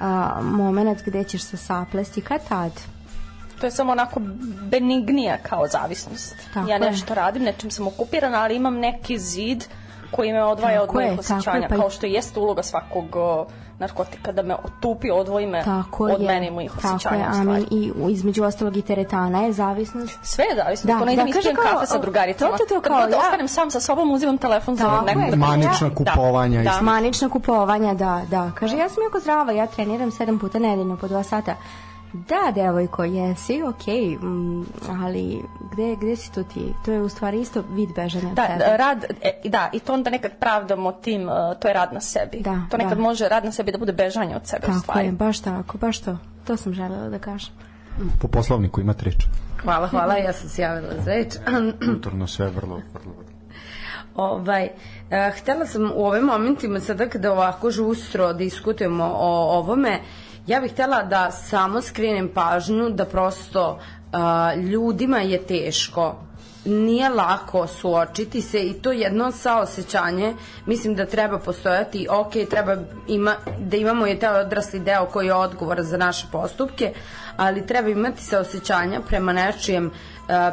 a, moment gde ćeš se saplesti kad tad. To je samo onako benignija kao zavisnost. Tako ja nešto je. radim, nečim sam okupirana, ali imam neki zid koji me odvaja tako od mojih osjećanja, pa... kao što jeste uloga svakog uh, narkotika, da me otupi, odvoji me tako od je, mene i mojih osjećanja. Tako je, amin. I između ostalog i teretana je zavisnost. Sve je zavisnost. Da, to ne idem da, ispijem kafe sa drugaricama. To, to, to, kao, Kad ja... ostanem sam sa sobom, uzimam telefon za nekog da Manična da. kupovanja. Da, da. Manična kupovanja, da, da. Kaže, ja sam jako zdrava, ja treniram sedam puta nedeljno po dva sata. Da, devojko, jesi, okej, okay, mm, ali gde, gde si tu ti? To je u stvari isto vid bežanja da, od sebe. Da, rad, e, da, i to onda nekad pravdamo tim, uh, to je rad na sebi. Da, to nekad da. može rad na sebi da bude bežanje od sebe tako u stvari. Tako je, baš tako, baš to. To sam želela da kažem. Po poslovniku imate reč. Hvala, hvala, ja sam se javila za reč. Kulturno sve vrlo, vrlo, vrlo. Ovaj, eh, htela sam u ovim momentima sada kada ovako žustro diskutujemo o ovome, Ja bih htela da samo skrenem pažnju da prosto uh, ljudima je teško. Nije lako suočiti se i to jedno saosećanje mislim da treba postojati. Ok, treba ima, da imamo je taj odrasli deo koji je odgovor za naše postupke ali treba imati saosećanja prema nečijem uh,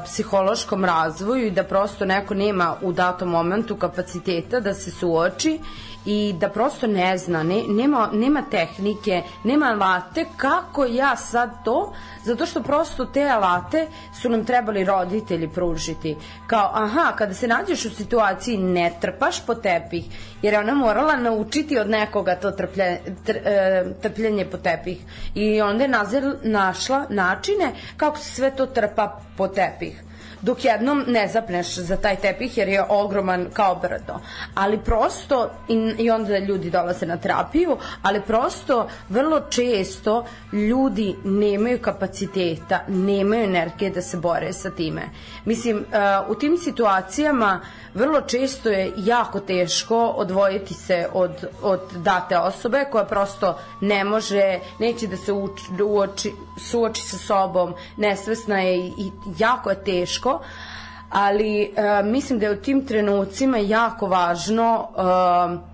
psihološkom razvoju i da prosto neko nema u datom momentu kapaciteta da se suoči i da prosto ne zna, ne, nema, nema tehnike, nema alate kako ja sad to, zato što prosto te alate su nam trebali roditelji pružiti. Kao, aha, kada se nađeš u situaciji ne trpaš po tepih, jer je ona morala naučiti od nekoga to trplje, tr, e, trpljenje po tepih. I onda je nazir, našla načine kako se sve to trpa po tepih dok jednom ne zapneš za taj tepih jer je ogroman kao brdo. Ali prosto, i, i onda ljudi dolaze na terapiju, ali prosto vrlo često ljudi nemaju kapaciteta, nemaju energije da se bore sa time. Mislim, uh, u tim situacijama vrlo često je jako teško odvojiti se od, od date osobe koja prosto ne može, neće da se uči, uoči, suoči sa sobom, nesvesna je i, i jako je teško, ali uh, mislim da je u tim trenucima jako važno uh,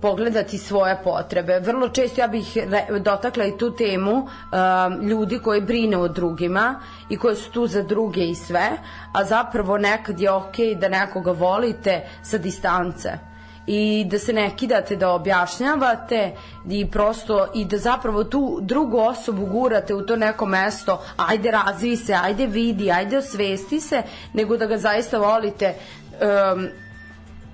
pogledati svoje potrebe. Vrlo često ja bih dotakla i tu temu um, ljudi koji brine o drugima i koji su tu za druge i sve, a zapravo nekad je okej okay da nekoga volite sa distance i da se ne kidate da objašnjavate i prosto i da zapravo tu drugu osobu gurate u to neko mesto ajde razvi se, ajde vidi, ajde osvesti se nego da ga zaista volite um,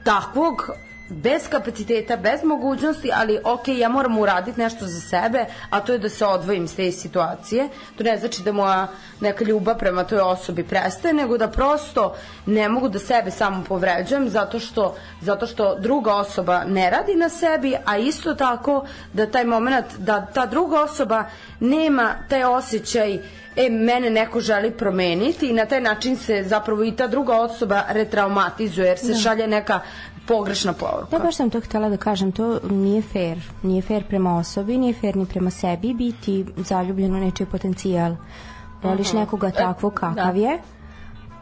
takvog bez kapaciteta, bez mogućnosti, ali ok, ja moram uraditi nešto za sebe, a to je da se odvojim s te situacije. To ne znači da moja neka ljubav prema toj osobi prestaje, nego da prosto ne mogu da sebe samo povređujem zato što, zato što druga osoba ne radi na sebi, a isto tako da taj moment, da ta druga osoba nema taj osjećaj e, mene neko želi promeniti i na taj način se zapravo i ta druga osoba retraumatizuje jer se da. šalje neka pogrešna poruka. Ja baš sam to htela da kažem, to nije fair. Nije fair prema osobi, nije fair ni prema sebi biti zaljubljen u nečiji potencijal. Voliš uh -huh. nekoga takvo e, kakav da. je,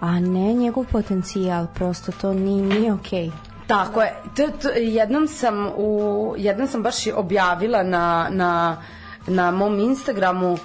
a ne njegov potencijal, prosto to nije, nije okej. Okay. Tako je. To, to, jednom sam u jednom sam baš objavila na na na mom Instagramu e,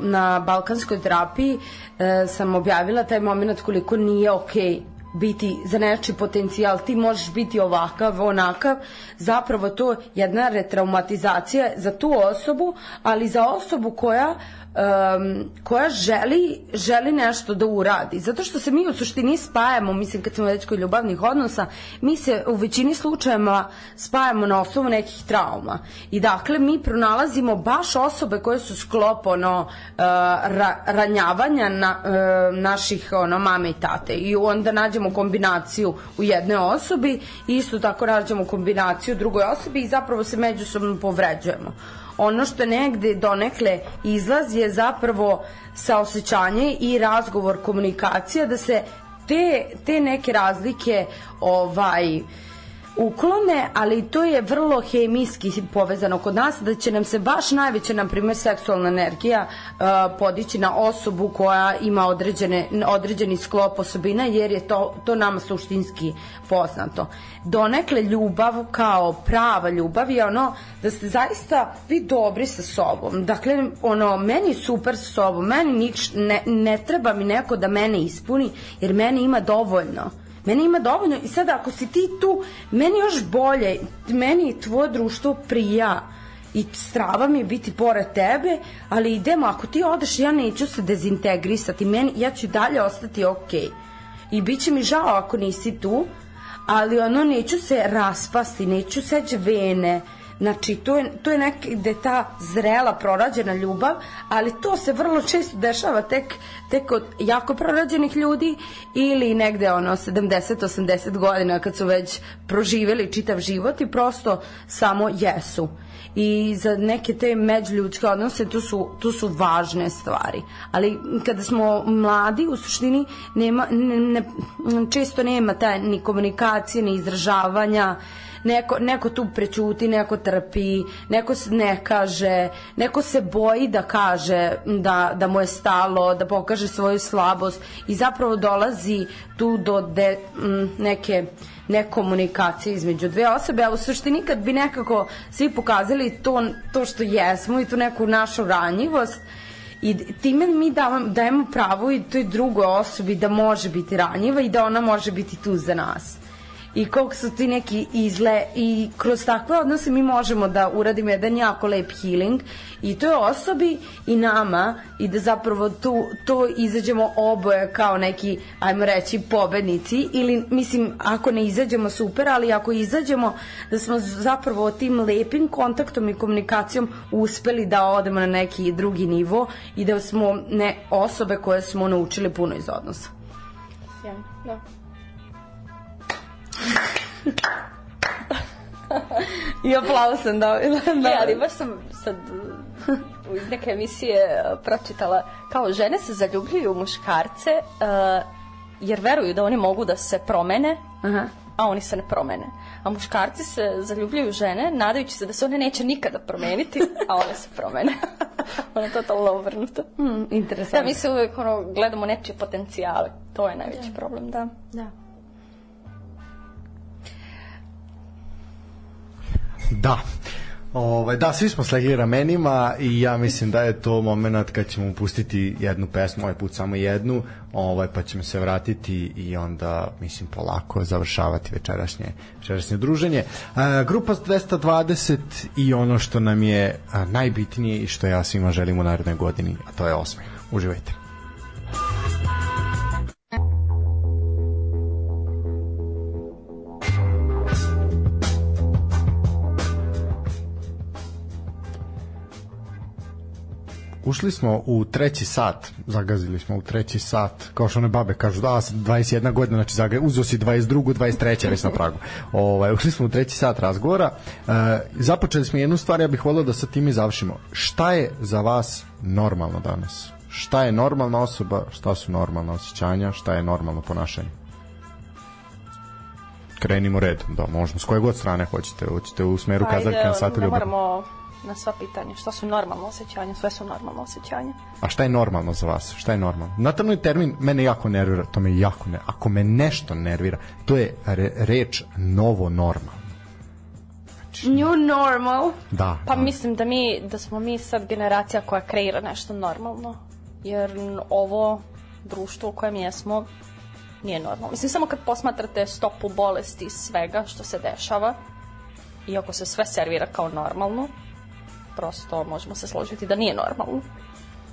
na balkanskoj terapiji e, sam objavila taj moment koliko nije okej okay biti za nečiji potencijal, ti možeš biti ovakav, onakav, zapravo to jedna retraumatizacija za tu osobu, ali za osobu koja um, koja želi, želi nešto da uradi. Zato što se mi u suštini spajamo, mislim kad smo već kod ljubavnih odnosa, mi se u većini slučajeva spajamo na osnovu nekih trauma. I dakle mi pronalazimo baš osobe koje su sklop ono, uh, ra, ranjavanja na, uh, naših ono, mame i tate. I onda nađemo kombinaciju u jednoj osobi i isto tako nađemo kombinaciju u drugoj osobi i zapravo se međusobno povređujemo ono što negde donekle izlaz je zapravo saosećanje i razgovor komunikacija da se te, te neke razlike ovaj uklone, ali to je vrlo hemijski povezano kod nas, da će nam se baš najveća, na primjer, seksualna energija uh, podići na osobu koja ima određene, određeni sklop osobina, jer je to, to nama suštinski poznato. Donekle ljubav kao prava ljubav je ono da ste zaista vi dobri sa sobom. Dakle, ono, meni super sa sobom, meni nič, ne, ne treba mi neko da mene ispuni, jer meni ima dovoljno Meni ima dovoljno i sad ako si ti tu, meni još bolje, meni tvoje društvo prija i strava mi je biti pored tebe, ali idemo, ako ti odeš, ja neću se dezintegrisati, meni, ja ću dalje ostati okej. Okay. I bit će mi žao ako nisi tu, ali ono, neću se raspasti, neću seći vene, Znači, to je, to je nekde ta zrela, prorađena ljubav, ali to se vrlo često dešava tek, tek od jako prorađenih ljudi ili negde ono 70-80 godina kad su već proživeli čitav život i prosto samo jesu i za neke te međuljudske odnose tu su, tu su važne stvari. Ali kada smo mladi, u suštini nema, ne, ne, često nema ta ni komunikacije, ni izražavanja, neko, neko tu prećuti, neko trpi, neko ne kaže, neko se boji da kaže da, da mu je stalo, da pokaže svoju slabost i zapravo dolazi tu do de, m, neke nekomunikacije između dve osobe, a u suštini kad bi nekako svi pokazali to, to što jesmo i tu neku našu ranjivost, i time mi dajemo, pravo i toj drugoj osobi da može biti ranjiva i da ona može biti tu za nas i koliko su ti neki izle i kroz takve odnose mi možemo da uradimo jedan jako lep healing i to je osobi i nama i da zapravo tu, to izađemo oboje kao neki, ajmo reći, pobednici ili mislim ako ne izađemo super, ali ako izađemo da smo zapravo tim lepim kontaktom i komunikacijom uspeli da odemo na neki drugi nivo i da smo ne osobe koje smo naučili puno iz odnosa. Ja, da. I aplauz sam dobila. Da. Ne, ali baš sam sad iz neke emisije uh, pročitala kao žene se zaljubljuju u muškarce uh, jer veruju da oni mogu da se promene, Aha. a oni se ne promene. A muškarci se zaljubljuju žene nadajući se da se one neće nikada promeniti, a one se promene. *laughs* ono je totalno obrnuto. Hmm, interesantno. Da, mi se uvek ono, gledamo nečije potencijale. To je najveći da. problem, da. Da. Da. Ovaj, da, svi smo slegli ramenima i ja mislim da je to moment kad ćemo pustiti jednu pesmu, ovaj put samo jednu, ovaj, pa ćemo se vratiti i onda, mislim, polako završavati večerašnje, večerašnje druženje. E, grupa 220 i ono što nam je najbitnije i što ja svima želim u narednoj godini, a to je osmeh. Uživajte. Ušli smo u treći sat, zagazili smo u treći sat, kao što one babe kažu, da, 21 godina, znači zaga, uzeo si 22. 23. već na pragu. *laughs* Ovaj, ušli smo u treći sat razgovora. E, započeli smo jednu stvar, ja bih volio da sa tim i završimo. Šta je za vas normalno danas? Šta je normalna osoba, šta su normalna osjećanja, šta je normalno ponašanje? Krenimo redom, da, možemo s koje god strane hoćete, hoćete u smeru kazaljke na satu ne ljubav. moramo na sva pitanja. Šta su normalno osjećanja? Sve su normalno osjećanja. A šta je normalno za vas? Šta je normalno? Natalni termin mene jako nervira, to me jako ne. Ako me nešto nervira, to je re, reč novo normalno. New normal. Da. Pa da. mislim da mi da smo mi sad generacija koja kreira nešto normalno. Jer ovo društvo u kojem jesmo nije normalno. Mislim, samo kad posmatrate stopu bolesti i svega što se dešava, iako se sve servira kao normalno, prosto možemo se složiti da nije normalno.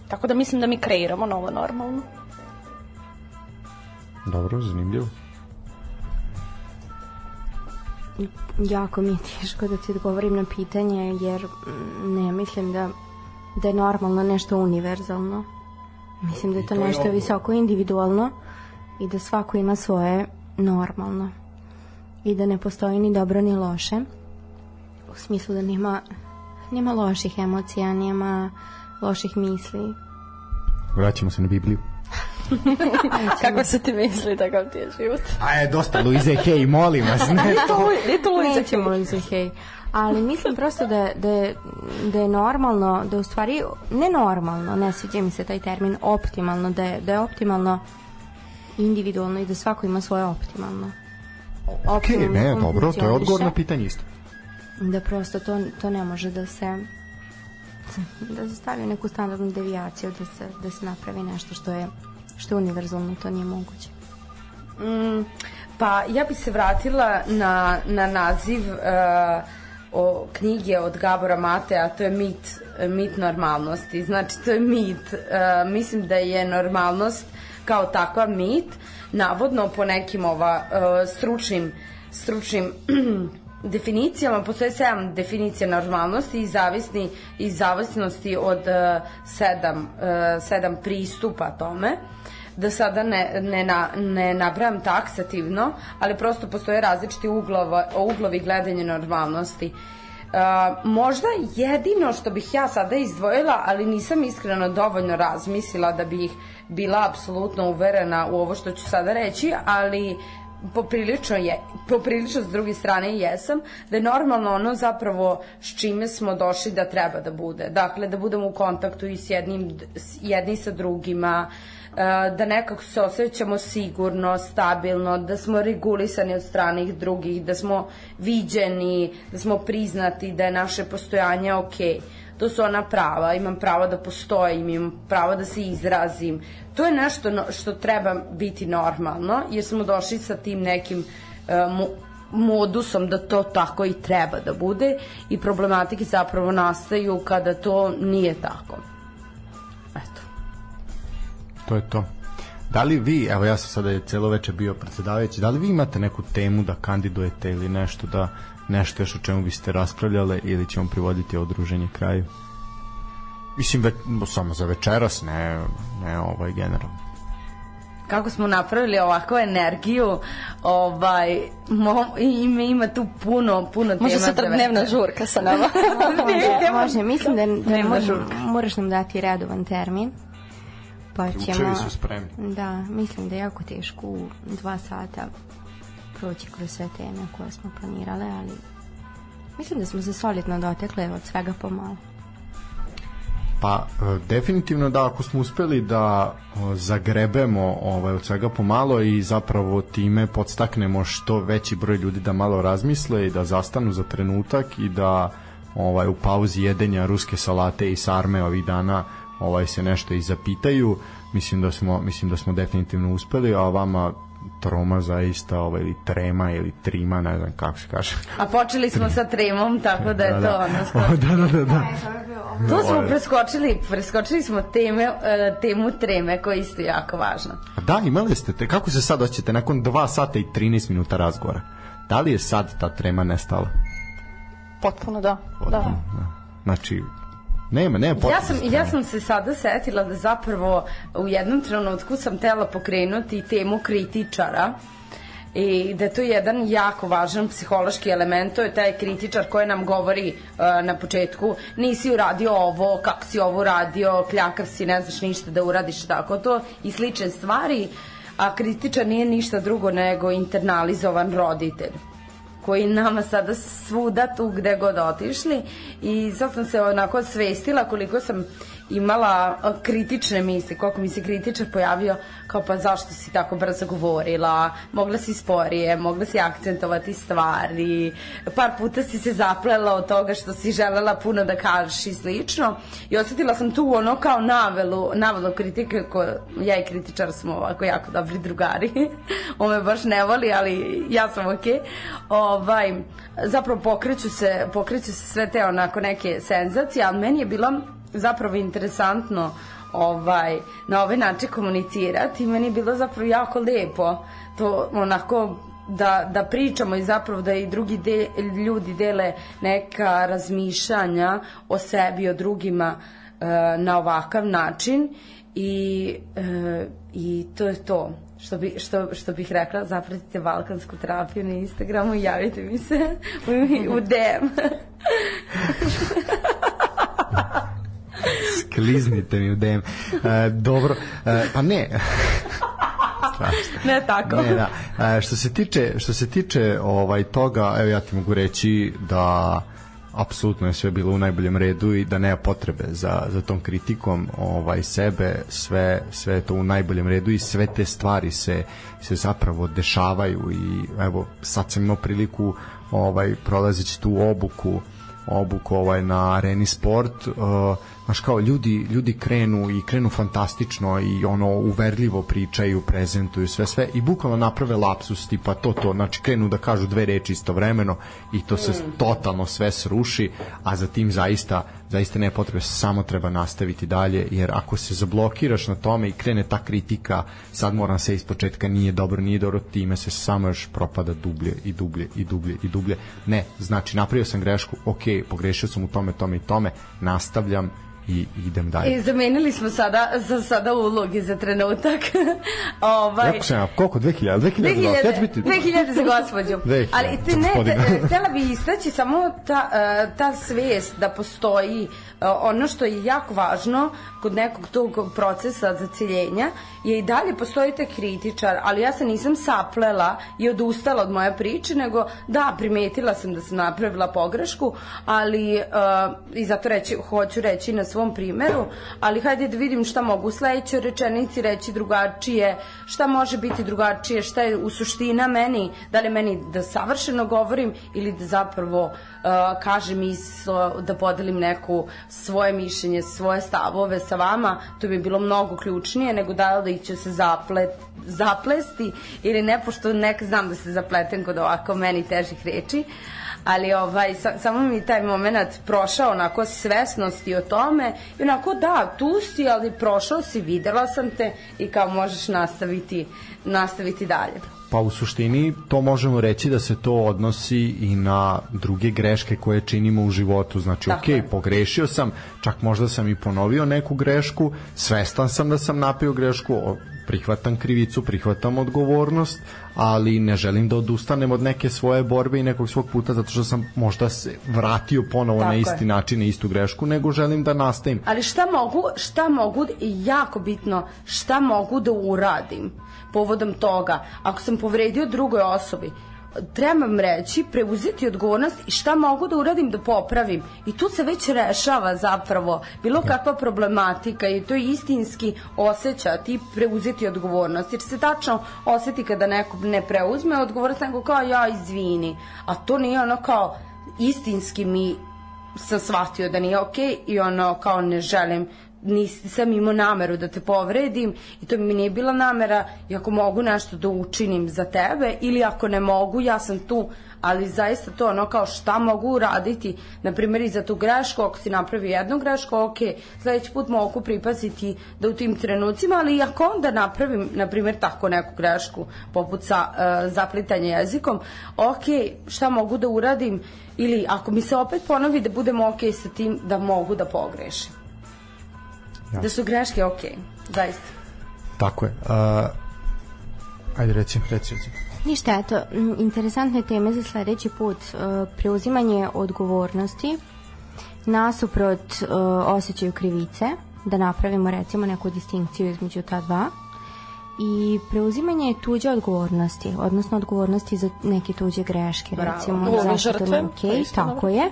Tako da mislim da mi kreiramo novo normalno. Dobro, zanimljivo. jako mi je teško da ti odgovorim na pitanje jer mm, ne mislim da da je normalno nešto univerzalno. Mislim da je to, to je nešto odgovor. visoko individualno i da svako ima svoje normalno. I da ne postoji ni dobro ni loše. U smislu da nema, nema loših emocija, nema loših misli. Vraćamo se na Bibliju. *laughs* Kako se ti misli takav ti je život? A je dosta Luize Hay, molim vas. Ne, to, nije to Nećemo Hay. Luisa Hay. Ali mislim prosto da, da, je, da je normalno, da u stvari, ne normalno, ne sviđa mi se taj termin, optimalno, da je, da je optimalno individualno i da svako ima svoje optimalno. Ok, ne, dobro, to je odgovor na pitanje isto. Da prosto to, to ne može da se da se stavi neku standardnu devijaciju, da se, da se napravi nešto što je što je univerzalno, to nije moguće. Mm, pa ja bi se vratila na, na naziv uh, o knjige od Gabora Mate, a to je mit, mit normalnosti. Znači, to je mit. Uh, mislim da je normalnost kao takva mit, navodno po nekim ova uh, stručnim stručnim *clears throat* definicijama, postoje sedam definicija normalnosti i zavisni i zavisnosti od uh, sedam, uh, sedam pristupa tome da sada ne, ne, na, ne nabrajam taksativno, ali prosto postoje različiti uglova, uglovi gledanja normalnosti. Uh, možda jedino što bih ja sada izdvojila, ali nisam iskreno dovoljno razmislila da bih bila apsolutno uverena u ovo što ću sada reći, ali poprilično je, poprilično s druge strane jesam, da je normalno ono zapravo s čime smo došli da treba da bude. Dakle, da budemo u kontaktu i s jednim, s jedni sa drugima, e, da nekako se osjećamo sigurno, stabilno, da smo regulisani od stranih drugih, da smo viđeni, da smo priznati, da je naše postojanje okej. To su ona prava, imam pravo da postojim, imam pravo da se izrazim. To je nešto no- što treba biti normalno, jer smo došli sa tim nekim e, mo- modusom da to tako i treba da bude i problematike zapravo nastaju kada to nije tako. Eto. To je to. Da li vi, evo ja sam sada celo veče bio predsedavajući, da li vi imate neku temu da kandidujete ili nešto da nešto još o čemu biste raspravljale ili ćemo privoditi ovo druženje kraju? Mislim, ve, samo za večeras, ne, ne ovaj generalno. kako smo napravili ovakvu energiju, ovaj, mo, ima, ima tu puno, puno tema. Može sutra dnevna žurka sa nama. *laughs* Može, može. Mislim da, da žurka. moraš nam dati redovan termin. Pa ćemo... Ključevi su spremni. Da, mislim da je jako teško u dva sata proći kroz sve teme koje smo planirale, ali mislim da smo se solidno dotekle od svega pomalo. Pa e, definitivno da ako smo uspeli da o, zagrebemo ovaj od svega pomalo i zapravo time podstaknemo što veći broj ljudi da malo razmisle i da zastanu za trenutak i da ovaj u pauzi jedenja ruske salate i sarme ovih dana ovaj se nešto i zapitaju mislim da smo mislim da smo definitivno uspeli a vama troma zaista ovaj, ili trema ili trima, ne znam kako se kaže. A počeli smo sa tremom, tako da je Da, to da. ono skoro. *laughs* da, da, da, da. To smo preskočili, preskočili smo teme, e, temu treme koja je isto jako važna. A da, imali ste te, kako se sad osjećate nakon 2 sata i 13 minuta razgovora? Da li je sad ta trema nestala? Potpuno da. Da. Da. Znači, nema, nema Ja potrebe sam, za ja sam se sada setila da zapravo u jednom trenutku sam tela pokrenuti temu kritičara i da je to jedan jako važan psihološki element, to je taj kritičar koji nam govori uh, na početku nisi uradio ovo, kako si ovo uradio, kljakav si, ne znaš ništa da uradiš tako to i slične stvari, a kritičar nije ništa drugo nego internalizovan roditelj koji nama sada svuda tu gde god otišli. I sad sam se onako svestila koliko sam imala kritične misli, koliko mi se kritičar pojavio kao pa zašto si tako brzo govorila, mogla si sporije, mogla si akcentovati stvari, par puta si se zaplela od toga što si želela puno da kažeš i slično. I osetila sam tu ono kao navelu, navelu kritike ko, ja i kritičar smo ovako jako dobri drugari. *laughs* On me baš ne voli, ali ja sam okej. Okay. ovaj, zapravo pokreću se, pokreću se sve te onako neke senzacije, ali meni je bilo zapravo interesantno ovaj, na ovaj način komunicirati i meni je bilo zapravo jako lepo to onako da, da pričamo i zapravo da i drugi de, ljudi dele neka razmišljanja o sebi, o drugima e, na ovakav način i, e, i to je to što, bi, što, što bih rekla, zapratite balkansku terapiju na Instagramu i javite mi se *laughs* u, u DM. *laughs* *laughs* Skliznite mi u DM. E, dobro, e, pa ne. Strašno. ne tako. Ne, da. E, što se tiče što se tiče ovaj toga, evo ja ti mogu reći da apsolutno je sve bilo u najboljem redu i da nema potrebe za, za tom kritikom ovaj sebe sve sve je to u najboljem redu i sve te stvari se se zapravo dešavaju i evo sad sam imao priliku ovaj prolazeći tu obuku obuku ovaj na Areni Sport uh, znaš kao ljudi, ljudi krenu i krenu fantastično i ono uverljivo pričaju, prezentuju sve sve i bukvalno naprave lapsus tipa to to, znači krenu da kažu dve reči istovremeno i to se totalno sve sruši, a za tim zaista zaista ne potrebe, samo treba nastaviti dalje, jer ako se zablokiraš na tome i krene ta kritika, sad moram se iz početka nije dobro, nije dobro, time se samo još propada dublje i dublje i dublje i dublje. Ne, znači napravio sam grešku, ok, pogrešio sam u tome, tome i tome, nastavljam i idem dalje. I zamenili smo sada, za sada ulogi za trenutak. *laughs* ovaj, Jako sam koliko? 2000? 2000? 2000, Ja ću biti... 2000 za gospođu. 2000, Ali te ne, gospodine. te- htela bi istaći samo ta, e, ta svest da postoji e, ono što je jako važno kod nekog tog procesa zaciljenja je i dalje postoji taj kritičar, ali ja se nisam saplela i odustala od moje priče, nego da, primetila sam da sam napravila pogrešku, ali e, i zato reći, hoću reći na svom primeru, ali hajde da vidim šta mogu u sledećoj rečenici reći drugačije, šta može biti drugačije, šta je u suština meni, da li meni da savršeno govorim ili da zapravo uh, kažem i da podelim neku svoje mišljenje, svoje stavove sa vama, to bi bilo mnogo ključnije nego da li će se zaplet, zaplesti ili ne, pošto nek znam da se zapletem kod ovako meni težih reči, ali ovaj, sa, samo mi taj moment prošao onako svesnosti o tome i onako da, tu si, ali prošao si, videla sam te i kao možeš nastaviti, nastaviti dalje. Pa u suštini to možemo reći da se to odnosi i na druge greške koje činimo u životu. Znači, Tako ok, je. pogrešio sam, čak možda sam i ponovio neku grešku, svestan sam da sam napio grešku, prihvatam krivicu, prihvatam odgovornost, ali ne želim da odustanem od neke svoje borbe i nekog svog puta zato što sam možda se vratio ponovo Tako na je. isti način, na istu grešku, nego želim da nastavim. Ali šta mogu, šta mogu, jako bitno, šta mogu da uradim povodom toga, ako sam povredio drugoj osobi, trebam reći, preuzeti odgovornost i šta mogu da uradim da popravim. I tu se već rešava zapravo bilo kakva problematika i to istinski osjeća ti preuzeti odgovornost. Jer se tačno oseti kada neko ne preuzme odgovornost, nego kao ja izvini. A to nije ono kao istinski mi sam shvatio da nije okej okay i ono kao ne želim nisam imao nameru da te povredim i to mi nije bila namera. I ako mogu nešto da učinim za tebe ili ako ne mogu ja sam tu. Ali zaista to ono kao šta mogu uraditi? Na primjer i za tu grešku ako si napravi jednu grešku ok, sledeći put mogu pripaziti da u tim trenucima ali ako onda napravim na primjer tako neku grešku poput sa, uh, zaplitanja jezikom ok, šta mogu da uradim? Ili ako mi se opet ponovi da budem ok sa tim da mogu da pogrešim Ja. Da su greške ok, zaista. Tako je. Uh, ajde reci, reci, reci. Ništa, eto, interesantne teme za sledeći put. Uh, preuzimanje odgovornosti nasuprot uh, osjećaju krivice, da napravimo recimo neku distinkciju između ta dva i preuzimanje tuđe odgovornosti, odnosno odgovornosti za neke tuđe greške, Bravo. recimo žrtve, okay, pa tako je.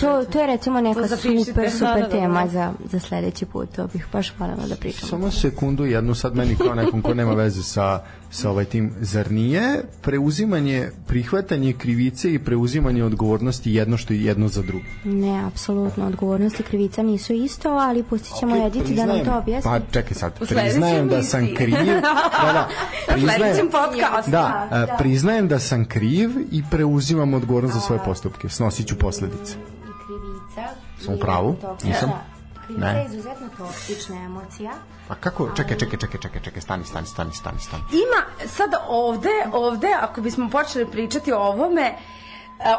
To, to je recimo neka super, super da, da, da, tema za, za sledeći put, to bih baš voljela da pričam. Samo sekundu, jednu sad meni kao nekom ko nema veze sa sa ovaj tim, zar nije preuzimanje, prihvatanje krivice i preuzimanje odgovornosti jedno što je jedno za drugo? Ne, apsolutno, odgovornost i krivica nisu isto, ali pustit ćemo okay, Editi da nam to objasni. Pa čekaj sad, priznajem da sam kriv, da, da, *laughs* priznajem. Da, da, da, priznajem da sam kriv i preuzimam odgovornost za svoje postupke, snosit ću posledice. I krivica. Sam u pravu, nisam? Da Krivica je izuzetno toksična emocija. A kako, čekaj, čekaj, čekaj, čekaj, čekaj, stani, stani, stani, stani, stani. Ima, sad ovde, ovde, ako bismo počeli pričati o ovome, e,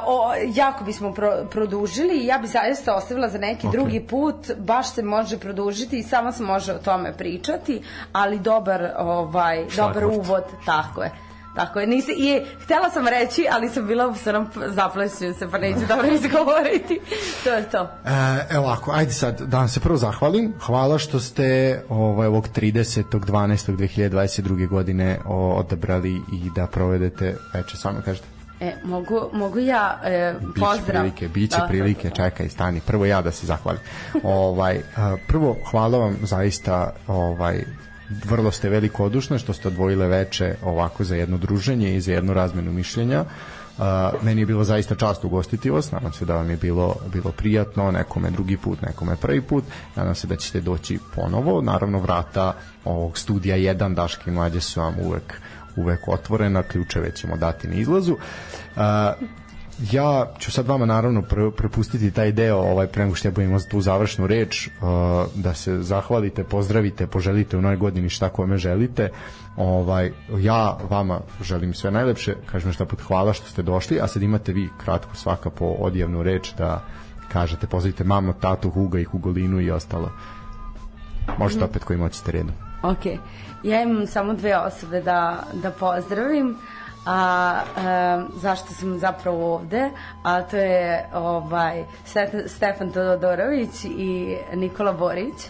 o, jako bismo pro, produžili i ja bi zaista ostavila za neki okay. drugi put, baš se može produžiti i samo se može o tome pričati, ali dobar, ovaj, dobar uvod, tako je. Tako je, nisi, i htela sam reći, ali sam bila nam zaplesio se, pa neću dobro izgovoriti. to je to. E, evo ovako, ajde sad da vam se prvo zahvalim. Hvala što ste ovaj, ovog 30. 12. 2022. godine odabrali i da provedete veče, samo kažete. E, mogu, mogu ja e, pozdrav. Biće prilike, biće da, prilike, čekaj, stani. Prvo ja da se zahvalim. ovaj, prvo, hvala vam zaista ovaj, vrlo ste velikodušne što ste odvojile veče ovako za jedno druženje i za jednu razmenu mišljenja. Uh, meni je bilo zaista čast ugostiti vas, nadam se da vam je bilo, bilo prijatno, nekome drugi put, nekome prvi put, nadam se da ćete doći ponovo, naravno vrata ovog studija 1 Daške mlađe su vam uvek uvek otvorena, ključeve ćemo dati na izlazu. Uh, ja ću sad vama naravno pre, prepustiti taj deo ovaj pre nego što ja budem tu završnu reč uh, da se zahvalite, pozdravite, poželite u novoj godini šta kome želite. Ovaj ja vama želim sve najlepše, kažem šta put hvala što ste došli, a sad imate vi kratko svaka po odjavnu reč da kažete pozdravite mamu, tatu, Huga i Hugolinu i ostalo. Možete opet koji moćete redom. Ok. Ja imam samo dve osobe da, da pozdravim. Uh, a e, zašto sam zapravo ovde, a to je ovaj Stefan Todorović i Nikola Borić.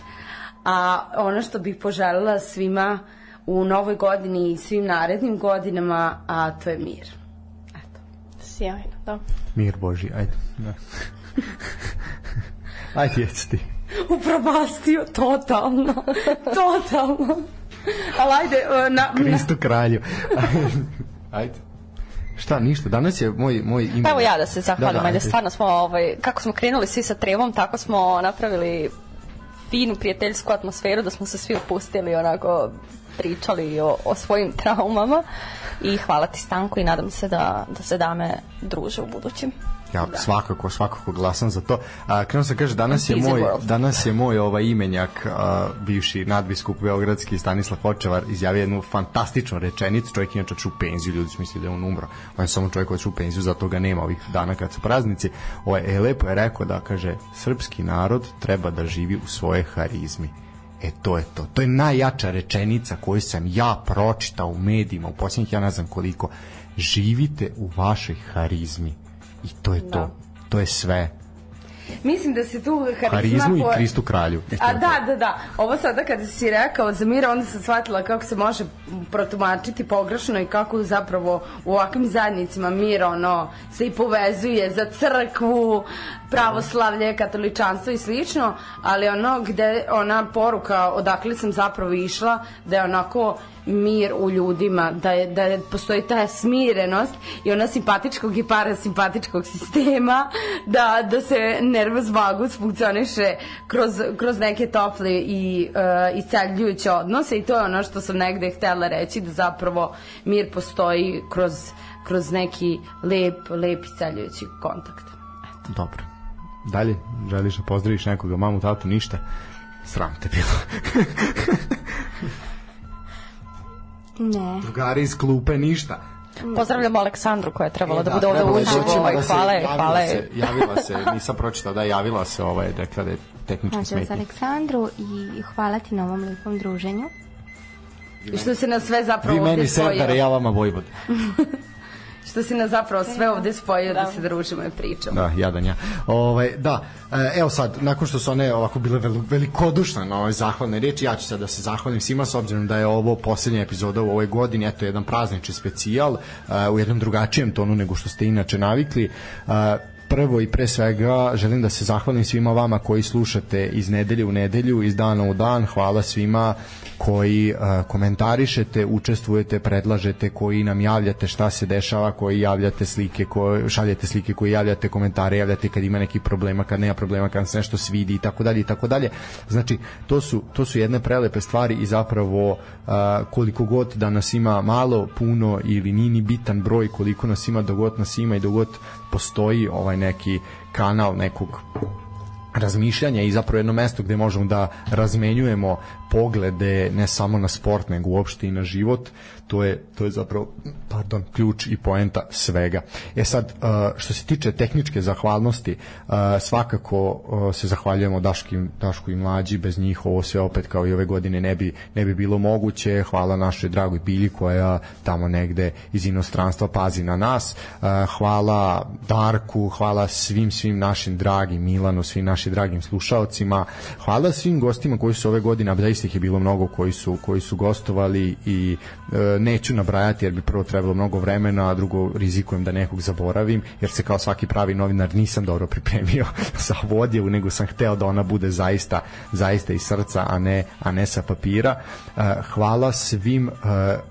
A ono što bih poželjela svima u novoj godini i svim narednim godinama, a to je mir. Eto. Sjajno, da. Mir Boži, ajde. Da. *laughs* ajde, jeci ti. Upropastio, totalno. *laughs* totalno. Ali ajde, na... na... Kristu kralju. *laughs* Ajde. Šta, ništa, danas je moj, moj ime... Pa evo ja da se zahvalim, da, da, stvarno smo, ovaj, kako smo krenuli svi sa trevom, tako smo napravili finu prijateljsku atmosferu, da smo se svi opustili, onako pričali o, o svojim traumama i hvala ti Stanko i nadam se da, da se dame druže u budućim. Ja da. svakako, svakako glasam za to. A krenuo sam kaže danas je moj danas je moj ovaj imenjak a, bivši nadbiskup beogradski Stanislav Počevar izjavio jednu fantastičnu rečenicu. Čovjek inače u penziju, ljudi su mislili da je on umro. On je samo čovjek koji u penziju, zato ga nema ovih dana kad su praznici. Ovaj e, lepo je rekao da kaže srpski narod treba da živi u svoje harizmi. E to je to. To je najjača rečenica koju sam ja pročitao u medijima u posljednjih ja ne znam koliko. Živite u vašoj harizmi i to je da. to. To je sve. mislim da se tu harizma... Harizmu i Kristu kralju. A da, da, da. Ovo sada kada si rekao za Mira, onda sam shvatila kako se može protumačiti pogrešno i kako zapravo u ovakvim zajednicima mir ono se i povezuje za crkvu, pravoslavlje, katoličanstvo i slično, ali ono gde ona poruka odakle sam zapravo išla, da je onako mir u ljudima, da, je, da je, postoji ta smirenost i ona simpatičkog i parasimpatičkog sistema, da, da se nervus vagus funkcioniše kroz, kroz neke tople i uh, isceljujuće odnose i to je ono što sam negde htela reći, da zapravo mir postoji kroz, kroz neki lep, lep isceljujući kontakt. Dobro. Dalje, želiš da pozdraviš nekoga, mamu, tatu, ništa? Sram te bilo. Ne. Drugari iz klupe, ništa. Pozdravljamo Aleksandru koja je trebala E, da, bude ovde uživo. doći, Ovaj, da se- hvala je, javila hvala se- Javila se, nisam pročitao da je javila se, ovaj, rekla da je tehnički Pozdrav za smetnje. Aleksandru i hvala ti na ovom lepom druženju. I što se nas sve Vi zapravo meni ovde spojio. Serdare, ja vama Vojvod. *laughs* Što se nas zapravo sve ovde spojio da se družimo i pričamo. Da, jadan ja. Ovaj, da, e, evo sad, nakon što su one ovako bile vel, velikodušne na ove zahvalne reči, ja ću sad da se zahvalim svima s obzirom da je ovo poslednja epizoda u ovoj godini, eto jedan praznični specijal uh, u jednom drugačijem tonu nego što ste inače navikli. Prvo i pre svega želim da se zahvalim svima vama koji slušate iz nedelje u nedelju, iz dana u dan. Hvala svima koji uh, komentarišete, učestvujete, predlažete, koji nam javljate šta se dešava, koji javljate slike, koji šaljete slike, koji javljate komentare, javljate kad ima neki problema, kad nema problema, kad se nešto svidi i tako dalje i tako dalje. Znači, to su, to su jedne prelepe stvari i zapravo uh, koliko god da nas ima malo, puno ili nije ni bitan broj, koliko nas ima, dogod nas ima i dogod postoji ovaj neki kanal nekog razmišljanja i zapravo jedno mesto gde možemo da razmenjujemo poglede ne samo na sport nego uopšte i na život to je to je zapravo pardon ključ i poenta svega. E sad što se tiče tehničke zahvalnosti svakako se zahvaljujemo Daški, Dašku i mlađi bez njih ovo sve opet kao i ove godine ne bi ne bi bilo moguće. Hvala našoj dragoj Bilji koja tamo negde iz inostranstva pazi na nas. Hvala Darku, hvala svim svim našim dragim Milanu, svim našim dragim slušaocima. Hvala svim gostima koji su ove godine, ih je bilo mnogo koji su koji su gostovali i e, neću nabrajati jer bi prvo trebalo mnogo vremena, a drugo rizikujem da nekog zaboravim, jer se kao svaki pravi novinar nisam dobro pripremio *laughs* sa ovu odjevu, nego sam hteo da ona bude zaista zaista iz srca, a ne, a ne sa papira. E, hvala svim e,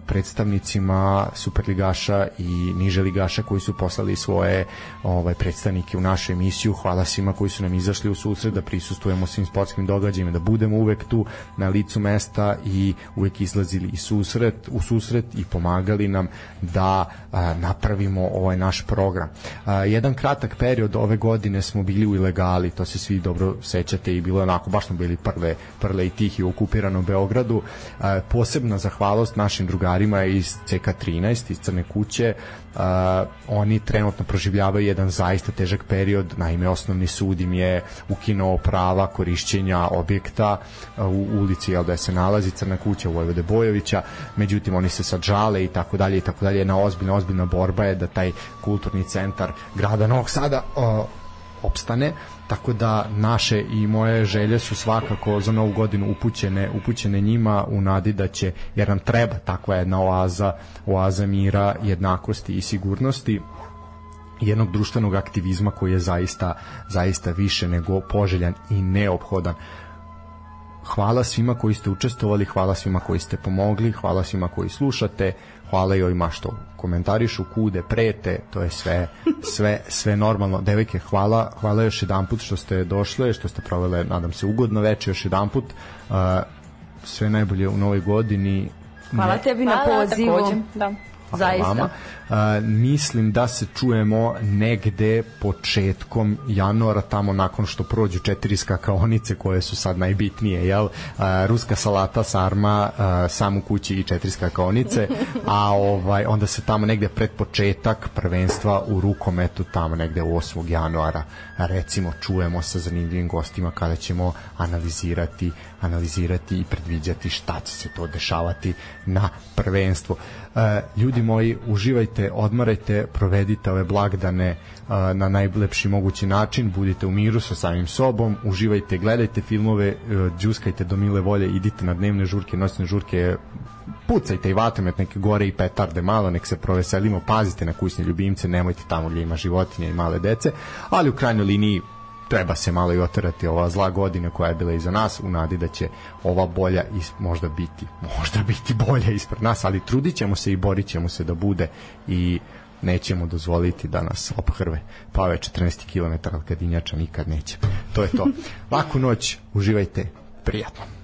predstavnicima Superligaša i niže ligaša koji su poslali svoje ovaj predstavnike u našu emisiju. Hvala svima koji su nam izašli u susret da prisustujemo svim sportskim događajima, da budemo uvek tu na licu mesta i uvek izlazili i susret, u susret i pomagali nam da a, napravimo ovaj naš program. A, jedan kratak period ove godine smo bili u ilegali, to se svi dobro sećate i bilo je onako, baš smo bili prve, prle i tihi u okupiranom Beogradu. A, posebna zahvalost našim drugarima iz CK13, iz Crne kuće, Uh, oni trenutno proživljavaju jedan zaista težak period, naime osnovni sud im je ukinuo prava korišćenja objekta u ulici jel, da se nalazi Crna kuća Vojvode Bojovića, međutim oni se sad žale i tako dalje i tako dalje, jedna ozbiljna, ozbiljna borba je da taj kulturni centar grada Novog Sada uh, opstane tako da naše i moje želje su svakako za novu godinu upućene upućene njima u nadi da će jer nam treba takva jedna oaza oaza mira, jednakosti i sigurnosti jednog društvenog aktivizma koji je zaista zaista više nego poželjan i neophodan. Hvala svima koji ste učestvovali, hvala svima koji ste pomogli, hvala svima koji slušate, hvala i ovima što komentarišu, kude, prete, to je sve sve sve normalno. Devojke, hvala, hvala još jedanput što ste došle, što ste provele, nadam se, ugodno veče još jedanput. Uh, sve najbolje u novoj godini. Hvala Ne- tebi na Hvala, pozivu. takođe, Da. Hvala Zaista. vama. A, mislim da se čujemo negde početkom januara tamo nakon što prođu četiri skakaonice koje su sad najbitnije jel a, ruska salata sarma a, sam u kući i četiri skakaonice a ovaj onda se tamo negde pred početak prvenstva u rukometu tamo negde 8. januara recimo čujemo sa zanimljivim gostima kada ćemo analizirati analizirati i predviđati šta će se to dešavati na prvenstvu. Ljudi moji, uživajte, odmarajte, provedite ove blagdane na najlepši mogući način, budite u miru sa samim sobom, uživajte, gledajte filmove, džuskajte do mile volje, idite na dnevne žurke, noćne žurke, pucajte i vatromet neke gore i petarde malo, nek se proveselimo, pazite na kućne ljubimce, nemojte tamo gdje ima životinje i male dece, ali u krajnjoj liniji treba se malo i oterati ova zla godina koja je bila iza nas u nadi da će ova bolja is, možda biti možda biti bolja ispred nas ali trudit ćemo se i borit ćemo se da bude i nećemo dozvoliti da nas ophrve plave 14 km kad injača nikad neće. To je to. Laku noć uživajte prijatno